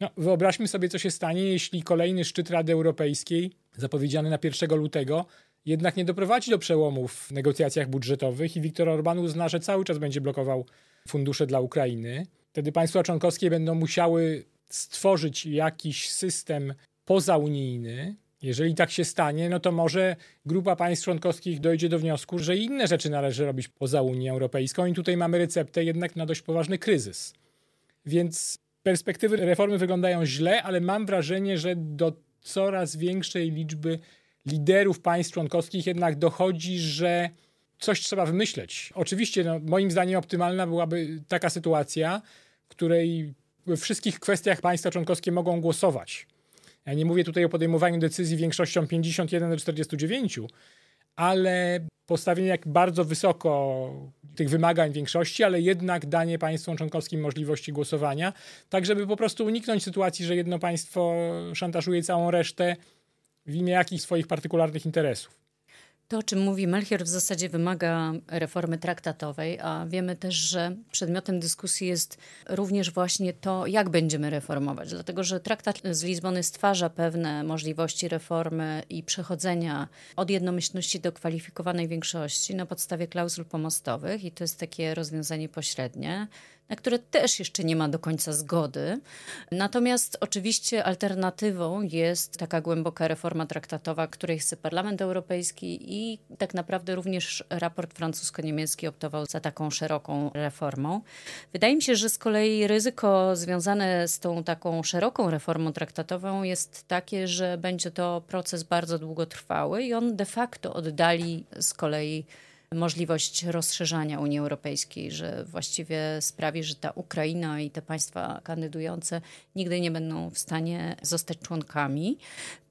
No, wyobraźmy sobie, co się stanie, jeśli kolejny szczyt Rady Europejskiej, zapowiedziany na 1 lutego, jednak nie doprowadzi do przełomu w negocjacjach budżetowych i Viktor Orban uzna, że cały czas będzie blokował fundusze dla Ukrainy. Wtedy państwa członkowskie będą musiały stworzyć jakiś system pozaunijny, jeżeli tak się stanie, no to może grupa państw członkowskich dojdzie do wniosku, że inne rzeczy należy robić poza Unią Europejską i tutaj mamy receptę jednak na dość poważny kryzys. Więc perspektywy reformy wyglądają źle, ale mam wrażenie, że do coraz większej liczby liderów państw członkowskich jednak dochodzi, że coś trzeba wymyśleć. Oczywiście, no, moim zdaniem optymalna byłaby taka sytuacja, w której we wszystkich kwestiach państwa członkowskie mogą głosować ja nie mówię tutaj o podejmowaniu decyzji większością 51 do 49, ale postawienie jak bardzo wysoko tych wymagań większości, ale jednak danie państwom członkowskim możliwości głosowania, tak żeby po prostu uniknąć sytuacji, że jedno państwo szantażuje całą resztę w imię jakichś swoich partykularnych interesów. To, o czym mówi Melchior, w zasadzie wymaga reformy traktatowej, a wiemy też, że przedmiotem dyskusji jest również właśnie to, jak będziemy reformować. Dlatego, że traktat z Lizbony stwarza pewne możliwości reformy i przechodzenia od jednomyślności do kwalifikowanej większości na podstawie klauzul pomostowych, i to jest takie rozwiązanie pośrednie na które też jeszcze nie ma do końca zgody. Natomiast oczywiście alternatywą jest taka głęboka reforma traktatowa, której chce Parlament Europejski i tak naprawdę również raport francusko-niemiecki optował za taką szeroką reformą. Wydaje mi się, że z kolei ryzyko związane z tą taką szeroką reformą traktatową jest takie, że będzie to proces bardzo długotrwały i on de facto oddali z kolei możliwość rozszerzania Unii Europejskiej, że właściwie sprawi, że ta Ukraina i te państwa kandydujące nigdy nie będą w stanie zostać członkami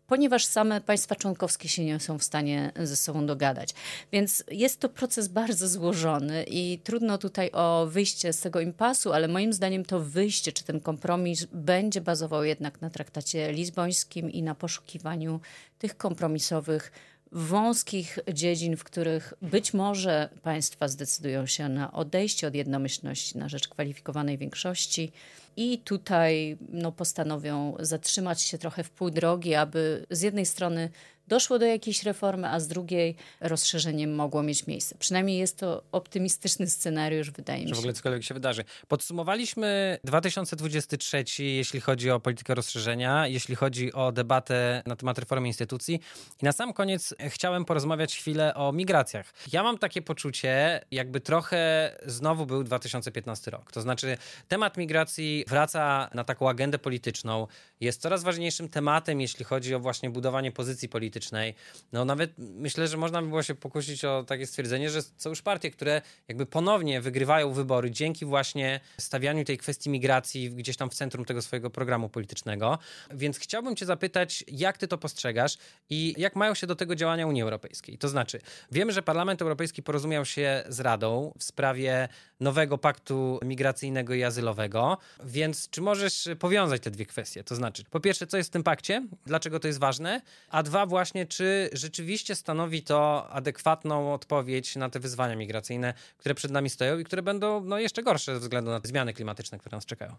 ponieważ same państwa członkowskie się nie są w stanie ze sobą dogadać. Więc jest to proces bardzo złożony i trudno tutaj o wyjście z tego impasu, ale moim zdaniem to wyjście, czy ten kompromis będzie bazował jednak na traktacie lizbońskim i na poszukiwaniu tych kompromisowych wąskich dziedzin, w których być może państwa zdecydują się na odejście od jednomyślności na rzecz kwalifikowanej większości i tutaj no, postanowią zatrzymać się trochę w pół drogi, aby z jednej strony doszło do jakiejś reformy, a z drugiej rozszerzenie mogło mieć miejsce. Przynajmniej jest to optymistyczny scenariusz, wydaje mi się. Że w ogóle cokolwiek się wydarzy. Podsumowaliśmy 2023, jeśli chodzi o politykę rozszerzenia, jeśli chodzi o debatę na temat reformy instytucji. I na sam koniec chciałem porozmawiać chwilę o migracjach. Ja mam takie poczucie, jakby trochę znowu był 2015 rok. To znaczy temat migracji wraca na taką agendę polityczną, jest coraz ważniejszym tematem, jeśli chodzi o właśnie budowanie pozycji politycznej politycznej. No nawet myślę, że można by było się pokusić o takie stwierdzenie, że są już partie, które jakby ponownie wygrywają wybory dzięki właśnie stawianiu tej kwestii migracji gdzieś tam w centrum tego swojego programu politycznego. Więc chciałbym cię zapytać, jak ty to postrzegasz i jak mają się do tego działania Unii Europejskiej? To znaczy, wiemy, że Parlament Europejski porozumiał się z Radą w sprawie nowego paktu migracyjnego i azylowego, więc czy możesz powiązać te dwie kwestie? To znaczy, po pierwsze, co jest w tym pakcie, dlaczego to jest ważne, a dwa, właśnie, czy rzeczywiście stanowi to adekwatną odpowiedź na te wyzwania migracyjne, które przed nami stoją i które będą no, jeszcze gorsze ze względu na zmiany klimatyczne, które nas czekają.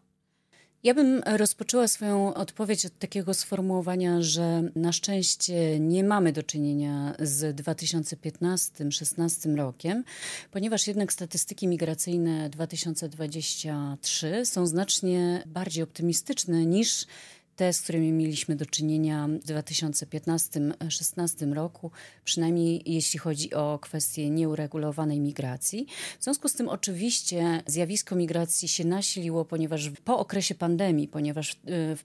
Ja bym rozpoczęła swoją odpowiedź od takiego sformułowania, że na szczęście nie mamy do czynienia z 2015-16 rokiem, ponieważ jednak statystyki migracyjne 2023 są znacznie bardziej optymistyczne niż te, z którymi mieliśmy do czynienia w 2015-16 roku, przynajmniej jeśli chodzi o kwestię nieuregulowanej migracji. W związku z tym oczywiście zjawisko migracji się nasiliło, ponieważ po okresie pandemii, ponieważ y,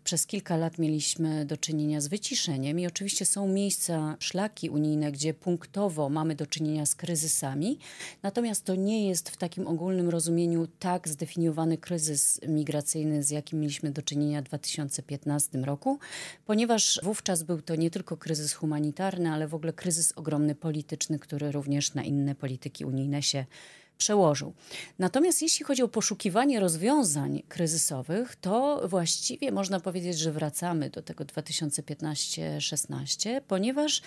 przez kilka lat mieliśmy do czynienia z wyciszeniem i oczywiście są miejsca, szlaki unijne, gdzie punktowo mamy do czynienia z kryzysami, natomiast to nie jest w takim ogólnym rozumieniu tak zdefiniowany kryzys migracyjny, z jakim mieliśmy do czynienia w 2015 2015 roku, ponieważ wówczas był to nie tylko kryzys humanitarny, ale w ogóle kryzys ogromny polityczny, który również na inne polityki unijne się przełożył. Natomiast jeśli chodzi o poszukiwanie rozwiązań kryzysowych, to właściwie można powiedzieć, że wracamy do tego 2015-16, ponieważ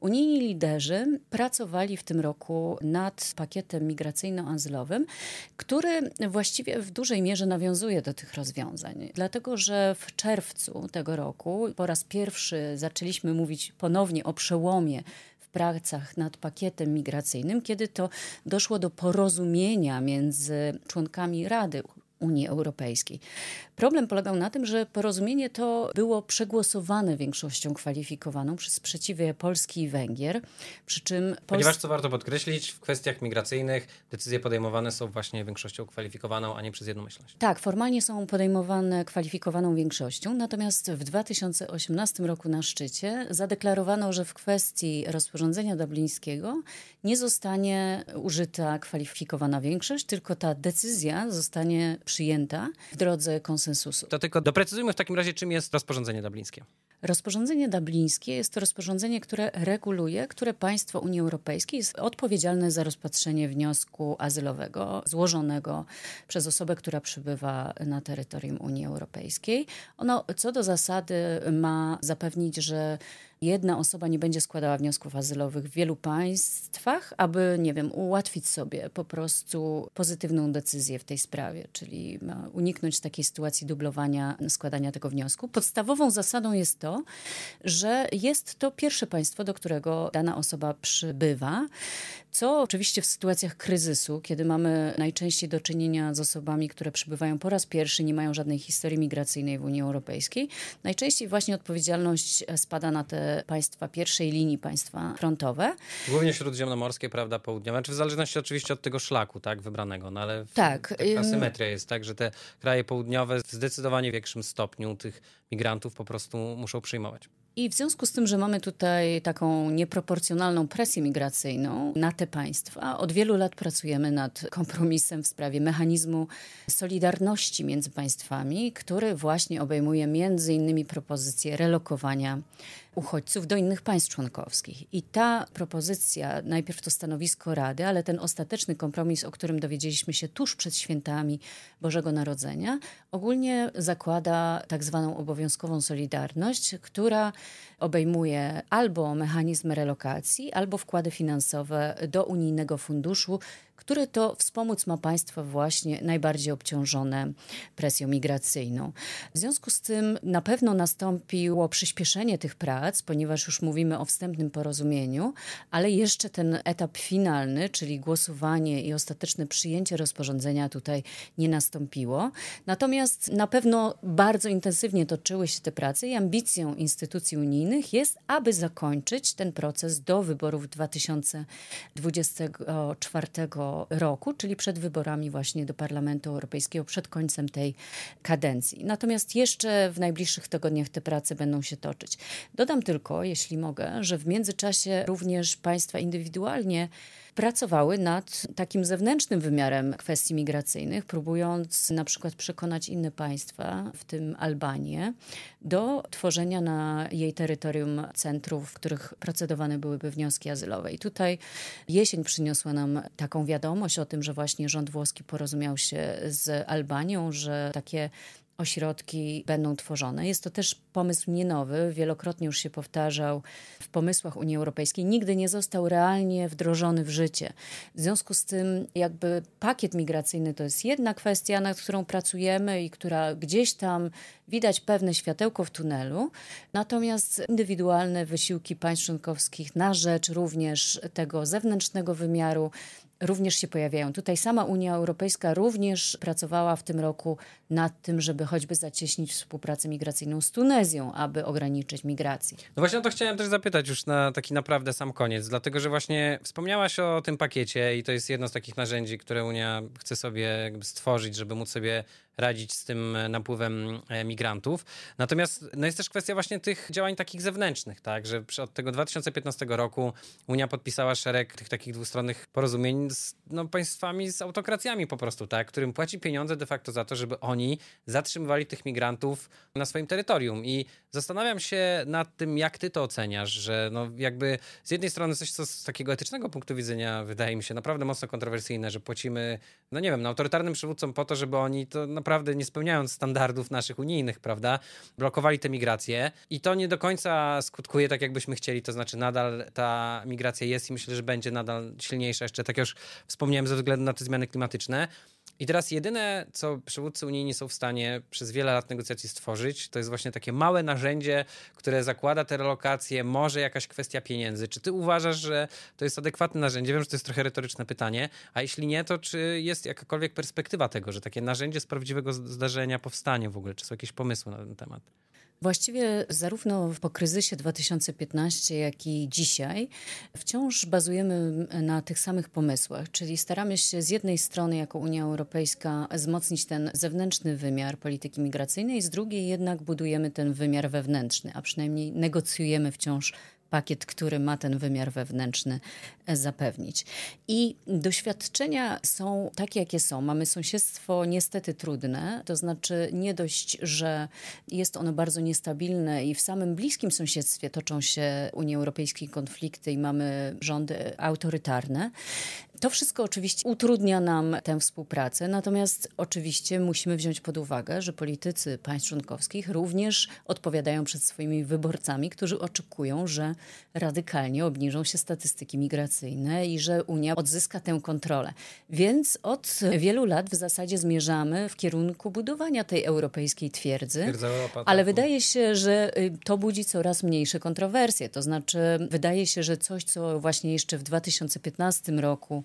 unijni liderzy pracowali w tym roku nad pakietem migracyjno-azylowym, który właściwie w dużej mierze nawiązuje do tych rozwiązań. Dlatego, że w czerwcu tego roku po raz pierwszy zaczęliśmy mówić ponownie o przełomie pracach nad pakietem migracyjnym, kiedy to doszło do porozumienia między członkami Rady Unii Europejskiej. Problem polegał na tym, że porozumienie to było przegłosowane większością kwalifikowaną przez sprzeciwy Polski i Węgier, przy czym... Pols... Ponieważ, co warto podkreślić, w kwestiach migracyjnych decyzje podejmowane są właśnie większością kwalifikowaną, a nie przez jednomyślność. Tak, formalnie są podejmowane kwalifikowaną większością, natomiast w 2018 roku na szczycie zadeklarowano, że w kwestii rozporządzenia dublińskiego nie zostanie użyta kwalifikowana większość, tylko ta decyzja zostanie przyjęta w drodze konsensusu. To tylko doprecyzujmy w takim razie, czym jest rozporządzenie dublińskie. Rozporządzenie dublińskie jest to rozporządzenie, które reguluje, które państwo Unii Europejskiej jest odpowiedzialne za rozpatrzenie wniosku azylowego złożonego przez osobę, która przybywa na terytorium Unii Europejskiej. Ono co do zasady ma zapewnić, że jedna osoba nie będzie składała wniosków azylowych w wielu państwach, aby, nie wiem, ułatwić sobie po prostu pozytywną decyzję w tej sprawie, czyli uniknąć takiej sytuacji dublowania składania tego wniosku. Podstawową zasadą jest to, że jest to pierwsze państwo, do którego dana osoba przybywa, co oczywiście w sytuacjach kryzysu, kiedy mamy najczęściej do czynienia z osobami, które przybywają po raz pierwszy, nie mają żadnej historii migracyjnej w Unii Europejskiej, najczęściej właśnie odpowiedzialność spada na te państwa pierwszej linii, państwa frontowe. Głównie śródziemnomorskie, prawda, południowe, czy w zależności oczywiście od tego szlaku, tak, wybranego, no ale tak, taka asymetria jest, tak, że te kraje południowe w zdecydowanie większym stopniu tych migrantów po prostu muszą przyjmować. I w związku z tym, że mamy tutaj taką nieproporcjonalną presję migracyjną na te państwa, od wielu lat pracujemy nad kompromisem w sprawie mechanizmu solidarności między państwami, który właśnie obejmuje między innymi propozycję relokowania uchodźców do innych państw członkowskich. I ta propozycja, najpierw to stanowisko Rady, ale ten ostateczny kompromis, o którym dowiedzieliśmy się tuż przed świętami Bożego Narodzenia, ogólnie zakłada tak zwaną obowiązkową solidarność, która obejmuje albo mechanizm relokacji, albo wkłady finansowe do unijnego funduszu, który to wspomóc ma państwa właśnie najbardziej obciążone presją migracyjną. W związku z tym na pewno nastąpiło przyspieszenie tych prac, ponieważ już mówimy o wstępnym porozumieniu, ale jeszcze ten etap finalny, czyli głosowanie i ostateczne przyjęcie rozporządzenia tutaj nie nastąpiło. Natomiast na pewno bardzo intensywnie toczyły się te prace i ambicją instytucji unijnych jest, aby zakończyć ten proces do wyborów 2024 roku, czyli przed wyborami właśnie do Parlamentu Europejskiego, przed końcem tej kadencji. Natomiast jeszcze w najbliższych tygodniach te prace będą się toczyć. Dodam tylko, jeśli mogę, że w międzyczasie również państwa indywidualnie pracowały nad takim zewnętrznym wymiarem kwestii migracyjnych, próbując na przykład przekonać inne państwa, w tym Albanię, do tworzenia na jej terytorium centrów, w których procedowane byłyby wnioski azylowe. I tutaj jesień przyniosła nam taką wiadomość o tym, że właśnie rząd włoski porozumiał się z Albanią, że takie ośrodki będą tworzone. Jest to też pomysł nie nowy, wielokrotnie już się powtarzał w pomysłach Unii Europejskiej, nigdy nie został realnie wdrożony w życie. W związku z tym, jakby pakiet migracyjny to jest jedna kwestia, nad którą pracujemy i która gdzieś tam widać pewne światełko w tunelu, natomiast indywidualne wysiłki państw członkowskich na rzecz również tego zewnętrznego wymiaru również się pojawiają. Tutaj sama Unia Europejska również pracowała w tym roku nad tym, żeby choćby zacieśnić współpracę migracyjną z Tunezją, aby ograniczyć migrację. No właśnie o to chciałem też zapytać już na taki naprawdę sam koniec, dlatego że właśnie wspomniałaś o tym pakiecie i to jest jedno z takich narzędzi, które Unia chce sobie stworzyć, żeby móc sobie radzić z tym e, napływem e, migrantów. Natomiast no jest też kwestia właśnie tych działań takich zewnętrznych, tak, że od tego 2015 roku Unia podpisała szereg tych takich dwustronnych porozumień z no, państwami, z autokracjami po prostu, tak, którym płaci pieniądze de facto za to, żeby oni zatrzymywali tych migrantów na swoim terytorium. I zastanawiam się nad tym, jak ty to oceniasz, że no jakby z jednej strony coś, co z takiego etycznego punktu widzenia wydaje mi się naprawdę mocno kontrowersyjne, że płacimy, no nie wiem, no, autorytarnym przywódcom po to, żeby oni to naprawdę nie spełniając standardów naszych unijnych, prawda, blokowali te migracje. I to nie do końca skutkuje tak, jakbyśmy chcieli, to znaczy nadal ta migracja jest i myślę, że będzie nadal silniejsza. Jeszcze, tak jak już wspomniałem, ze względu na te zmiany klimatyczne. I teraz jedyne, co przywódcy unijni są w stanie przez wiele lat negocjacji stworzyć, to jest właśnie takie małe narzędzie, które zakłada te relokacje, może jakaś kwestia pieniędzy. Czy ty uważasz, że to jest adekwatne narzędzie? Wiem, że to jest trochę retoryczne pytanie, a jeśli nie, to czy jest jakakolwiek perspektywa tego, że takie narzędzie z prawdziwego zdarzenia powstanie w ogóle? Czy są jakieś pomysły na ten temat? Właściwie zarówno po kryzysie 2015, jak i dzisiaj wciąż bazujemy na tych samych pomysłach, czyli staramy się z jednej strony jako Unia Europejska wzmocnić ten zewnętrzny wymiar polityki migracyjnej, z drugiej jednak budujemy ten wymiar wewnętrzny, a przynajmniej negocjujemy wciąż pakiet, który ma ten wymiar wewnętrzny e, zapewnić. I doświadczenia są takie, jakie są. Mamy sąsiedztwo niestety trudne, to znaczy nie dość, że jest ono bardzo niestabilne i w samym bliskim sąsiedztwie toczą się Unii Europejskiej konflikty i mamy rządy autorytarne, To wszystko oczywiście utrudnia nam tę współpracę, natomiast oczywiście musimy wziąć pod uwagę, że politycy państw członkowskich również odpowiadają przed swoimi wyborcami, którzy oczekują, że radykalnie obniżą się statystyki migracyjne i że Unia odzyska tę kontrolę. Więc od wielu lat w zasadzie zmierzamy w kierunku budowania tej europejskiej twierdzy, ale wydaje się, że y, to budzi coraz mniejsze kontrowersje. To znaczy, wydaje się, że coś, co właśnie jeszcze w 2015 roku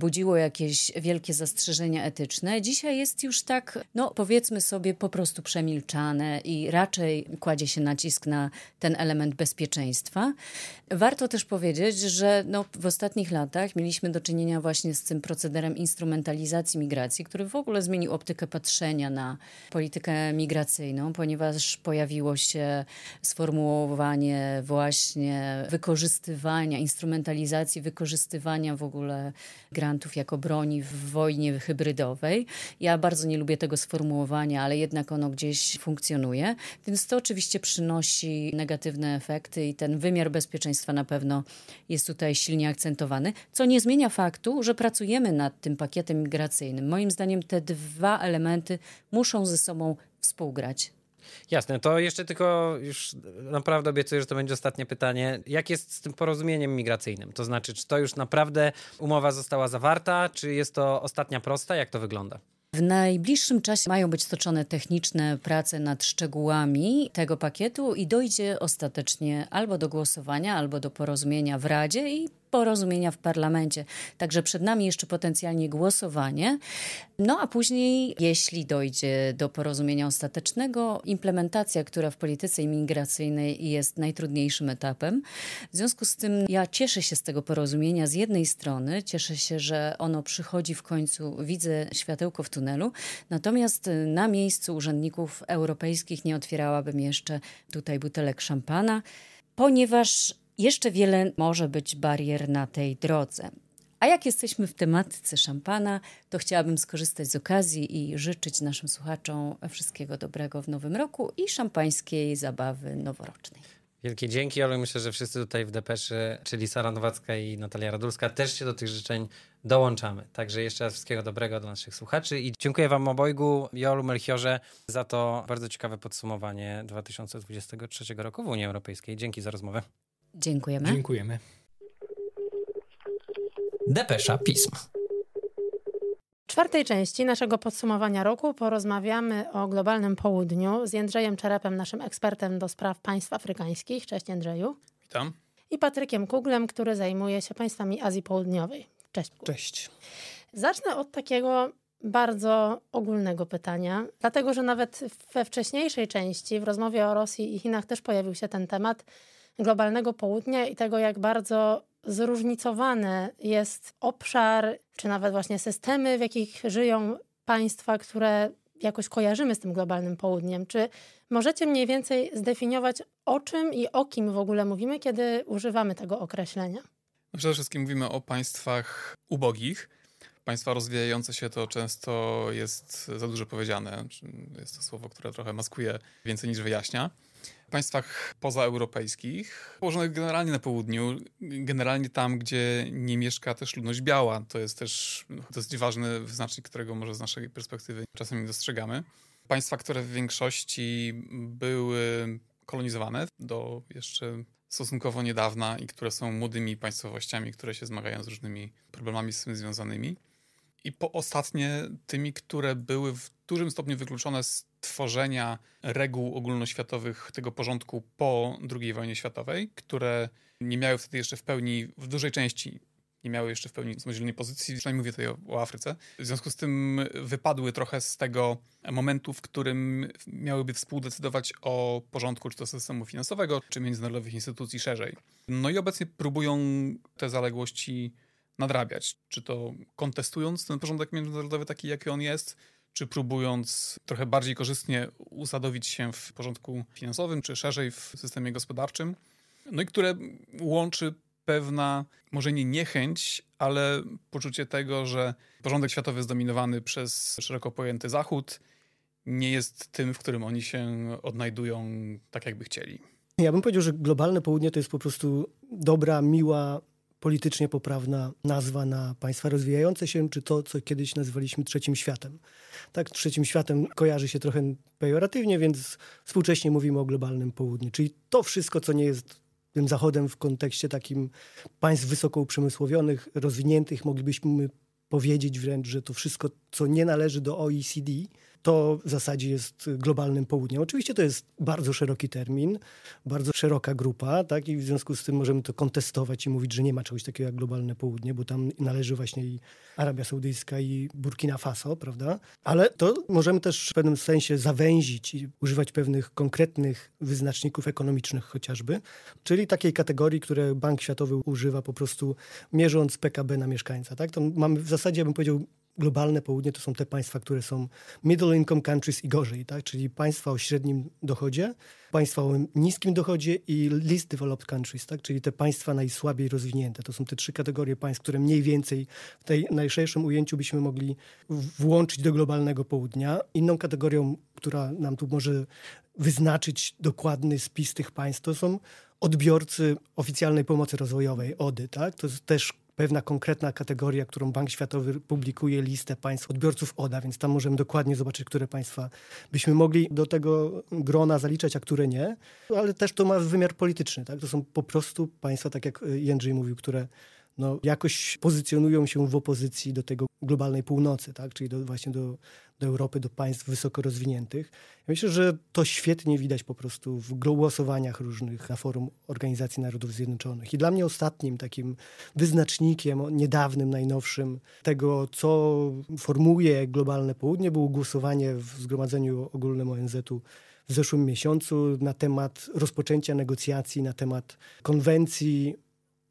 budziło jakieś wielkie zastrzeżenia etyczne, dzisiaj jest już tak, no powiedzmy sobie, po prostu przemilczane i raczej kładzie się nacisk na ten element bezpieczeństwa. Warto też powiedzieć, że no, w ostatnich latach mieliśmy do czynienia właśnie z tym procederem instrumentalizacji migracji, który w ogóle zmienił optykę patrzenia na politykę migracyjną, ponieważ pojawiło się sformułowanie właśnie wykorzystywania, instrumentalizacji, wykorzystywania w ogóle jako broni w wojnie hybrydowej. Ja bardzo nie lubię tego sformułowania, ale jednak ono gdzieś funkcjonuje, więc to oczywiście przynosi negatywne efekty i ten wymiar bezpieczeństwa na pewno jest tutaj silnie akcentowany, co nie zmienia faktu, że pracujemy nad tym pakietem migracyjnym. Moim zdaniem te dwa elementy muszą ze sobą współgrać. Jasne, to jeszcze tylko już naprawdę obiecuję, że to będzie ostatnie pytanie. Jak jest z tym porozumieniem migracyjnym? To znaczy, czy to już naprawdę umowa została zawarta, czy jest to ostatnia prosta? Jak to wygląda? W najbliższym czasie mają być toczone techniczne prace nad szczegółami tego pakietu i dojdzie ostatecznie albo do głosowania, albo do porozumienia w Radzie i porozumienia w parlamencie. Także przed nami jeszcze potencjalnie głosowanie. No a później, jeśli dojdzie do porozumienia ostatecznego, implementacja, która w polityce imigracyjnej jest najtrudniejszym etapem. W związku z tym ja cieszę się z tego porozumienia z jednej strony, cieszę się, że ono przychodzi w końcu, widzę światełko w tunelu, natomiast na miejscu urzędników europejskich nie otwierałabym jeszcze tutaj butelek szampana, ponieważ jeszcze wiele może być barier na tej drodze. A jak jesteśmy w tematyce szampana, to chciałabym skorzystać z okazji i życzyć naszym słuchaczom wszystkiego dobrego w nowym roku i szampańskiej zabawy noworocznej. Wielkie dzięki, ale myślę, że wszyscy tutaj w Depeszy, czyli Sara Nowacka i Natalia Radulska, też się do tych życzeń dołączamy. Także jeszcze raz wszystkiego dobrego dla naszych słuchaczy i dziękuję Wam obojgu, Jolu, Melchiorze, za to bardzo ciekawe podsumowanie 2023 roku w Unii Europejskiej. Dzięki za rozmowę. Dziękujemy. Dziękujemy. Depesza Pism. W czwartej części naszego podsumowania roku porozmawiamy o globalnym południu z Jędrzejem Czerepem, naszym ekspertem do spraw państw afrykańskich. Cześć Jędrzeju. Witam. I Patrykiem Kuglem, który zajmuje się państwami Azji Południowej. Cześć. Cześć. Zacznę od takiego bardzo ogólnego pytania, dlatego że nawet we wcześniejszej części, w rozmowie o Rosji i Chinach, też pojawił się ten temat globalnego południa i tego, jak bardzo zróżnicowany jest obszar, czy nawet właśnie systemy, w jakich żyją państwa, które jakoś kojarzymy z tym globalnym południem. Czy możecie mniej więcej zdefiniować, o czym i o kim w ogóle mówimy, kiedy używamy tego określenia? No przede wszystkim mówimy o państwach ubogich. Państwa rozwijające się to często jest za dużo powiedziane. Jest to słowo, które trochę maskuje więcej niż wyjaśnia państwach pozaeuropejskich, położonych generalnie na południu, generalnie tam, gdzie nie mieszka też ludność biała. To jest też dosyć ważny wyznacznik, którego może z naszej perspektywy czasem nie dostrzegamy. Państwa, które w większości były kolonizowane do jeszcze stosunkowo niedawna i które są młodymi państwowościami, które się zmagają z różnymi problemami z tym związanymi. I po ostatnie tymi, które były w dużym stopniu wykluczone z tworzenia reguł ogólnoświatowych tego porządku po II wojnie światowej, które nie miały wtedy jeszcze w pełni, w dużej części nie miały jeszcze w pełni samodzielnej pozycji, przynajmniej mówię tutaj o, o, Afryce. W związku z tym wypadły trochę z tego momentu, w którym miałyby współdecydować o porządku czy to systemu finansowego, czy międzynarodowych instytucji szerzej. No i obecnie próbują te zaległości nadrabiać. Czy to kontestując ten porządek międzynarodowy taki, jaki on jest, czy próbując trochę bardziej korzystnie usadowić się w porządku finansowym, czy szerzej w systemie gospodarczym. No i które łączy pewna, może nie niechęć, ale poczucie tego, że porządek światowy jest dominowany przez szeroko pojęty Zachód, nie jest tym, w którym oni się odnajdują tak, jakby chcieli. Ja bym powiedział, że globalne południe to jest po prostu dobra, miła politycznie poprawna nazwa na państwa rozwijające się, czy to, co kiedyś nazywaliśmy trzecim światem. Tak, trzecim światem kojarzy się trochę pejoratywnie, więc współcześnie mówimy o globalnym południu. Czyli to wszystko, co nie jest tym zachodem w kontekście takim państw wysoko uprzemysłowionych, rozwiniętych, moglibyśmy powiedzieć wręcz, że to wszystko, co nie należy do OECD, to w zasadzie jest globalnym południem. Oczywiście to jest bardzo szeroki termin, bardzo szeroka grupa, tak? I w związku z tym możemy to kontestować i mówić, że nie ma czegoś takiego jak globalne południe, bo tam należy właśnie i Arabia Saudyjska i Burkina Faso, prawda? Ale to możemy też w pewnym sensie zawęzić i używać pewnych konkretnych wyznaczników ekonomicznych chociażby, czyli takiej kategorii, które Bank Światowy używa po prostu mierząc PKB na mieszkańca, tak? To mamy w zasadzie, bym powiedział, globalne południe to są te państwa, które są middle income countries i gorzej, tak? czyli państwa o średnim dochodzie, państwa o niskim dochodzie i least developed countries, tak? czyli te państwa najsłabiej rozwinięte. To są te trzy kategorie państw, które mniej więcej w tej najszerszym ujęciu byśmy mogli włączyć do globalnego południa. Inną kategorią, która nam tu może wyznaczyć dokładny spis tych państw, to są odbiorcy oficjalnej pomocy rozwojowej, ODY. Tak? To jest też pewna konkretna kategoria, którą Bank Światowy publikuje listę państw odbiorców ODA, więc tam możemy dokładnie zobaczyć, które państwa byśmy mogli do tego grona zaliczać, a które nie. Ale też to ma wymiar polityczny. Tak? To są po prostu państwa, tak jak Jędrzej mówił, które no, jakoś pozycjonują się w opozycji do tego globalnej północy, tak? czyli do, właśnie do, do Europy, do państw wysoko rozwiniętych. Ja myślę, że to świetnie widać po prostu w głosowaniach różnych na forum Organizacji Narodów Zjednoczonych. I dla mnie ostatnim takim wyznacznikiem, niedawnym, najnowszym tego, co formuje globalne południe, było głosowanie w Zgromadzeniu Ogólnym ONZ-u w zeszłym miesiącu na temat rozpoczęcia negocjacji, na temat konwencji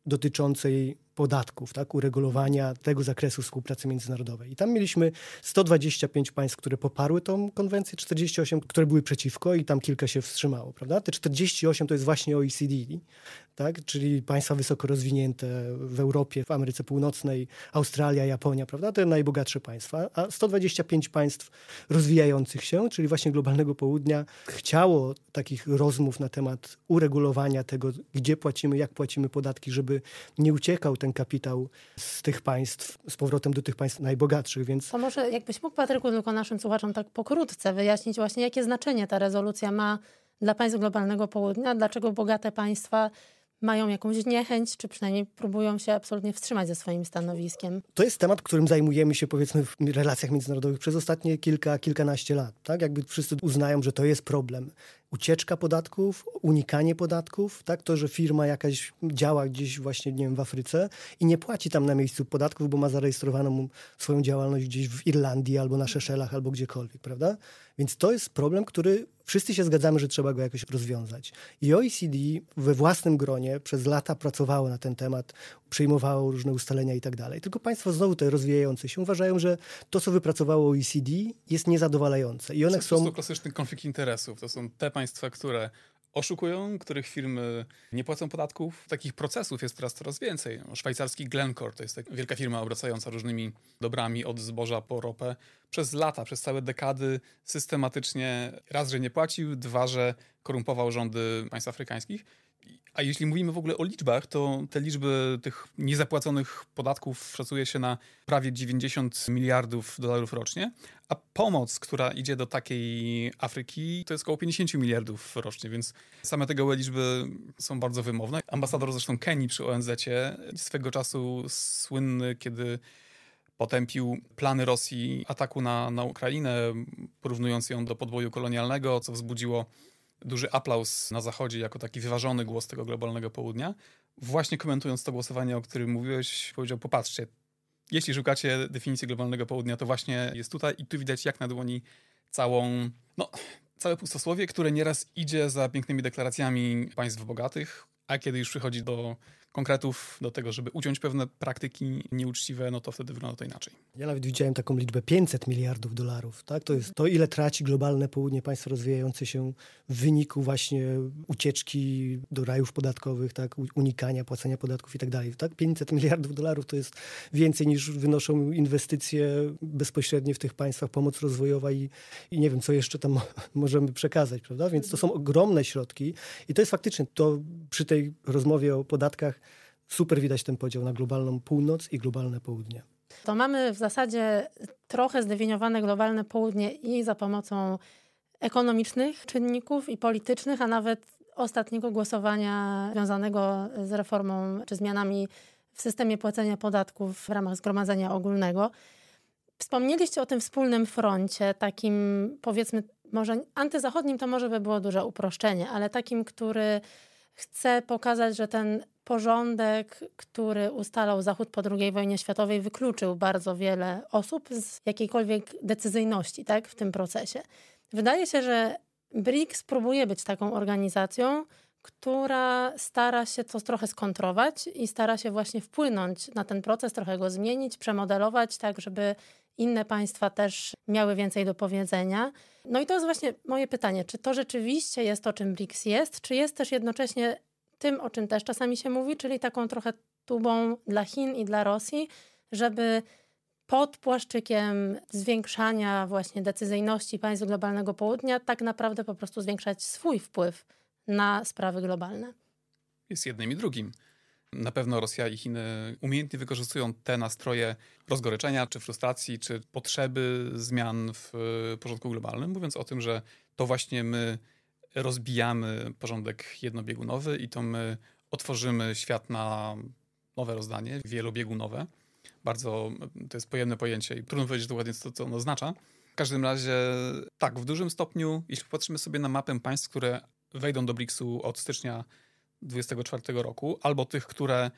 dotyczącej podatków, tak, uregulowania tego zakresu współpracy międzynarodowej. I tam mieliśmy 125 państw, które poparły tą konwencję, 48, które były przeciwko i tam kilka się wstrzymało, prawda? Te 48 to jest właśnie OECD, tak? czyli państwa wysoko rozwinięte w Europie, w Ameryce Północnej, Australia, Japonia, prawda? te najbogatsze państwa, a 125 państw rozwijających się, czyli właśnie globalnego południa, chciało takich rozmów na temat uregulowania tego, gdzie płacimy, jak płacimy podatki, żeby nie uciekał ten kapitał z tych państw, z powrotem do tych państw najbogatszych, więc... To może jakbyś mógł, Patryku, tylko naszym słuchaczom tak pokrótce wyjaśnić właśnie, jakie znaczenie ta rezolucja ma dla państw globalnego południa, dlaczego bogate państwa mają jakąś niechęć, czy przynajmniej próbują się absolutnie wstrzymać ze swoim stanowiskiem. To jest temat, którym zajmujemy się powiedzmy w relacjach międzynarodowych przez ostatnie kilka, kilkanaście lat. Tak? Jakby wszyscy uznają, że to jest problem. Ucieczka podatków, unikanie podatków, tak? To, że firma jakaś działa gdzieś właśnie, nie wiem, w Afryce i nie płaci tam na miejscu podatków, bo ma zarejestrowaną swoją działalność gdzieś w Irlandii albo na Szeszelach albo gdziekolwiek, prawda? Więc to jest problem, który wszyscy się zgadzamy, że trzeba go jakoś rozwiązać. I OECD we własnym gronie przez lata pracowało na ten temat, przyjmowało różne ustalenia i tak dalej. Tylko państwa znowu te rozwijające się uważają, że to, co wypracowało OECD jest niezadowalające. I one to są... To klasyczny konflikt interesów. To są te państwa, które oszukują, których firmy nie płacą podatków. Takich procesów jest teraz coraz więcej. Szwajcarski Glencore to jest taka wielka firma obracająca różnymi dobrami od zboża po ropę. Przez lata, przez całe dekady systematycznie raz, że nie płacił, dwa, że korumpował rządy państw afrykańskich. A jeśli mówimy w ogóle o liczbach, to te liczby tych niezapłaconych podatków szacuje się na prawie 90 miliardów dolarów rocznie, a pomoc, która idzie do takiej Afryki, to jest około 50 miliardów rocznie, więc same te gołe liczby są bardzo wymowne. Ambasador zresztą Kenii przy ONZ swego czasu słynny, kiedy potępił plany Rosji ataku na, na Ukrainę, porównując ją do podboju kolonialnego, co wzbudziło duży aplauz na Zachodzie jako taki wyważony głos tego globalnego południa. Właśnie komentując to głosowanie, o którym mówiłeś, powiedział: Popatrzcie, jeśli szukacie definicji globalnego południa, to właśnie jest tutaj i tu widać jak na dłoni całą, no, całe pustosłowie, które nieraz idzie za pięknymi deklaracjami państw bogatych, a kiedy już przychodzi do konkretów do tego, żeby uciąć pewne praktyki nieuczciwe, no to wtedy wygląda to inaczej. Ja nawet widziałem taką liczbę 500 miliardów dolarów. Tak? To jest to, ile traci globalne południe państwa rozwijające się w wyniku właśnie ucieczki do rajów podatkowych, tak? unikania płacenia podatków i tak dalej. Tak? 500 miliardów dolarów to jest więcej niż wynoszą inwestycje bezpośrednie w tych państwach, pomoc rozwojowa i, i nie wiem, co jeszcze tam możemy przekazać, prawda? Więc to są ogromne środki i to jest faktycznie, to przy tej rozmowie o podatkach super widać ten podział na globalną północ i globalne południe. To mamy w zasadzie trochę zdefiniowane globalne południe i za pomocą ekonomicznych czynników i politycznych, a nawet ostatniego głosowania związanego z reformą czy zmianami w systemie płacenia podatków w ramach Zgromadzenia Ogólnego. Wspomnieliście o tym wspólnym froncie, takim powiedzmy, może antyzachodnim to może by było duże uproszczenie, ale takim, który chce pokazać, że ten porządek, który ustalał Zachód po II wojnie światowej, wykluczył bardzo wiele osób z jakiejkolwiek decyzyjności tak, w tym procesie. Wydaje się, że BRICS próbuje być taką organizacją, która stara się to trochę skontrować i stara się właśnie wpłynąć na ten proces, trochę go zmienić, przemodelować, tak żeby inne państwa też miały więcej do powiedzenia. No i to jest właśnie moje pytanie, czy to rzeczywiście jest to, czym BRICS jest, czy jest też jednocześnie tym, o czym też czasami się mówi, czyli taką trochę tubą dla Chin i dla Rosji, żeby pod płaszczykiem zwiększania właśnie decyzyjności państw globalnego południa tak naprawdę po prostu zwiększać swój wpływ na sprawy globalne. Jest jednym i drugim. Na pewno Rosja i Chiny umiejętnie wykorzystują te nastroje rozgoryczenia, czy frustracji, czy potrzeby zmian w porządku globalnym, mówiąc o tym, że to właśnie my rozbijamy porządek jednobiegunowy i to my otworzymy świat na nowe rozdanie, wielobiegunowe. Bardzo to jest pojemne pojęcie i trudno powiedzieć dokładnie, co to oznacza. W każdym razie, tak, w dużym stopniu, jeśli popatrzymy sobie na mapę państw, które wejdą do BRICS-u od stycznia 2024 roku, albo tych, które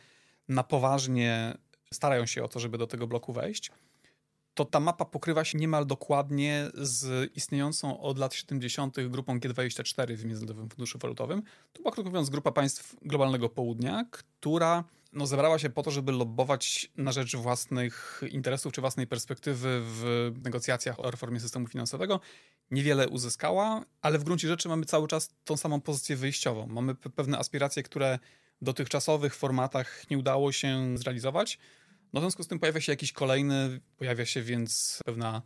na poważnie starają się o to, żeby do tego bloku wejść, to ta mapa pokrywa się niemal dokładnie z istniejącą od lat 70. grupą G24 w Międzynarodowym Funduszu Walutowym. To była, krótko mówiąc, grupa państw globalnego południa, która no, zebrała się po to, żeby lobbować na rzecz własnych interesów czy własnej perspektywy w negocjacjach o reformie systemu finansowego. Niewiele uzyskała, ale w gruncie rzeczy mamy cały czas tą samą pozycję wyjściową. Mamy pewne aspiracje, które w dotychczasowych formatach nie udało się zrealizować. No w związku z tym pojawia się jakiś kolejny, pojawia się więc pewna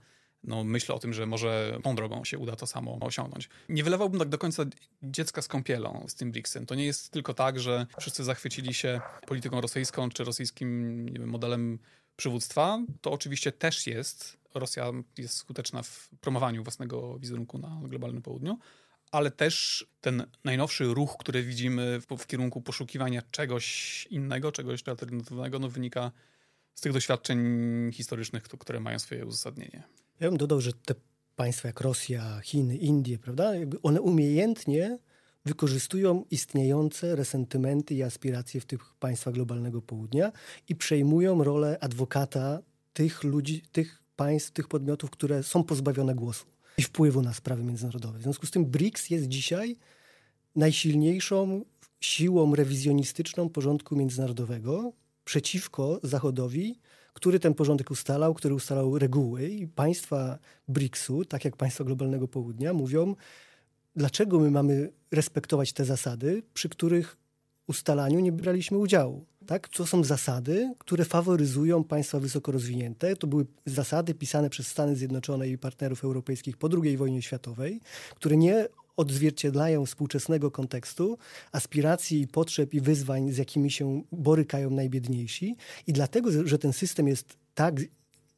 no, myśl o tym, że może tą drogą się uda to samo osiągnąć. Nie wylewałbym tak do końca dziecka z kąpielą z tym BRICS-em. To nie jest tylko tak, że wszyscy zachwycili się polityką rosyjską czy rosyjskim wiem, modelem przywództwa. To oczywiście też jest. Rosja jest skuteczna w promowaniu własnego wizerunku na globalnym południu, ale też ten najnowszy ruch, który widzimy w, w kierunku poszukiwania czegoś innego, czegoś alternatywnego, no, wynika z tych doświadczeń historycznych, które mają swoje uzasadnienie. Ja bym dodał, że te państwa jak Rosja, Chiny, Indie, prawda, jakby one umiejętnie wykorzystują istniejące resentymenty i aspiracje w tych państwach globalnego południa i przejmują rolę adwokata tych ludzi, tych państw, tych podmiotów, które są pozbawione głosu i wpływu na sprawy międzynarodowe. W związku z tym BRICS jest dzisiaj najsilniejszą siłą rewizjonistyczną porządku międzynarodowego, przeciwko Zachodowi, który ten porządek ustalał, który ustalał reguły i państwa BRICS-u, tak jak państwa globalnego południa, mówią, dlaczego my mamy respektować te zasady, przy których ustalaniu nie braliśmy udziału. Tak? To są zasady, które faworyzują państwa wysoko rozwinięte. To były zasady pisane przez Stany Zjednoczone i partnerów europejskich po II wojnie światowej, które nie odzwierciedlają współczesnego kontekstu, aspiracji potrzeb i wyzwań, z jakimi się borykają najbiedniejsi. I dlatego, że ten system jest tak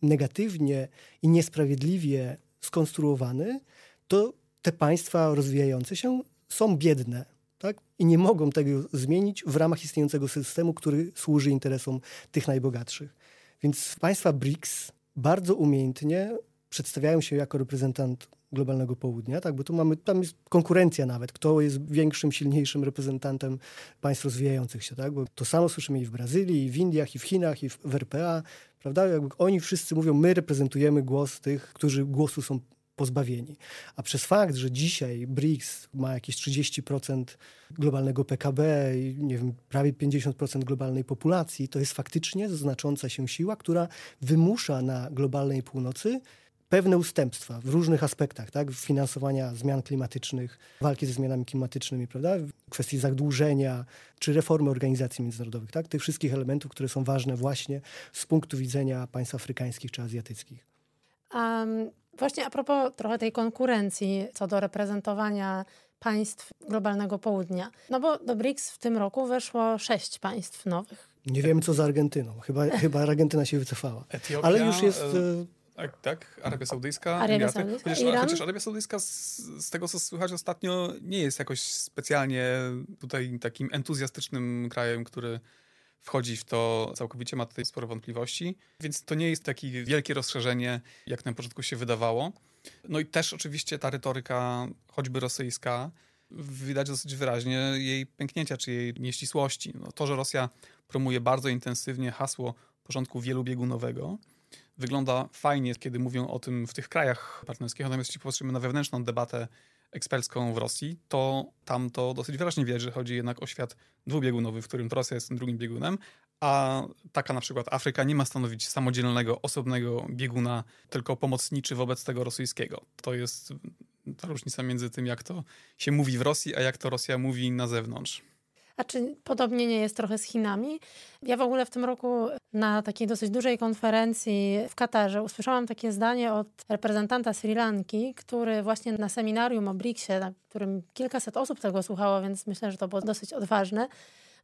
negatywnie i niesprawiedliwie skonstruowany, to te państwa rozwijające się są biedne. Tak? I nie mogą tego zmienić w ramach istniejącego systemu, który służy interesom tych najbogatszych. Więc państwa BRICS bardzo umiejętnie przedstawiają się jako reprezentant globalnego południa, tak? bo tu mamy, tam jest konkurencja nawet, kto jest większym, silniejszym reprezentantem państw rozwijających się, tak? bo to samo słyszymy i w Brazylii, i w Indiach, i w Chinach, i w, RPA, prawda? Jakby oni wszyscy mówią, my reprezentujemy głos tych, którzy głosu są pozbawieni. A przez fakt, że dzisiaj BRICS ma jakieś 30% globalnego PKB i nie wiem, prawie 50% globalnej populacji, to jest faktycznie znacząca się siła, która wymusza na globalnej północy pewne ustępstwa w różnych aspektach, tak? finansowania zmian klimatycznych, walki ze zmianami klimatycznymi, prawda? kwestii zadłużenia czy reformy organizacji międzynarodowych, tak? tych wszystkich elementów, które są ważne właśnie z punktu widzenia państw afrykańskich czy azjatyckich. Um, właśnie a propos trochę tej konkurencji co do reprezentowania państw globalnego południa. No bo do BRICS w tym roku weszło sześć państw nowych. Nie wiemy, co z Argentyną. Chyba, chyba Argentyna się wycofała. Etiopia, Ale już jest... Tak, tak, Arabia Saudyjska, Arabia Emiraty. Saudyjska, Chociaż, Iran? chociaż Arabia Saudyjska, z, z tego co słychać ostatnio, nie jest jakoś specjalnie tutaj takim entuzjastycznym krajem, który wchodzi w to całkowicie, ma tutaj sporo wątpliwości, więc to nie jest takie wielkie rozszerzenie, jak na początku się wydawało. No i też oczywiście ta retoryka, choćby rosyjska, widać dosyć wyraźnie jej pęknięcia czy jej nieścisłości. No, to, że Rosja promuje bardzo intensywnie hasło porządku wielobiegunowego, wygląda fajnie, kiedy mówią o tym w tych krajach partnerskich, natomiast jeśli popatrzymy na wewnętrzną debatę ekspercką w Rosji, to tam to dosyć wyraźnie widać, że chodzi jednak o świat dwubiegunowy, w którym Rosja jest tym drugim biegunem, a taka na przykład Afryka nie ma stanowić samodzielnego, osobnego bieguna, tylko pomocniczy wobec tego rosyjskiego. To jest ta różnica między tym, jak to się mówi w Rosji, a jak to Rosja mówi na zewnątrz. A czy podobnie nie jest trochę z Chinami? Ja w ogóle w tym roku na takiej dosyć dużej konferencji w Katarze usłyszałam takie zdanie od reprezentanta Sri Lanki, który właśnie na seminarium o BRICS-ie, na którym kilkaset osób tego słuchało, więc myślę, że to było dosyć odważne,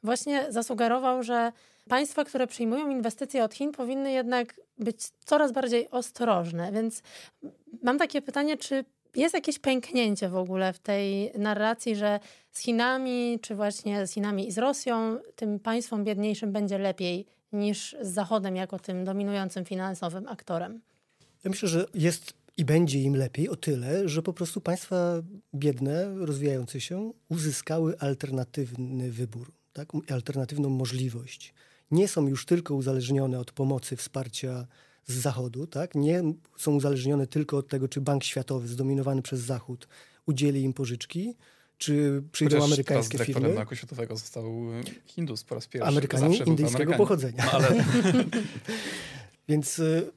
właśnie zasugerował, że państwa, które przyjmują inwestycje od Chin, powinny jednak być coraz bardziej ostrożne. Więc mam takie pytanie, czy jest jakieś pęknięcie w ogóle w tej narracji, że z Chinami, czy właśnie z Chinami i z Rosją, tym państwom biedniejszym będzie lepiej niż z Zachodem jako tym dominującym finansowym aktorem? Ja myślę, że jest i będzie im lepiej o tyle, że po prostu państwa biedne, rozwijające się, uzyskały alternatywny wybór, tak? alternatywną możliwość. Nie są już tylko uzależnione od pomocy, wsparcia z Zachodu, tak? nie są uzależnione tylko od tego, czy Bank Światowy zdominowany przez Zachód udzieli im pożyczki, czy przyjdą Chociaż amerykańskie teraz firmy. Banku Światowego został Hindus po raz pierwszy. To indyjskiego pochodzenia. No, ale Więc y,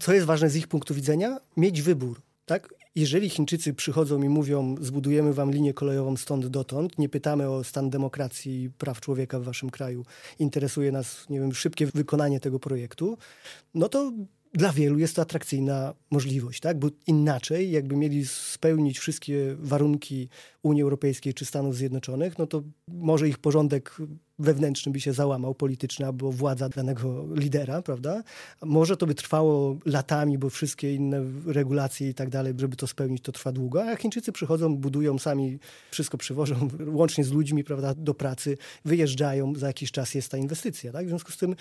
co jest ważne z ich punktu widzenia? Mieć wybór. Tak? Jeżeli Chińczycy przychodzą i mówią, zbudujemy wam linię kolejową stąd dotąd, nie pytamy o stan demokracji i praw człowieka w waszym kraju, interesuje nas, nie wiem, szybkie wykonanie tego projektu, no to dla wielu jest to atrakcyjna możliwość, tak? Bo inaczej, jakby mieli spełnić wszystkie warunki Unii Europejskiej czy Stanów Zjednoczonych, no to może ich porządek wewnętrzny by się załamał, polityczny, albo władza danego lidera, prawda? Może to by trwało latami, bo wszystkie inne regulacje i tak dalej, żeby to spełnić, to trwa długo, a Chińczycy przychodzą, budują sami, wszystko przywożą, łącznie z ludźmi, prawda, do pracy, wyjeżdżają, za jakiś czas jest ta inwestycja, tak? W związku z tym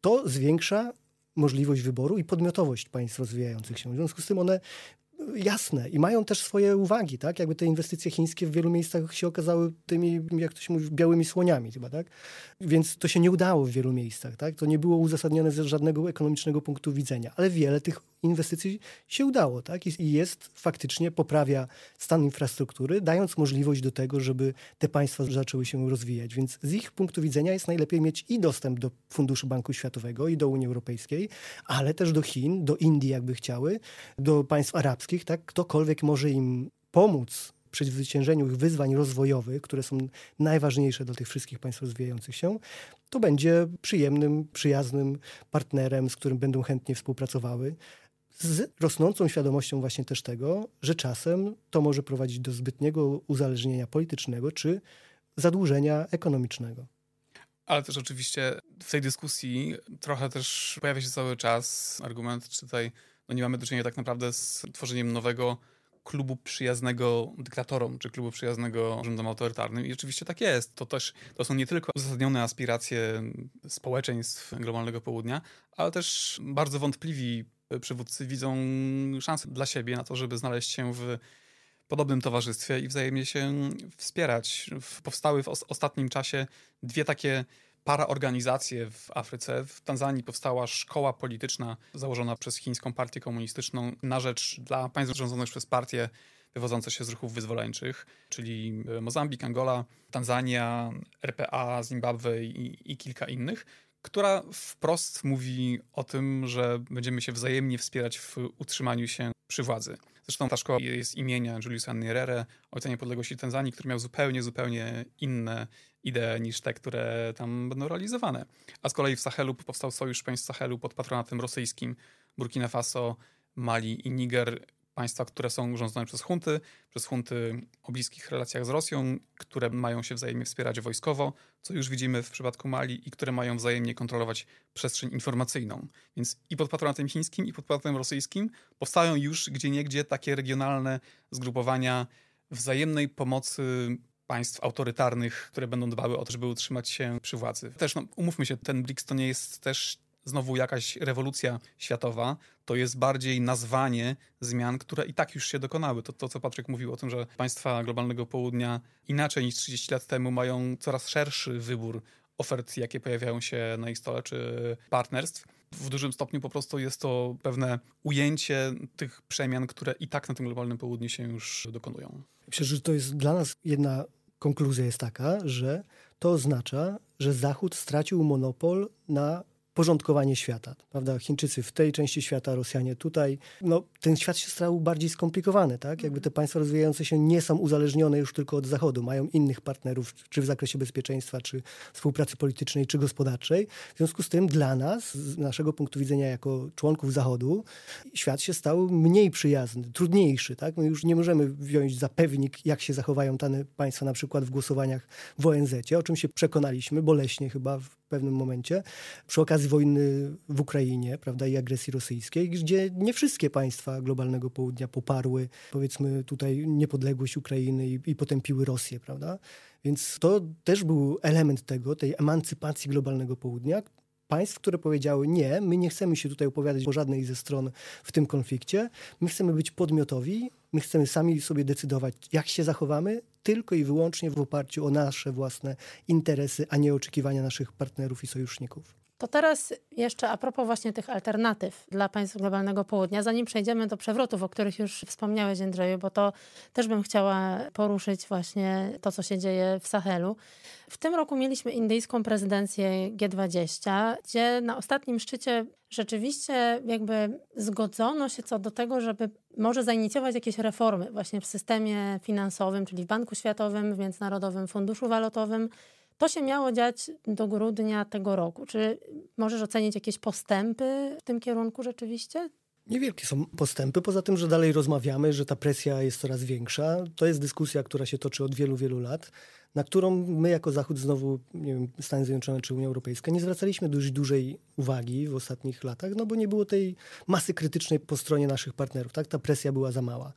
to zwiększa możliwość wyboru i podmiotowość państw rozwijających się. W związku z tym one jasne i mają też swoje uwagi, tak? Jakby te inwestycje chińskie w wielu miejscach się okazały tymi, jak to się mówi, białymi słoniami chyba, tak? Więc to się nie udało w wielu miejscach, tak? To nie było uzasadnione z żadnego ekonomicznego punktu widzenia, ale wiele tych inwestycji się udało, tak? I, i jest faktycznie, poprawia stan infrastruktury, dając możliwość do tego, żeby te państwa zaczęły się rozwijać. Więc z ich punktu widzenia jest najlepiej mieć i dostęp do Funduszu Banku Światowego i do Unii Europejskiej, ale też do Chin, do Indii, jakby chciały, do państw arabskich, tak? Ktokolwiek może im pomóc w przezwyciężeniu ich wyzwań rozwojowych, które są najważniejsze dla tych wszystkich państw rozwijających się, to będzie przyjemnym, przyjaznym partnerem, z którym będą chętnie współpracowały. Z rosnącą świadomością właśnie też tego, że czasem to może prowadzić do zbytniego uzależnienia politycznego czy zadłużenia ekonomicznego. Ale też oczywiście w tej dyskusji trochę też pojawia się cały czas argument, czy tutaj no nie mamy do czynienia tak naprawdę z tworzeniem nowego klubu przyjaznego dyktatorom, czy klubu przyjaznego rządom autorytarnym. I rzeczywiście tak jest. To też to są nie tylko uzasadnione aspiracje społeczeństw globalnego południa, ale też bardzo wątpliwi przywódcy widzą szansę dla siebie na to, żeby znaleźć się w podobnym towarzystwie i wzajemnie się wspierać. Powstały w os ostatnim czasie dwie takie paraorganizacje w Afryce. W Tanzanii powstała szkoła polityczna założona przez chińską partię komunistyczną na rzecz dla państw rządzonych przez partie wywodzące się z ruchów wyzwoleńczych, czyli Mozambik, Angola, Tanzania, RPA, Zimbabwe i, i kilka innych która wprost mówi o tym, że będziemy się wzajemnie wspierać w utrzymaniu się przy władzy. Zresztą ta szkoła jest imienia Juliusa Nyerere, ojca niepodległości Tanzanii, który miał zupełnie, zupełnie inne idee niż te, które tam będą realizowane. A z kolei w Sahelu powstał Sojusz Państw Sahelu pod patronatem rosyjskim. Burkina Faso, Mali i Niger państwa, które są rządzone przez hunty, przez hunty o bliskich relacjach z Rosją, które mają się wzajemnie wspierać wojskowo, co już widzimy w przypadku Mali i które mają wzajemnie kontrolować przestrzeń informacyjną. Więc i pod patronatem chińskim, i pod patronatem rosyjskim powstają już gdzieniegdzie takie regionalne zgrupowania wzajemnej pomocy państw autorytarnych, które będą dbały o to, żeby utrzymać się przy władzy. Też, no, umówmy się, ten BRICS to nie jest też znowu jakaś rewolucja światowa, to jest bardziej nazwanie zmian, które i tak już się dokonały. To, to co Patryk mówił o tym, że państwa globalnego południa inaczej niż 30 lat temu mają coraz szerszy wybór ofert, jakie pojawiają się na ich stole, czy partnerstw. W dużym stopniu po prostu jest to pewne ujęcie tych przemian, które i tak na tym globalnym południu się już dokonują. Myślę, że to jest dla nas jedna konkluzja jest taka, że to oznacza, że Zachód stracił monopol na porządkowanie świata. Prawda? Chińczycy w tej części świata, Rosjanie tutaj. No, ten świat się stał bardziej skomplikowany. Tak? Jakby te państwa rozwijające się nie są uzależnione już tylko od Zachodu. Mają innych partnerów, czy w zakresie bezpieczeństwa, czy współpracy politycznej, czy gospodarczej. W związku z tym dla nas, z naszego punktu widzenia jako członków Zachodu, świat się stał mniej przyjazny, trudniejszy. Tak? My już nie możemy wziąć za pewnik, jak się zachowają dane państwa na przykład w głosowaniach w ONZ, o czym się przekonaliśmy boleśnie chyba w pewnym momencie, przy okazji wojny w Ukrainie, prawda, i agresji rosyjskiej, gdzie nie wszystkie państwa globalnego południa poparły, powiedzmy, tutaj niepodległość Ukrainy i, i potępiły Rosję, prawda. Więc to też był element tego, tej emancypacji globalnego południa, państw, które powiedziały nie, my nie chcemy się tutaj opowiadać po żadnej ze stron w tym konflikcie, my chcemy być podmiotowi, my chcemy sami sobie decydować, jak się zachowamy, tylko i wyłącznie w oparciu o nasze własne interesy, a nie oczekiwania naszych partnerów i sojuszników. To teraz jeszcze a propos właśnie tych alternatyw dla państw globalnego południa, zanim przejdziemy do przewrotów, o których już wspomniałeś, Andrzeju, bo to też bym chciała poruszyć właśnie to, co się dzieje w Sahelu. W tym roku mieliśmy indyjską prezydencję G20, gdzie na ostatnim szczycie rzeczywiście jakby zgodzono się co do tego, żeby może zainicjować jakieś reformy właśnie w systemie finansowym, czyli w Banku Światowym, w Międzynarodowym Funduszu Walutowym, to się miało dziać do grudnia tego roku. Czy możesz ocenić jakieś postępy w tym kierunku rzeczywiście? Niewielkie są postępy, poza tym, że dalej rozmawiamy, że ta presja jest coraz większa. To jest dyskusja, która się toczy od wielu, wielu lat, na którą my jako Zachód, znowu nie wiem, Stany Zjednoczone czy Unia Europejska, nie zwracaliśmy dość dużej uwagi w ostatnich latach, no bo nie było tej masy krytycznej po stronie naszych partnerów. Tak? Ta presja była za mała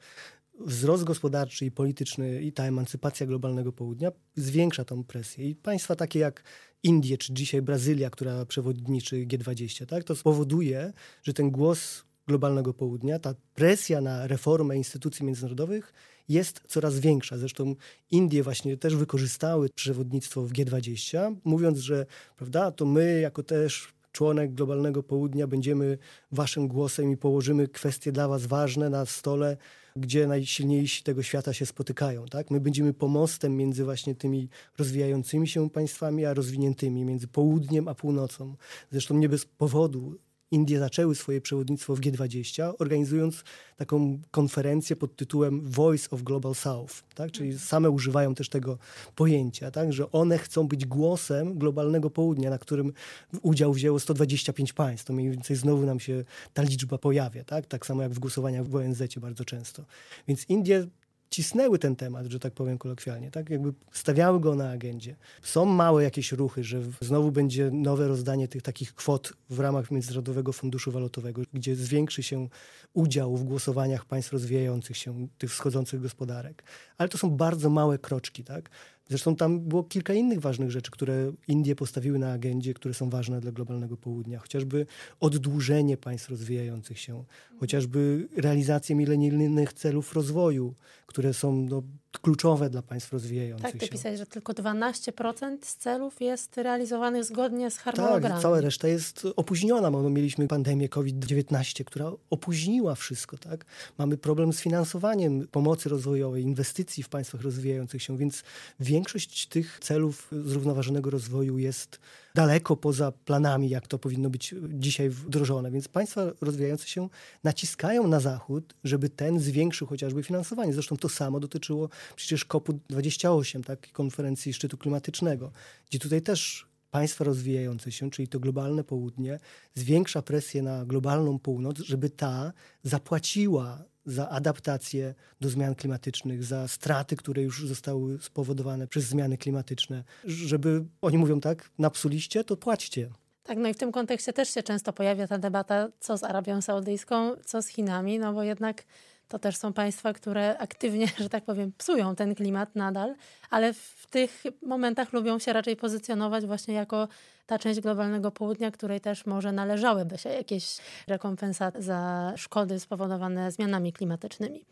wzrost gospodarczy i polityczny i ta emancypacja globalnego południa zwiększa tą presję. I państwa takie jak Indie czy dzisiaj Brazylia, która przewodniczy G20, tak, to spowoduje, że ten głos globalnego południa, ta presja na reformę instytucji międzynarodowych jest coraz większa. Zresztą Indie właśnie też wykorzystały przewodnictwo w G20, mówiąc, że prawda, to my jako też członek globalnego południa będziemy waszym głosem i położymy kwestie dla was ważne na stole gdzie najsilniejsi tego świata się spotykają. Tak? My będziemy pomostem między właśnie tymi rozwijającymi się państwami, a rozwiniętymi, między południem a północą. Zresztą nie bez powodu Indie zaczęły swoje przewodnictwo w G20, organizując taką konferencję pod tytułem Voice of Global South, tak? czyli same używają też tego pojęcia, tak? że one chcą być głosem globalnego południa, na którym udział wzięło 125 państw. To mniej więcej znowu nam się ta liczba pojawia, tak, tak samo jak w głosowaniach w ONZ bardzo często. Więc Indie cisnęły ten temat, że tak powiem kolokwialnie, tak? Jakby stawiały go na agendzie. Są małe jakieś ruchy, że znowu będzie nowe rozdanie tych takich kwot w ramach Międzynarodowego Funduszu Walutowego, gdzie zwiększy się udział w głosowaniach państw rozwijających się, tych wschodzących gospodarek. Ale to są bardzo małe kroczki, tak? Zresztą tam było kilka innych ważnych rzeczy, które Indie postawiły na agendzie, które są ważne dla globalnego południa. Chociażby oddłużenie państw rozwijających się, chociażby realizację milenijnych celów rozwoju, które są no, kluczowe dla państw rozwijających tak, się. Tak, ty pisałeś, że tylko 12% z celów jest realizowanych zgodnie z harmonogramem. Tak, cała reszta jest opóźniona. No, mieliśmy pandemię COVID-19, która opóźniła wszystko. Tak? Mamy problem z finansowaniem pomocy rozwojowej, inwestycji w państwach rozwijających się, więc większość tych celów zrównoważonego rozwoju jest daleko poza planami, jak to powinno być dzisiaj wdrożone. Więc państwa rozwijające się naciskają na Zachód, żeby ten zwiększył chociażby finansowanie. Zresztą to samo dotyczyło przecież COP28, tak, konferencji szczytu klimatycznego, gdzie tutaj też państwa rozwijające się, czyli to globalne południe, zwiększa presję na globalną północ, żeby ta zapłaciła za adaptację do zmian klimatycznych, za straty, które już zostały spowodowane przez zmiany klimatyczne. Żeby, oni mówią tak, napsuliście, to płaćcie. Tak, no i w tym kontekście też się często pojawia ta debata, co z Arabią Saudyjską, co z Chinami, no bo jednak to też są państwa, które aktywnie, że tak powiem, psują ten klimat nadal, ale w tych momentach lubią się raczej pozycjonować właśnie jako ta część globalnego południa, której też może należałyby się jakieś rekompensaty za szkody spowodowane zmianami klimatycznymi.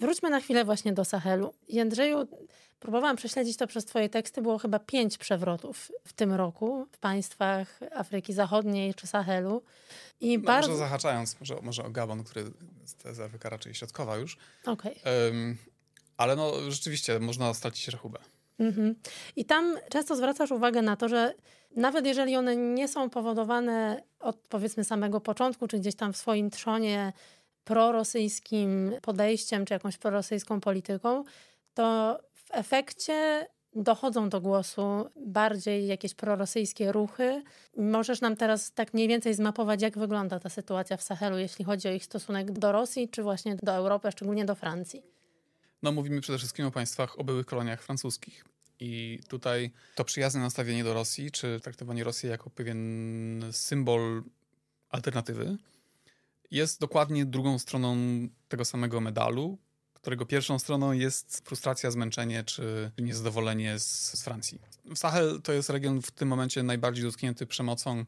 Wróćmy na chwilę właśnie do Sahelu. Jędrzeju, próbowałam prześledzić to przez twoje teksty, było chyba pięć przewrotów w tym roku w państwach Afryki Zachodniej czy Sahelu. I no, bardzo... Może zahaczając może, może o Gabon, który jest Afryka raczej środkowa już. Okay. Um, ale no rzeczywiście można stracić rachubę. Mhm. I tam często zwracasz uwagę na to, że nawet jeżeli one nie są powodowane od powiedzmy samego początku, czy gdzieś tam w swoim trzonie prorosyjskim podejściem, czy jakąś prorosyjską polityką, to w efekcie dochodzą do głosu bardziej jakieś prorosyjskie ruchy. Możesz nam teraz tak mniej więcej zmapować, jak wygląda ta sytuacja w Sahelu, jeśli chodzi o ich stosunek do Rosji, czy właśnie do Europy, a szczególnie do Francji? No, mówimy przede wszystkim o państwach, o byłych koloniach francuskich. I tutaj to przyjazne nastawienie do Rosji, czy traktowanie Rosji jako pewien symbol alternatywy, jest dokładnie drugą stroną tego samego medalu, którego pierwszą stroną jest frustracja, zmęczenie czy niezadowolenie z, z Francji. Sahel to jest region w tym momencie najbardziej dotknięty przemocą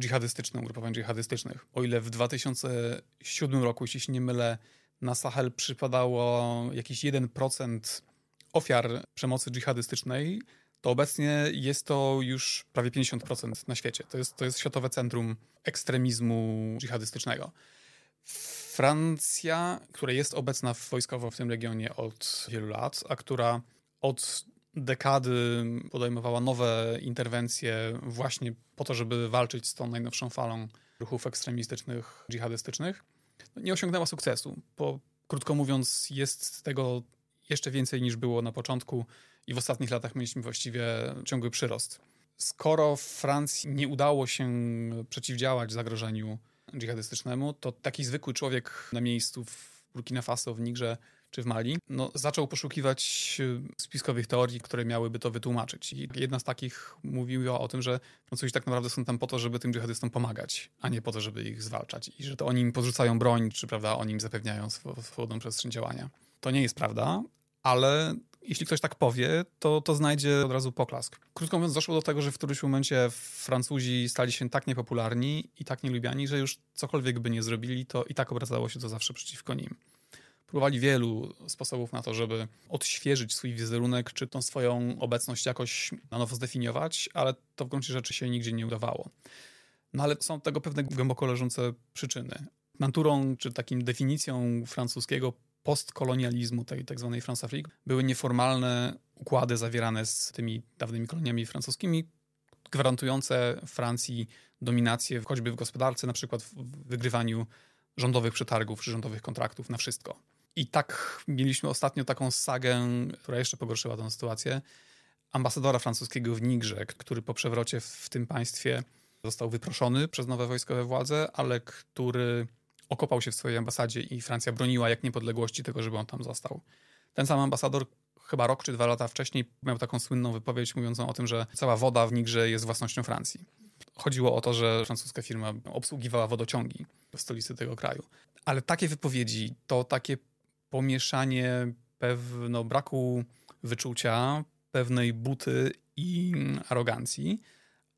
dżihadystyczną, ugrupowań dżihadystycznych. O ile w 2007 roku, jeśli się nie mylę, na Sahel przypadało jakiś 1% ofiar przemocy dżihadystycznej, to obecnie jest to już prawie 50% na świecie. To jest, to jest światowe centrum ekstremizmu dżihadystycznego. Francja, która jest obecna wojskowo w tym regionie od wielu lat, a która od dekady podejmowała nowe interwencje właśnie po to, żeby walczyć z tą najnowszą falą ruchów ekstremistycznych, dżihadystycznych, nie osiągnęła sukcesu. Po, krótko mówiąc, jest tego jeszcze więcej niż było na początku i w ostatnich latach mieliśmy właściwie ciągły przyrost. Skoro Francji nie udało się przeciwdziałać zagrożeniu dżihadystycznemu, to taki zwykły człowiek na miejscu w Burkina Faso, w Nigrze czy w Mali, no, zaczął poszukiwać spiskowych teorii, które miałyby to wytłumaczyć. I jedna z takich mówiła o tym, że Francuzi tak naprawdę są tam po to, żeby tym dżihadystom pomagać, a nie po to, żeby ich zwalczać. I że to oni im podrzucają broń, czy prawda, oni im zapewniają swobodną przestrzeń działania. To nie jest prawda, ale jeśli ktoś tak powie, to, to znajdzie od razu poklask. Krótko mówiąc, doszło do tego, że w którymś momencie Francuzi stali się tak niepopularni i tak nielubiani, że już cokolwiek by nie zrobili, to i tak obracało się to zawsze przeciwko nim. Próbowali wielu sposobów na to, żeby odświeżyć swój wizerunek, czy tą swoją obecność jakoś na nowo zdefiniować, ale to w gruncie rzeczy się nigdzie nie udawało. No ale są tego pewne głęboko leżące przyczyny. Naturą, czy takim definicją francuskiego postkolonializmu, tej tak zwanej France Afrique, były nieformalne układy zawierane z tymi dawnymi koloniami francuskimi, gwarantujące Francji dominację choćby w gospodarce, na przykład w wygrywaniu rządowych przetargów czy rządowych kontraktów na wszystko. I tak mieliśmy ostatnio taką sagę, która jeszcze pogorszyła tę sytuację, ambasadora francuskiego w Nigrze, który po przewrocie w tym państwie został wyproszony przez nowe wojskowe władze, ale który okopał się w swojej ambasadzie i Francja broniła jak niepodległości tego, żeby on tam został. Ten sam ambasador chyba rok czy dwa lata wcześniej miał taką słynną wypowiedź mówiącą o tym, że cała woda w Nigrze jest własnością Francji. Chodziło o to, że francuska firma obsługiwała wodociągi w stolicy tego kraju. Ale takie wypowiedzi, to takie pomieszanie pewno braku wyczucia, pewnej buty i arogancji,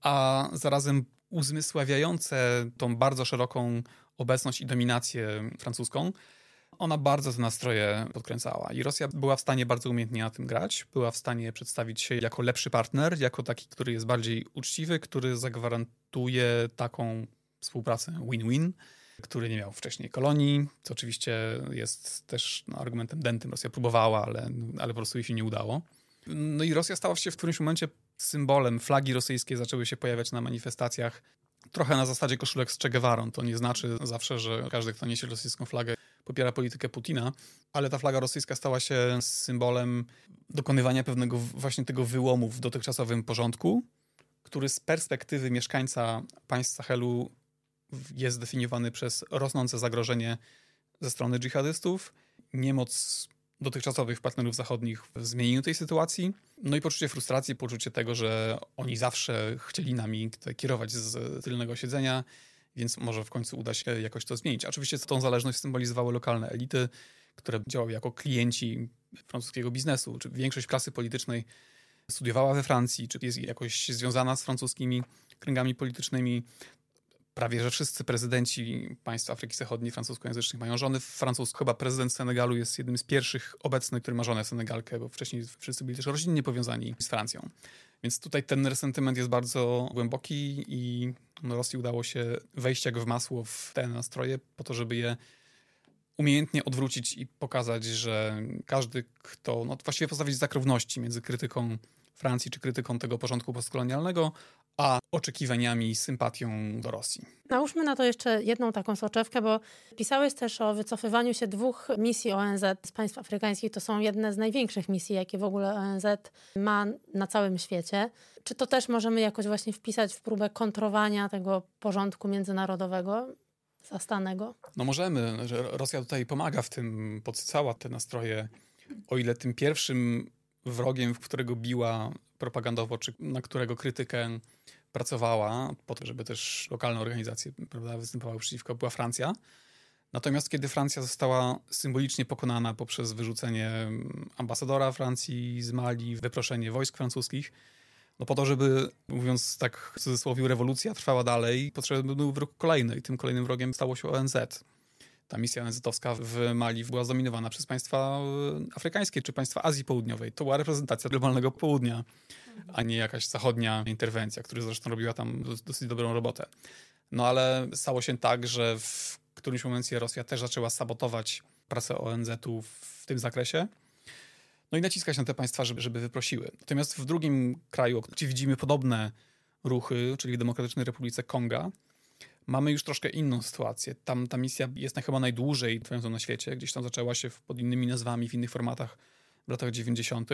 a zarazem uzmysławiające tą bardzo szeroką obecność i dominację francuską, ona bardzo te nastroje podkręcała. I Rosja była w stanie bardzo umiejętnie na tym grać. Była w stanie przedstawić się jako lepszy partner, jako taki, który jest bardziej uczciwy, który zagwarantuje taką współpracę win-win, który nie miał wcześniej kolonii, co oczywiście jest też no, argumentem dentym. Rosja próbowała, ale, ale po prostu jej się nie udało. No i Rosja stała się w którymś momencie symbolem. Flagi rosyjskie zaczęły się pojawiać na manifestacjach trochę na zasadzie koszulek z Che. To nie znaczy zawsze, że każdy, kto niesie rosyjską flagę, popiera politykę Putina, ale ta flaga rosyjska stała się symbolem dokonywania pewnego właśnie tego wyłomu w dotychczasowym porządku, który z perspektywy mieszkańca państw Sahelu jest zdefiniowany przez rosnące zagrożenie ze strony dżihadystów, niemoc dotychczasowych partnerów zachodnich w zmienieniu tej sytuacji, no i poczucie frustracji, poczucie tego, że oni zawsze chcieli nami kierować z tylnego siedzenia, więc może w końcu uda się jakoś to zmienić. Oczywiście tą zależność symbolizowały lokalne elity, które działały jako klienci francuskiego biznesu, czy większość klasy politycznej studiowała we Francji, czy jest jakoś związana z francuskimi kręgami politycznymi. Prawie, że wszyscy prezydenci państw Afryki Zachodniej francuskojęzycznych mają żony francuskie. Chyba prezydent Senegalu jest jednym z pierwszych obecnych, który ma żonę Senegalkę, bo wcześniej wszyscy byli też rodzinnie powiązani z Francją. Więc tutaj ten resentyment jest bardzo głęboki i no, Rosji udało się wejść jak w masło w te nastroje po to, żeby je umiejętnie odwrócić i pokazać, że każdy, kto, no właściwie postawić znak równości między krytyką Francji czy krytyką tego porządku postkolonialnego, a oczekiwaniami i sympatią do Rosji. Nałóżmy na to jeszcze jedną taką soczewkę, bo pisałeś też o wycofywaniu się dwóch misji ONZ z państw afrykańskich. To są jedne z największych misji, jakie w ogóle ONZ ma na całym świecie. Czy to też możemy jakoś właśnie wpisać w próbę kontrowania tego porządku międzynarodowego? zastanego? No możemy, że Rosja tutaj pomaga w tym, podsycała te nastroje. O ile tym pierwszym wrogiem, w którego biła propagandowo, czy na którego krytykę pracowała, po to, żeby też lokalne organizacje prawda, występowały przeciwko, była Francja. Natomiast kiedy Francja została symbolicznie pokonana poprzez wyrzucenie ambasadora Francji z Mali, wyproszenie wojsk francuskich, no po to, żeby, mówiąc tak w cudzysłowie, rewolucja trwała dalej, potrzebny był wróg kolejny i tym kolejnym wrogiem stało się ONZ. Ta misja ONZ-owska w Mali była zdominowana przez państwa e, afrykańskie czy państwa Azji Południowej. To była reprezentacja globalnego południa, a nie jakaś zachodnia interwencja, która zresztą robiła tam dosyć dobrą robotę. No ale stało się tak, że w którymś momencie Rosja też zaczęła sabotować pracę ONZ-u w tym zakresie no i naciskać na te państwa, żeby, żeby wyprosiły. Natomiast w drugim kraju, gdzie widzimy podobne ruchy, czyli w Demokratycznej Republice Konga, mamy już troszkę inną sytuację. Tam ta misja jest na chyba najdłużej trwającą na świecie. Gdzieś tam zaczęła się pod innymi nazwami, w innych formatach w latach 90.,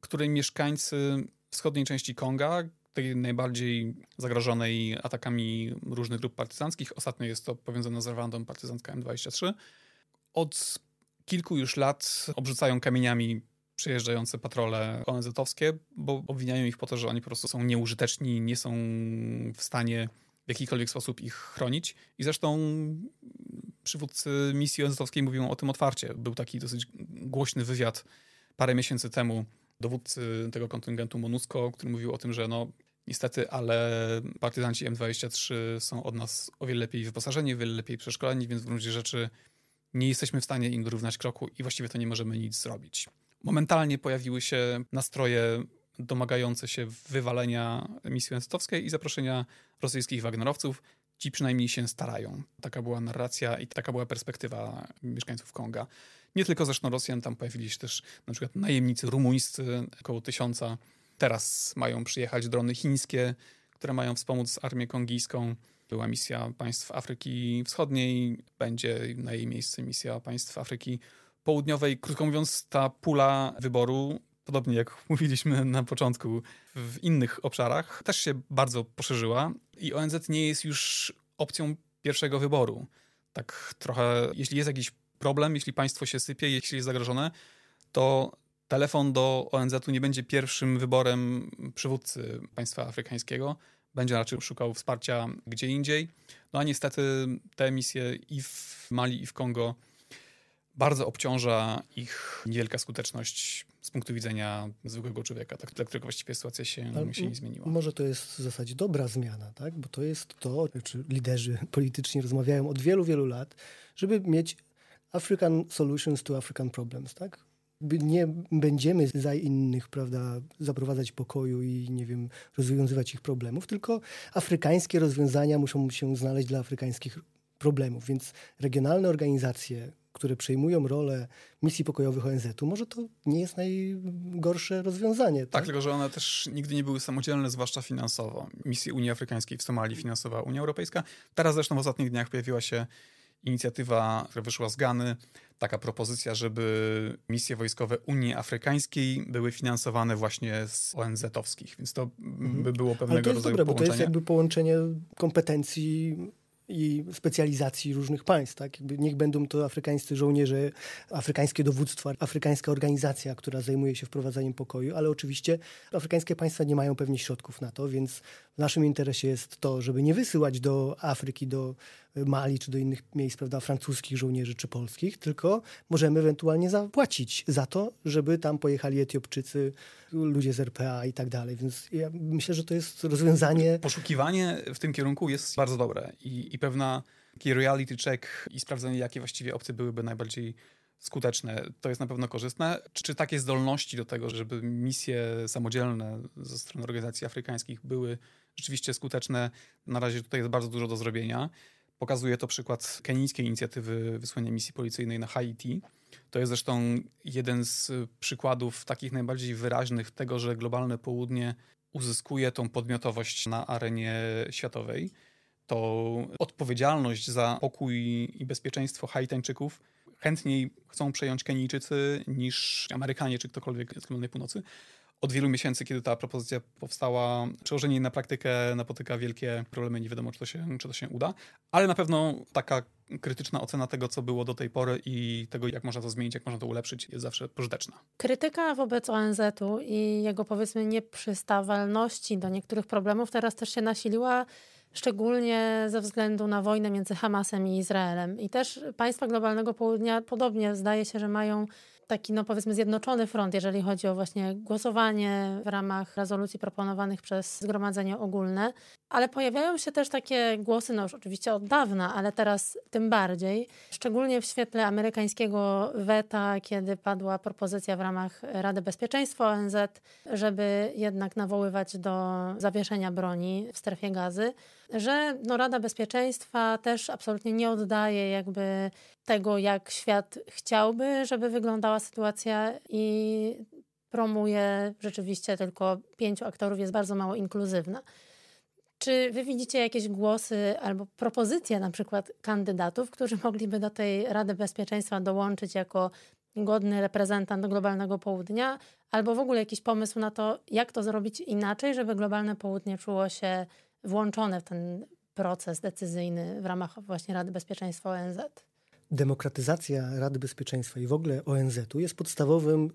której mieszkańcy wschodniej części Konga, tej najbardziej zagrożonej atakami różnych grup partyzanckich, ostatnio jest to powiązane z Rwandą partyzancka M23, od kilku już lat obrzucają kamieniami przyjeżdżające patrole ONZ-owskie, bo obwiniają ich po to, że oni po prostu są nieużyteczni, nie są w stanie w jakikolwiek sposób ich chronić. I zresztą przywódcy misji ONZ-owskiej mówią o tym otwarcie. Był taki dosyć głośny wywiad parę miesięcy temu dowódcy tego kontyngentu MONUSCO, który mówił o tym, że no niestety, ale partyzanci M23 są od nas o wiele lepiej wyposażeni, o wiele lepiej przeszkoleni, więc w gruncie rzeczy nie jesteśmy w stanie im dorównać kroku i właściwie to nie możemy nic zrobić. Momentalnie pojawiły się nastroje domagające się wywalenia misji wenstowskiej i zaproszenia rosyjskich Wagnerowców. Ci przynajmniej się starają. Taka była narracja i taka była perspektywa mieszkańców Konga. Nie tylko zresztą Rosjan, tam pojawili się też na przykład najemnicy rumuńscy, około tysiąca. Teraz mają przyjechać drony chińskie, które mają wspomóc armię kongijską. Była misja państw Afryki Wschodniej, będzie na jej miejsce misja państw Afryki Południowej. Krótko mówiąc, ta pula wyboru, podobnie jak mówiliśmy na początku, w innych obszarach, też się bardzo poszerzyła i ONZ nie jest już opcją pierwszego wyboru. Tak trochę, jeśli jest jakiś problem, jeśli państwo się sypie, jeśli jest zagrożone, to telefon do ONZ-u nie będzie pierwszym wyborem przywódcy państwa afrykańskiego będzie raczej szukał wsparcia gdzie indziej. No a niestety te misje i w Mali, i w Kongo bardzo obciąża ich niewielka skuteczność z punktu widzenia zwykłego człowieka, tak, dla którego właściwie sytuacja się, się nie zmieniła. Może to jest w zasadzie dobra zmiana, tak? bo to jest to, czy liderzy polityczni rozmawiają od wielu, wielu lat, żeby mieć African Solutions to African Problems, tak? nie będziemy za innych, prawda, zaprowadzać pokoju i, nie wiem, rozwiązywać ich problemów, tylko afrykańskie rozwiązania muszą się znaleźć dla afrykańskich problemów. Więc regionalne organizacje, które przejmują rolę misji pokojowych ONZ-u, może to nie jest najgorsze rozwiązanie. Tak? tak, tylko że one też nigdy nie były samodzielne, zwłaszcza finansowo. Misję Unii Afrykańskiej w Somalii finansowała Unia Europejska. Teraz zresztą w ostatnich dniach pojawiła się inicjatywa, która wyszła z Gany, taka propozycja, żeby misje wojskowe Unii Afrykańskiej były finansowane właśnie z ONZ-owskich, więc to by było pewnego Ale to jest rodzaju dobre, połączenie. bo to jest jakby połączenie kompetencji i specjalizacji różnych państw. Tak? Jakby niech będą to afrykańscy żołnierze, afrykańskie dowództwo, afrykańska organizacja, która zajmuje się wprowadzaniem pokoju, ale oczywiście afrykańskie państwa nie mają pewnie środków na to, więc w naszym interesie jest to, żeby nie wysyłać do Afryki, do Mali czy do innych miejsc, prawda, francuskich żołnierzy czy polskich, tylko możemy ewentualnie zapłacić za to, żeby tam pojechali Etiopczycy, ludzie z RPA i tak dalej. Więc ja myślę, że to jest rozwiązanie. Poszukiwanie w tym kierunku jest bardzo dobre i, i pewna taki reality check i sprawdzenie, jakie właściwie opcje byłyby najbardziej skuteczne. To jest na pewno korzystne. Czy, czy takie zdolności do tego, żeby misje samodzielne ze strony organizacji afrykańskich były rzeczywiście skuteczne, na razie tutaj jest bardzo dużo do zrobienia. Pokazuje to przykład kenijskiej inicjatywy wysłania misji policyjnej na Haiti. To jest zresztą jeden z przykładów takich najbardziej wyraźnych tego, że globalne południe uzyskuje tą podmiotowość na arenie światowej. To odpowiedzialność za pokój i bezpieczeństwo Haitańczyków chętniej chcą przejąć Kenijczycy niż Amerykanie czy ktokolwiek z globalnej północy od wielu miesięcy, kiedy ta propozycja powstała, przełożenie jej na praktykę napotyka wielkie problemy. Nie wiadomo, czy to, się, czy to się uda, ale na pewno taka krytyczna ocena tego, co było do tej pory i tego, jak można to zmienić, jak można to ulepszyć, jest zawsze pożyteczna. Krytyka wobec ONZ-u i jego powiedzmy nieprzystawalności do niektórych problemów teraz też się nasiliła szczególnie ze względu na wojnę między Hamasem i Izraelem. I też państwa globalnego południa podobnie zdaje się, że mają taki, no powiedzmy, zjednoczony front, jeżeli chodzi o właśnie głosowanie w ramach rezolucji proponowanych przez Zgromadzenie Ogólne. Ale pojawiają się też takie głosy, no już oczywiście od dawna, ale teraz tym bardziej, szczególnie w świetle amerykańskiego weta, kiedy padła propozycja w ramach Rady Bezpieczeństwa ONZ, żeby jednak nawoływać do zawieszenia broni w strefie gazy, że no Rada Bezpieczeństwa też absolutnie nie oddaje jakby tego, jak świat chciałby, żeby wyglądała sytuacja i promuje rzeczywiście tylko pięciu aktorów, jest bardzo mało inkluzywna. Czy wy widzicie jakieś głosy albo propozycje na przykład kandydatów, którzy mogliby do tej Rady Bezpieczeństwa dołączyć jako godny reprezentant globalnego południa, albo w ogóle jakiś pomysł na to, jak to zrobić inaczej, żeby globalne południe czuło się włączone w ten proces decyzyjny w ramach właśnie Rady Bezpieczeństwa ONZ? Demokratyzacja Rady Bezpieczeństwa i w ogóle ONZ-u jest podstawowym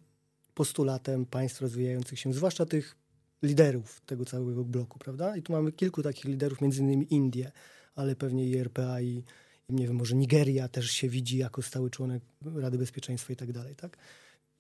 postulatem państw rozwijających się, zwłaszcza tych liderów tego całego bloku, prawda? I tu mamy kilku takich liderów, między innymi Indie, ale pewnie i RPA i, i nie wiem, może Nigeria też się widzi jako stały członek Rady Bezpieczeństwa i tak dalej, tak?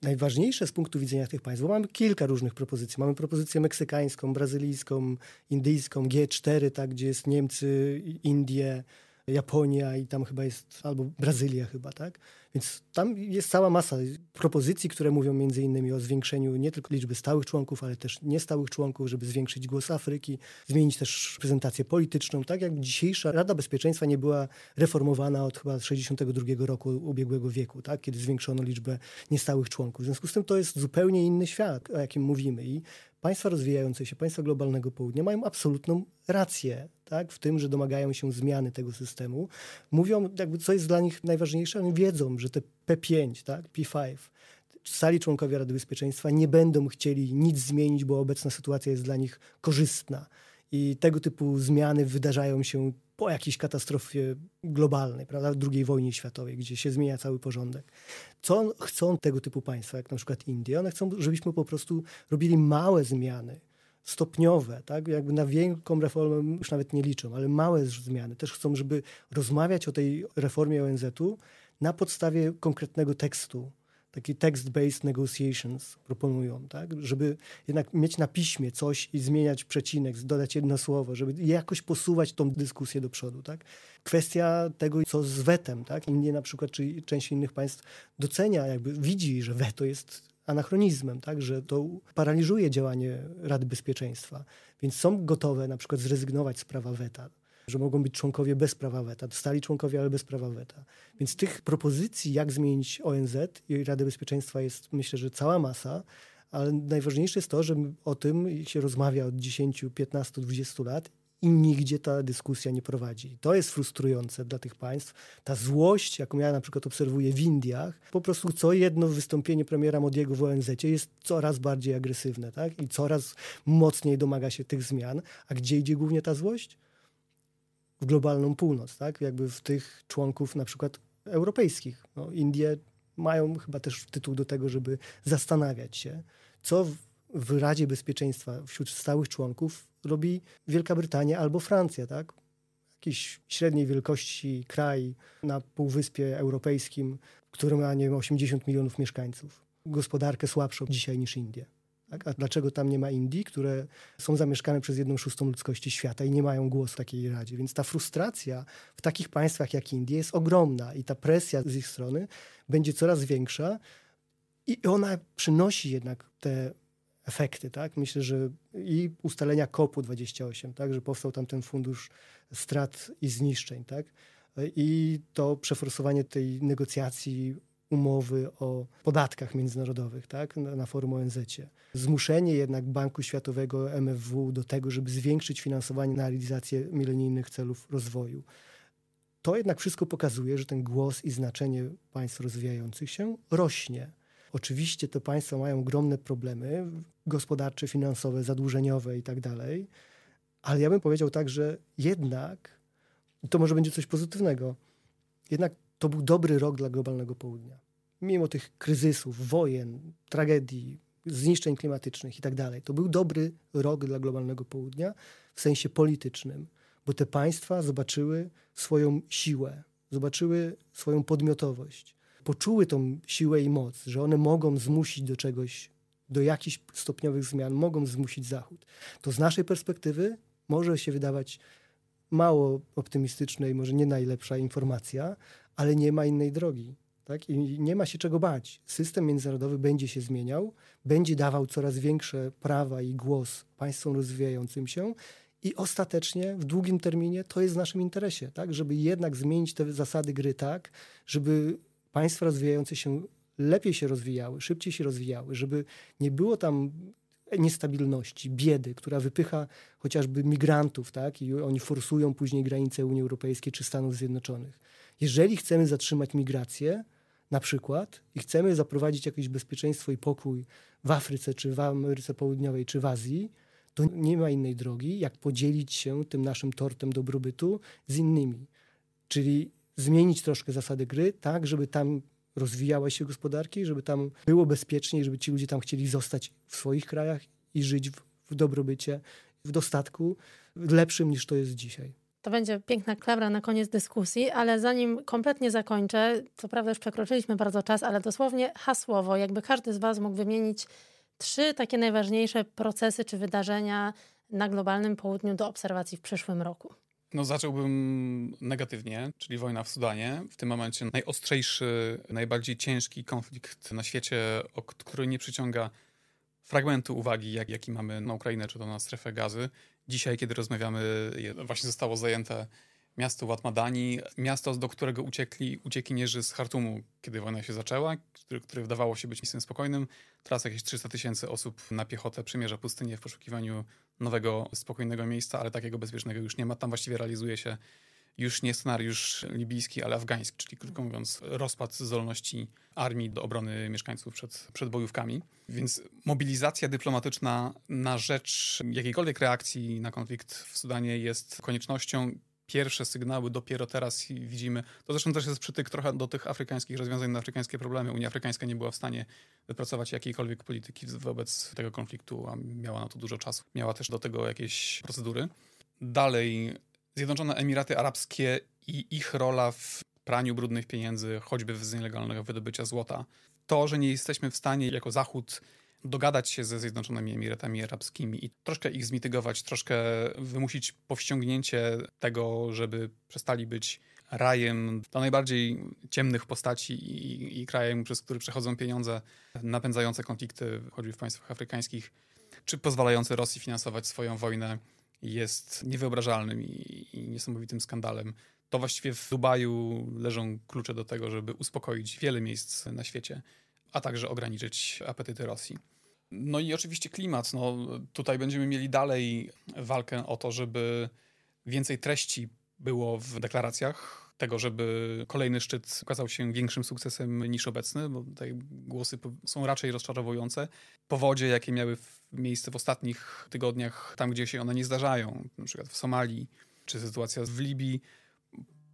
Najważniejsze z punktu widzenia tych państw, bo mamy kilka różnych propozycji. Mamy propozycję meksykańską, brazylijską, indyjską, G4, tak, gdzie jest Niemcy, Indie, Japonia i tam chyba jest, albo Brazylia chyba, tak? Więc tam jest cała masa propozycji, które mówią między innymi o zwiększeniu nie tylko liczby stałych członków, ale też niestałych członków, żeby zwiększyć głos Afryki, zmienić też prezentację polityczną. Tak jak dzisiejsza Rada Bezpieczeństwa nie była reformowana od chyba 62 roku ubiegłego wieku, tak? kiedy zwiększono liczbę niestałych członków. W związku z tym to jest zupełnie inny świat, o jakim mówimy. I państwa rozwijające się, państwa globalnego południa mają absolutną rację tak, w tym, że domagają się zmiany tego systemu. Mówią, jakby, co jest dla nich najważniejsze, oni wiedzą, że te P5, tak, P5, stali członkowie Rady Bezpieczeństwa nie będą chcieli nic zmienić, bo obecna sytuacja jest dla nich korzystna. I tego typu zmiany wydarzają się po jakiejś katastrofie globalnej, prawda, II wojnie światowej, gdzie się zmienia cały porządek. Co chcą tego typu państwa, jak na przykład Indie? One chcą, żebyśmy po prostu robili małe zmiany, stopniowe, tak? jakby na wielką reformę już nawet nie liczą, ale małe zmiany. Też chcą, żeby rozmawiać o tej reformie ONZ-u na podstawie konkretnego tekstu. Taki text-based negotiations proponują, tak? żeby jednak mieć na piśmie coś i zmieniać przecinek, dodać jedno słowo, żeby jakoś posuwać tą dyskusję do przodu. Tak? Kwestia tego, co z wetem. Tak? Indie na przykład, czy część innych państw docenia, jakby widzi, że weto jest anachronizmem, tak, że to paraliżuje działanie Rady Bezpieczeństwa. Więc są gotowe na przykład zrezygnować z prawa weta, że mogą być członkowie bez prawa weta, stali członkowie, ale bez prawa weta. Więc tych propozycji, jak zmienić ONZ i Radę Bezpieczeństwa jest myślę, że cała masa, ale najważniejsze jest to, że o tym się rozmawia od 10, 15, 20 lat i nigdzie ta dyskusja nie prowadzi. To jest frustrujące dla tych państw. Ta złość, jaką ja na przykład obserwuję w Indiach, po prostu co jedno wystąpienie premiera Modiego w ONZ jest coraz bardziej agresywne tak? i coraz mocniej domaga się tych zmian. A gdzie idzie głównie ta złość? W globalną północ, tak? Jakby w tych członków na przykład europejskich. No, Indie mają chyba też tytuł do tego, żeby zastanawiać się, co w, w Radzie Bezpieczeństwa wśród stałych członków robi Wielka Brytania albo Francja, tak? Jakiś średniej wielkości kraj na Półwyspie Europejskim, który ma, nie wiem, 80 milionów mieszkańców. Gospodarkę słabszą dzisiaj niż Indie. Tak? A dlaczego tam nie ma Indii, które są zamieszkane przez jedną szóstą ludzkości świata i nie mają głosu w takiej radzie? Więc ta frustracja w takich państwach jak Indie jest ogromna i ta presja z ich strony będzie coraz większa i ona przynosi jednak te efekty, tak? Myślę, że i ustalenia COP-u 28, tak? Że powstał tam ten fundusz strat i zniszczeń, tak? I to przeforsowanie tej negocjacji umowy o podatkach międzynarodowych tak, na, na forum ONZ. Zmuszenie jednak Banku Światowego, MFW do tego, żeby zwiększyć finansowanie na realizację milenijnych celów rozwoju. To jednak wszystko pokazuje, że ten głos i znaczenie państw rozwijających się rośnie. Oczywiście te państwa mają ogromne problemy gospodarcze, finansowe, zadłużeniowe i tak dalej, ale ja bym powiedział tak, że jednak, to może będzie coś pozytywnego, jednak to był dobry rok dla globalnego południa. Mimo tych kryzysów, wojen, tragedii, zniszczeń klimatycznych i tak dalej, to był dobry rok dla globalnego południa w sensie politycznym, bo te państwa zobaczyły swoją siłę, zobaczyły swoją podmiotowość, poczuły tą siłę i moc, że one mogą zmusić do czegoś, do jakichś stopniowych zmian, mogą zmusić Zachód. To z naszej perspektywy może się wydawać mało optymistyczna i może nie najlepsza informacja, ale nie ma innej drogi. Tak? I nie ma się czego bać. System międzynarodowy będzie się zmieniał, będzie dawał coraz większe prawa i głos państwom rozwijającym się i ostatecznie w długim terminie to jest w naszym interesie, tak? żeby jednak zmienić te zasady gry tak, żeby państwa rozwijające się lepiej się rozwijały, szybciej się rozwijały, żeby nie było tam niestabilności, biedy, która wypycha chociażby migrantów, tak? I oni forsują później granice Unii Europejskiej czy Stanów Zjednoczonych. Jeżeli chcemy zatrzymać migrację, na przykład, i chcemy zaprowadzić jakieś bezpieczeństwo i pokój w Afryce, czy w Ameryce Południowej, czy w Azji, to nie ma innej drogi, jak podzielić się tym naszym tortem dobrobytu z innymi. Czyli zmienić troszkę zasady gry, tak, żeby tam rozwijały się gospodarki, żeby tam było bezpiecznie, żeby ci ludzie tam chcieli zostać w swoich krajach i żyć w, w dobrobycie, w dostatku lepszym niż to jest dzisiaj. To będzie piękna klawra na koniec dyskusji, ale zanim kompletnie zakończę, co prawda już przekroczyliśmy bardzo czas, ale dosłownie hasłowo, jakby każdy z Was mógł wymienić trzy takie najważniejsze procesy czy wydarzenia na globalnym południu do obserwacji w przyszłym roku. No zacząłbym negatywnie, czyli wojna w Sudanie. W tym momencie najostrzejszy, najbardziej ciężki konflikt na świecie, który nie przyciąga fragmentu uwagi, jak, jaki mamy na Ukrainę, czy to na strefę gazy. Dzisiaj, kiedy rozmawiamy, właśnie zostało zajęte miasto Watmadani, miasto, do którego uciekli uciekinierzy z Hartumu, kiedy wojna się zaczęła, który, który wydawało się być miejscem spokojnym. Teraz jakieś 300 tysięcy osób na piechotę przymierza pustynię w poszukiwaniu nowego, spokojnego miejsca, ale takiego bezpiecznego już nie ma. Tam właściwie realizuje się już nie scenariusz libijski, ale afgański, czyli krótko mówiąc rozpad zdolności armii do obrony mieszkańców przed, przed bojówkami. Więc mobilizacja dyplomatyczna na rzecz jakiejkolwiek reakcji na konflikt w Sudanie jest koniecznością. Pierwsze sygnały dopiero teraz widzimy. To zresztą też jest przytyk trochę do tych afrykańskich rozwiązań na afrykańskie problemy. Unia Afrykańska nie była w stanie wypracować jakiejkolwiek polityki wobec tego konfliktu, a miała na to dużo czasu. Miała też do tego jakieś procedury. Dalej Zjednoczone Emiraty Arabskie i ich rola w praniu brudnych pieniędzy, choćby z nielegalnego wydobycia złota. To, że nie jesteśmy w stanie jako Zachód dogadać się ze Zjednoczonymi Emiratami Arabskimi i troszkę ich zmitygować, troszkę wymusić powściągnięcie tego, żeby przestali być rajem dla najbardziej ciemnych postaci i, i krajem, przez który przechodzą pieniądze napędzające konflikty, choćby w państwach afrykańskich, czy pozwalające Rosji finansować swoją wojnę jest niewyobrażalnym i, i niesamowitym skandalem. To właściwie w Dubaju leżą klucze do tego, żeby uspokoić wiele miejsc na świecie, a także ograniczyć apetyty Rosji. No i oczywiście klimat. No, tutaj będziemy mieli dalej walkę o to, żeby więcej treści było w deklaracjach, tego, żeby kolejny szczyt okazał się większym sukcesem niż obecny, bo tutaj głosy są raczej rozczarowujące. Powodzie, jakie miały miejsce w ostatnich tygodniach, tam gdzie się one nie zdarzają, na przykład w Somalii, czy sytuacja w Libii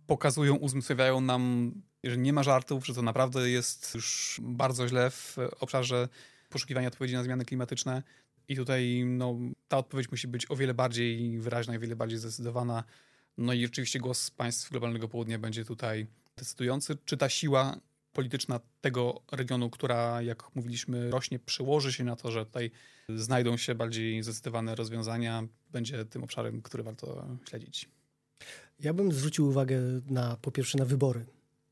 pokazują, uzmysławiają nam, że nie ma żartów, że to naprawdę jest już bardzo źle w obszarze poszukiwania odpowiedzi na zmiany klimatyczne. I tutaj no, ta odpowiedź musi być o wiele bardziej wyraźna o wiele bardziej zdecydowana. No i oczywiście głos państw globalnego południa będzie tutaj decydujący. Czy ta siła polityczna tego regionu, która, jak mówiliśmy, rośnie, przełoży się na to, że tutaj znajdą się bardziej zdecydowane rozwiązania, będzie tym obszarem, który warto śledzić. Ja bym zwrócił uwagę na po pierwsze na wybory.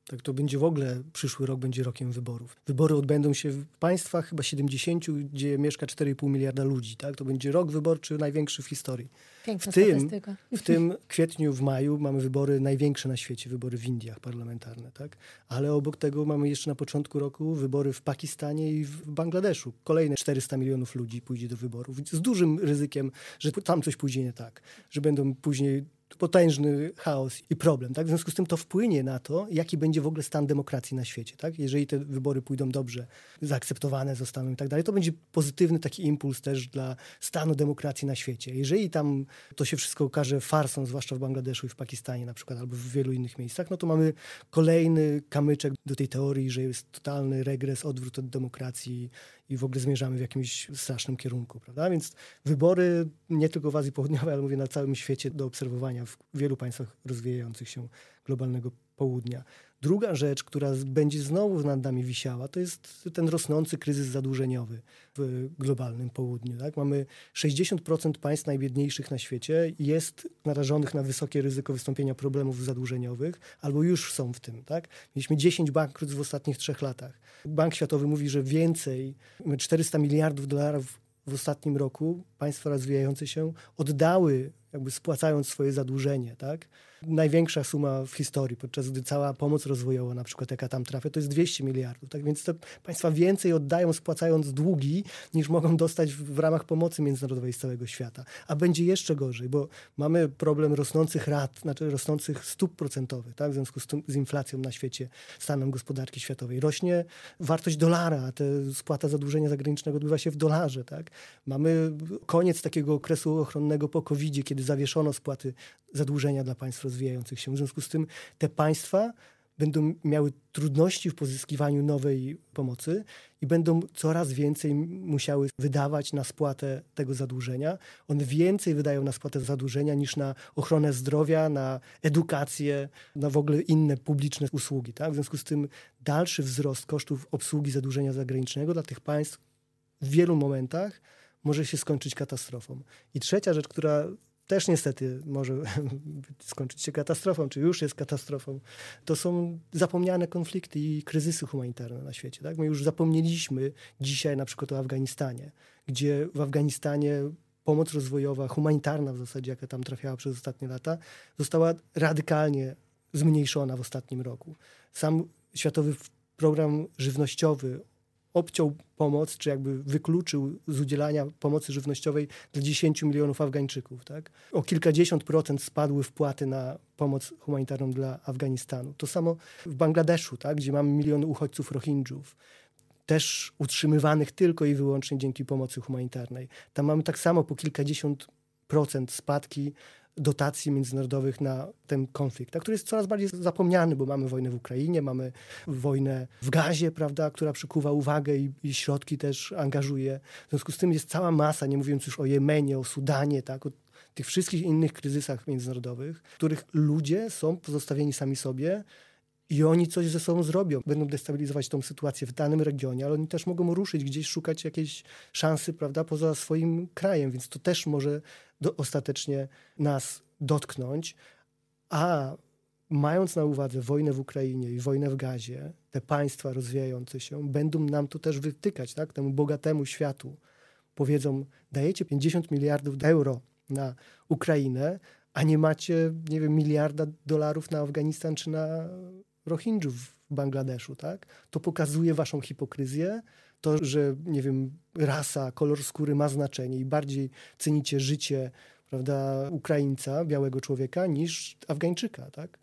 Tak to będzie w ogóle, przyszły rok będzie rokiem wyborów. Wybory odbędą się w państwach chyba 70, gdzie mieszka 4,5 miliarda ludzi. Tak? To będzie rok wyborczy największy w historii. Piękna w tym, w tym kwietniu, w maju mamy wybory największe na świecie, wybory w Indiach parlamentarne. Tak? Ale obok tego mamy jeszcze na początku roku wybory w Pakistanie i w Bangladeszu. Kolejne 400 milionów ludzi pójdzie do wyborów. Z dużym ryzykiem, że tam coś pójdzie nie tak. Że będą później potężny chaos i problem. Tak? W związku z tym to wpłynie na to, jaki będzie w ogóle stan demokracji na świecie. Tak? Jeżeli te wybory pójdą dobrze, zaakceptowane zostaną i tak dalej, to będzie pozytywny taki impuls też dla stanu demokracji na świecie. Jeżeli tam to się wszystko okaże farsą, zwłaszcza w Bangladeszu i w Pakistanie na przykład, albo w wielu innych miejscach, no to mamy kolejny kamyczek do tej teorii, że jest totalny regres, odwrót od demokracji i w ogóle zmierzamy w jakimś strasznym kierunku, prawda? Więc wybory nie tylko w Azji Południowej, ale mówię na całym świecie do obserwowania w wielu państwach rozwijających się globalnego południa. Druga rzecz, która będzie znowu nad nami wisiała, to jest ten rosnący kryzys zadłużeniowy w globalnym południu. Tak? Mamy 60% państw najbiedniejszych na świecie jest narażonych na wysokie ryzyko wystąpienia problemów zadłużeniowych, albo już są w tym. Tak? Mieliśmy 10 bankructw w ostatnich trzech latach. Bank Światowy mówi, że więcej, 400 miliardów dolarów w ostatnim roku państwa rozwijające się oddały, jakby spłacając swoje zadłużenie, tak? Największa suma w historii, podczas gdy cała pomoc rozwojowa, na przykład jaka tam trafia, to jest 200 miliardów. Tak więc te państwa więcej oddają spłacając długi, niż mogą dostać w, w ramach pomocy międzynarodowej z całego świata. A będzie jeszcze gorzej, bo mamy problem rosnących rat, znaczy rosnących stóp procentowych, tak? w związku z, tym, z inflacją na świecie, stanem gospodarki światowej. Rośnie wartość dolara, a te spłata zadłużenia zagranicznego odbywa się w dolarze. Tak? Mamy koniec takiego okresu ochronnego po covid kiedy zawieszono spłaty zadłużenia dla państw rozwijających się. W związku z tym te państwa będą miały trudności w pozyskiwaniu nowej pomocy i będą coraz więcej musiały wydawać na spłatę tego zadłużenia. One więcej wydają na spłatę zadłużenia niż na ochronę zdrowia, na edukację, na w ogóle inne publiczne usługi. Tak? W związku z tym dalszy wzrost kosztów obsługi zadłużenia zagranicznego dla tych państw w wielu momentach może się skończyć katastrofą. I trzecia rzecz, która też niestety może skończyć się katastrofą, czy już jest katastrofą, to są zapomniane konflikty i kryzysy humanitarne na świecie. Tak? My już zapomnieliśmy dzisiaj na przykład o Afganistanie, gdzie w Afganistanie pomoc rozwojowa, humanitarna w zasadzie, jaka tam trafiała przez ostatnie lata, została radykalnie zmniejszona w ostatnim roku. Sam Światowy Program Żywnościowy obciął pomoc, czy jakby wykluczył z udzielania pomocy żywnościowej dla 10 milionów Afgańczyków. Tak? O kilkadziesiąt procent spadły wpłaty na pomoc humanitarną dla Afganistanu. To samo w Bangladeszu, tak? gdzie mamy miliony uchodźców Rohingjów też utrzymywanych tylko i wyłącznie dzięki pomocy humanitarnej. Tam mamy tak samo po kilkadziesiąt procent spadki dotacji międzynarodowych na ten konflikt, tak, który jest coraz bardziej zapomniany, bo mamy wojnę w Ukrainie, mamy wojnę w gazie, prawda, która przykuwa uwagę i, i środki też angażuje. W związku z tym jest cała masa, nie mówiąc już o Jemenie, o Sudanie, tak, o tych wszystkich innych kryzysach międzynarodowych, w których ludzie są pozostawieni sami sobie i oni coś ze sobą zrobią. Będą destabilizować tą sytuację w danym regionie, ale oni też mogą ruszyć gdzieś, szukać jakiejś szansy, prawda, poza swoim krajem, więc to też może do, ostatecznie nas dotknąć. A mając na uwadze wojnę w Ukrainie i wojnę w gazie, te państwa rozwijające się będą nam to też wytykać, tak, temu bogatemu światu. Powiedzą, dajecie 50 miliardów euro na Ukrainę, a nie macie, nie wiem, miliarda dolarów na Afganistan czy na Rohingjów w Bangladeszu, tak? To pokazuje waszą hipokryzję, to, że, nie wiem, rasa, kolor skóry ma znaczenie i bardziej cenicie życie, prawda, Ukraińca, białego człowieka, niż Afgańczyka, tak?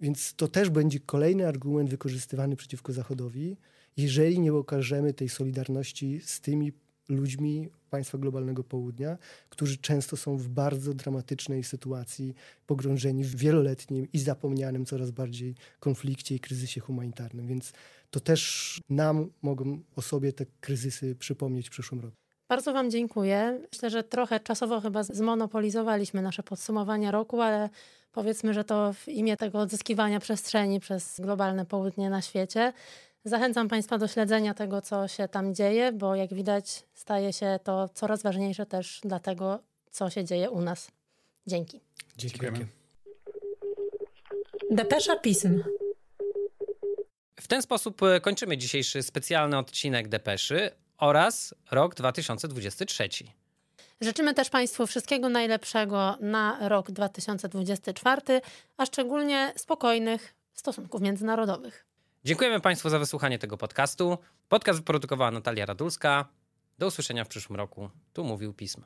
Więc to też będzie kolejny argument wykorzystywany przeciwko Zachodowi, jeżeli nie okażemy tej solidarności z tymi ludźmi, państwa globalnego południa, którzy często są w bardzo dramatycznej sytuacji, pogrążeni w wieloletnim i zapomnianym coraz bardziej konflikcie i kryzysie humanitarnym. Więc to też nam mogą o sobie te kryzysy przypomnieć w przyszłym roku. Bardzo Wam dziękuję. Myślę, że trochę czasowo chyba zmonopolizowaliśmy nasze podsumowania roku, ale powiedzmy, że to w imię tego odzyskiwania przestrzeni przez globalne południe na świecie. Zachęcam Państwa do śledzenia tego, co się tam dzieje, bo jak widać, staje się to coraz ważniejsze też dla tego, co się dzieje u nas. Dzięki. Dziękujemy. Depesza Pism. W ten sposób e, kończymy dzisiejszy specjalny odcinek Depeszy oraz rok 2023. Życzymy też Państwu wszystkiego najlepszego na rok 2024, a szczególnie spokojnych stosunków międzynarodowych. Dziękujemy Państwu za wysłuchanie tego podcastu. Podcast wyprodukowała Natalia Radulska. Do usłyszenia w przyszłym roku. Tu mówił Pism.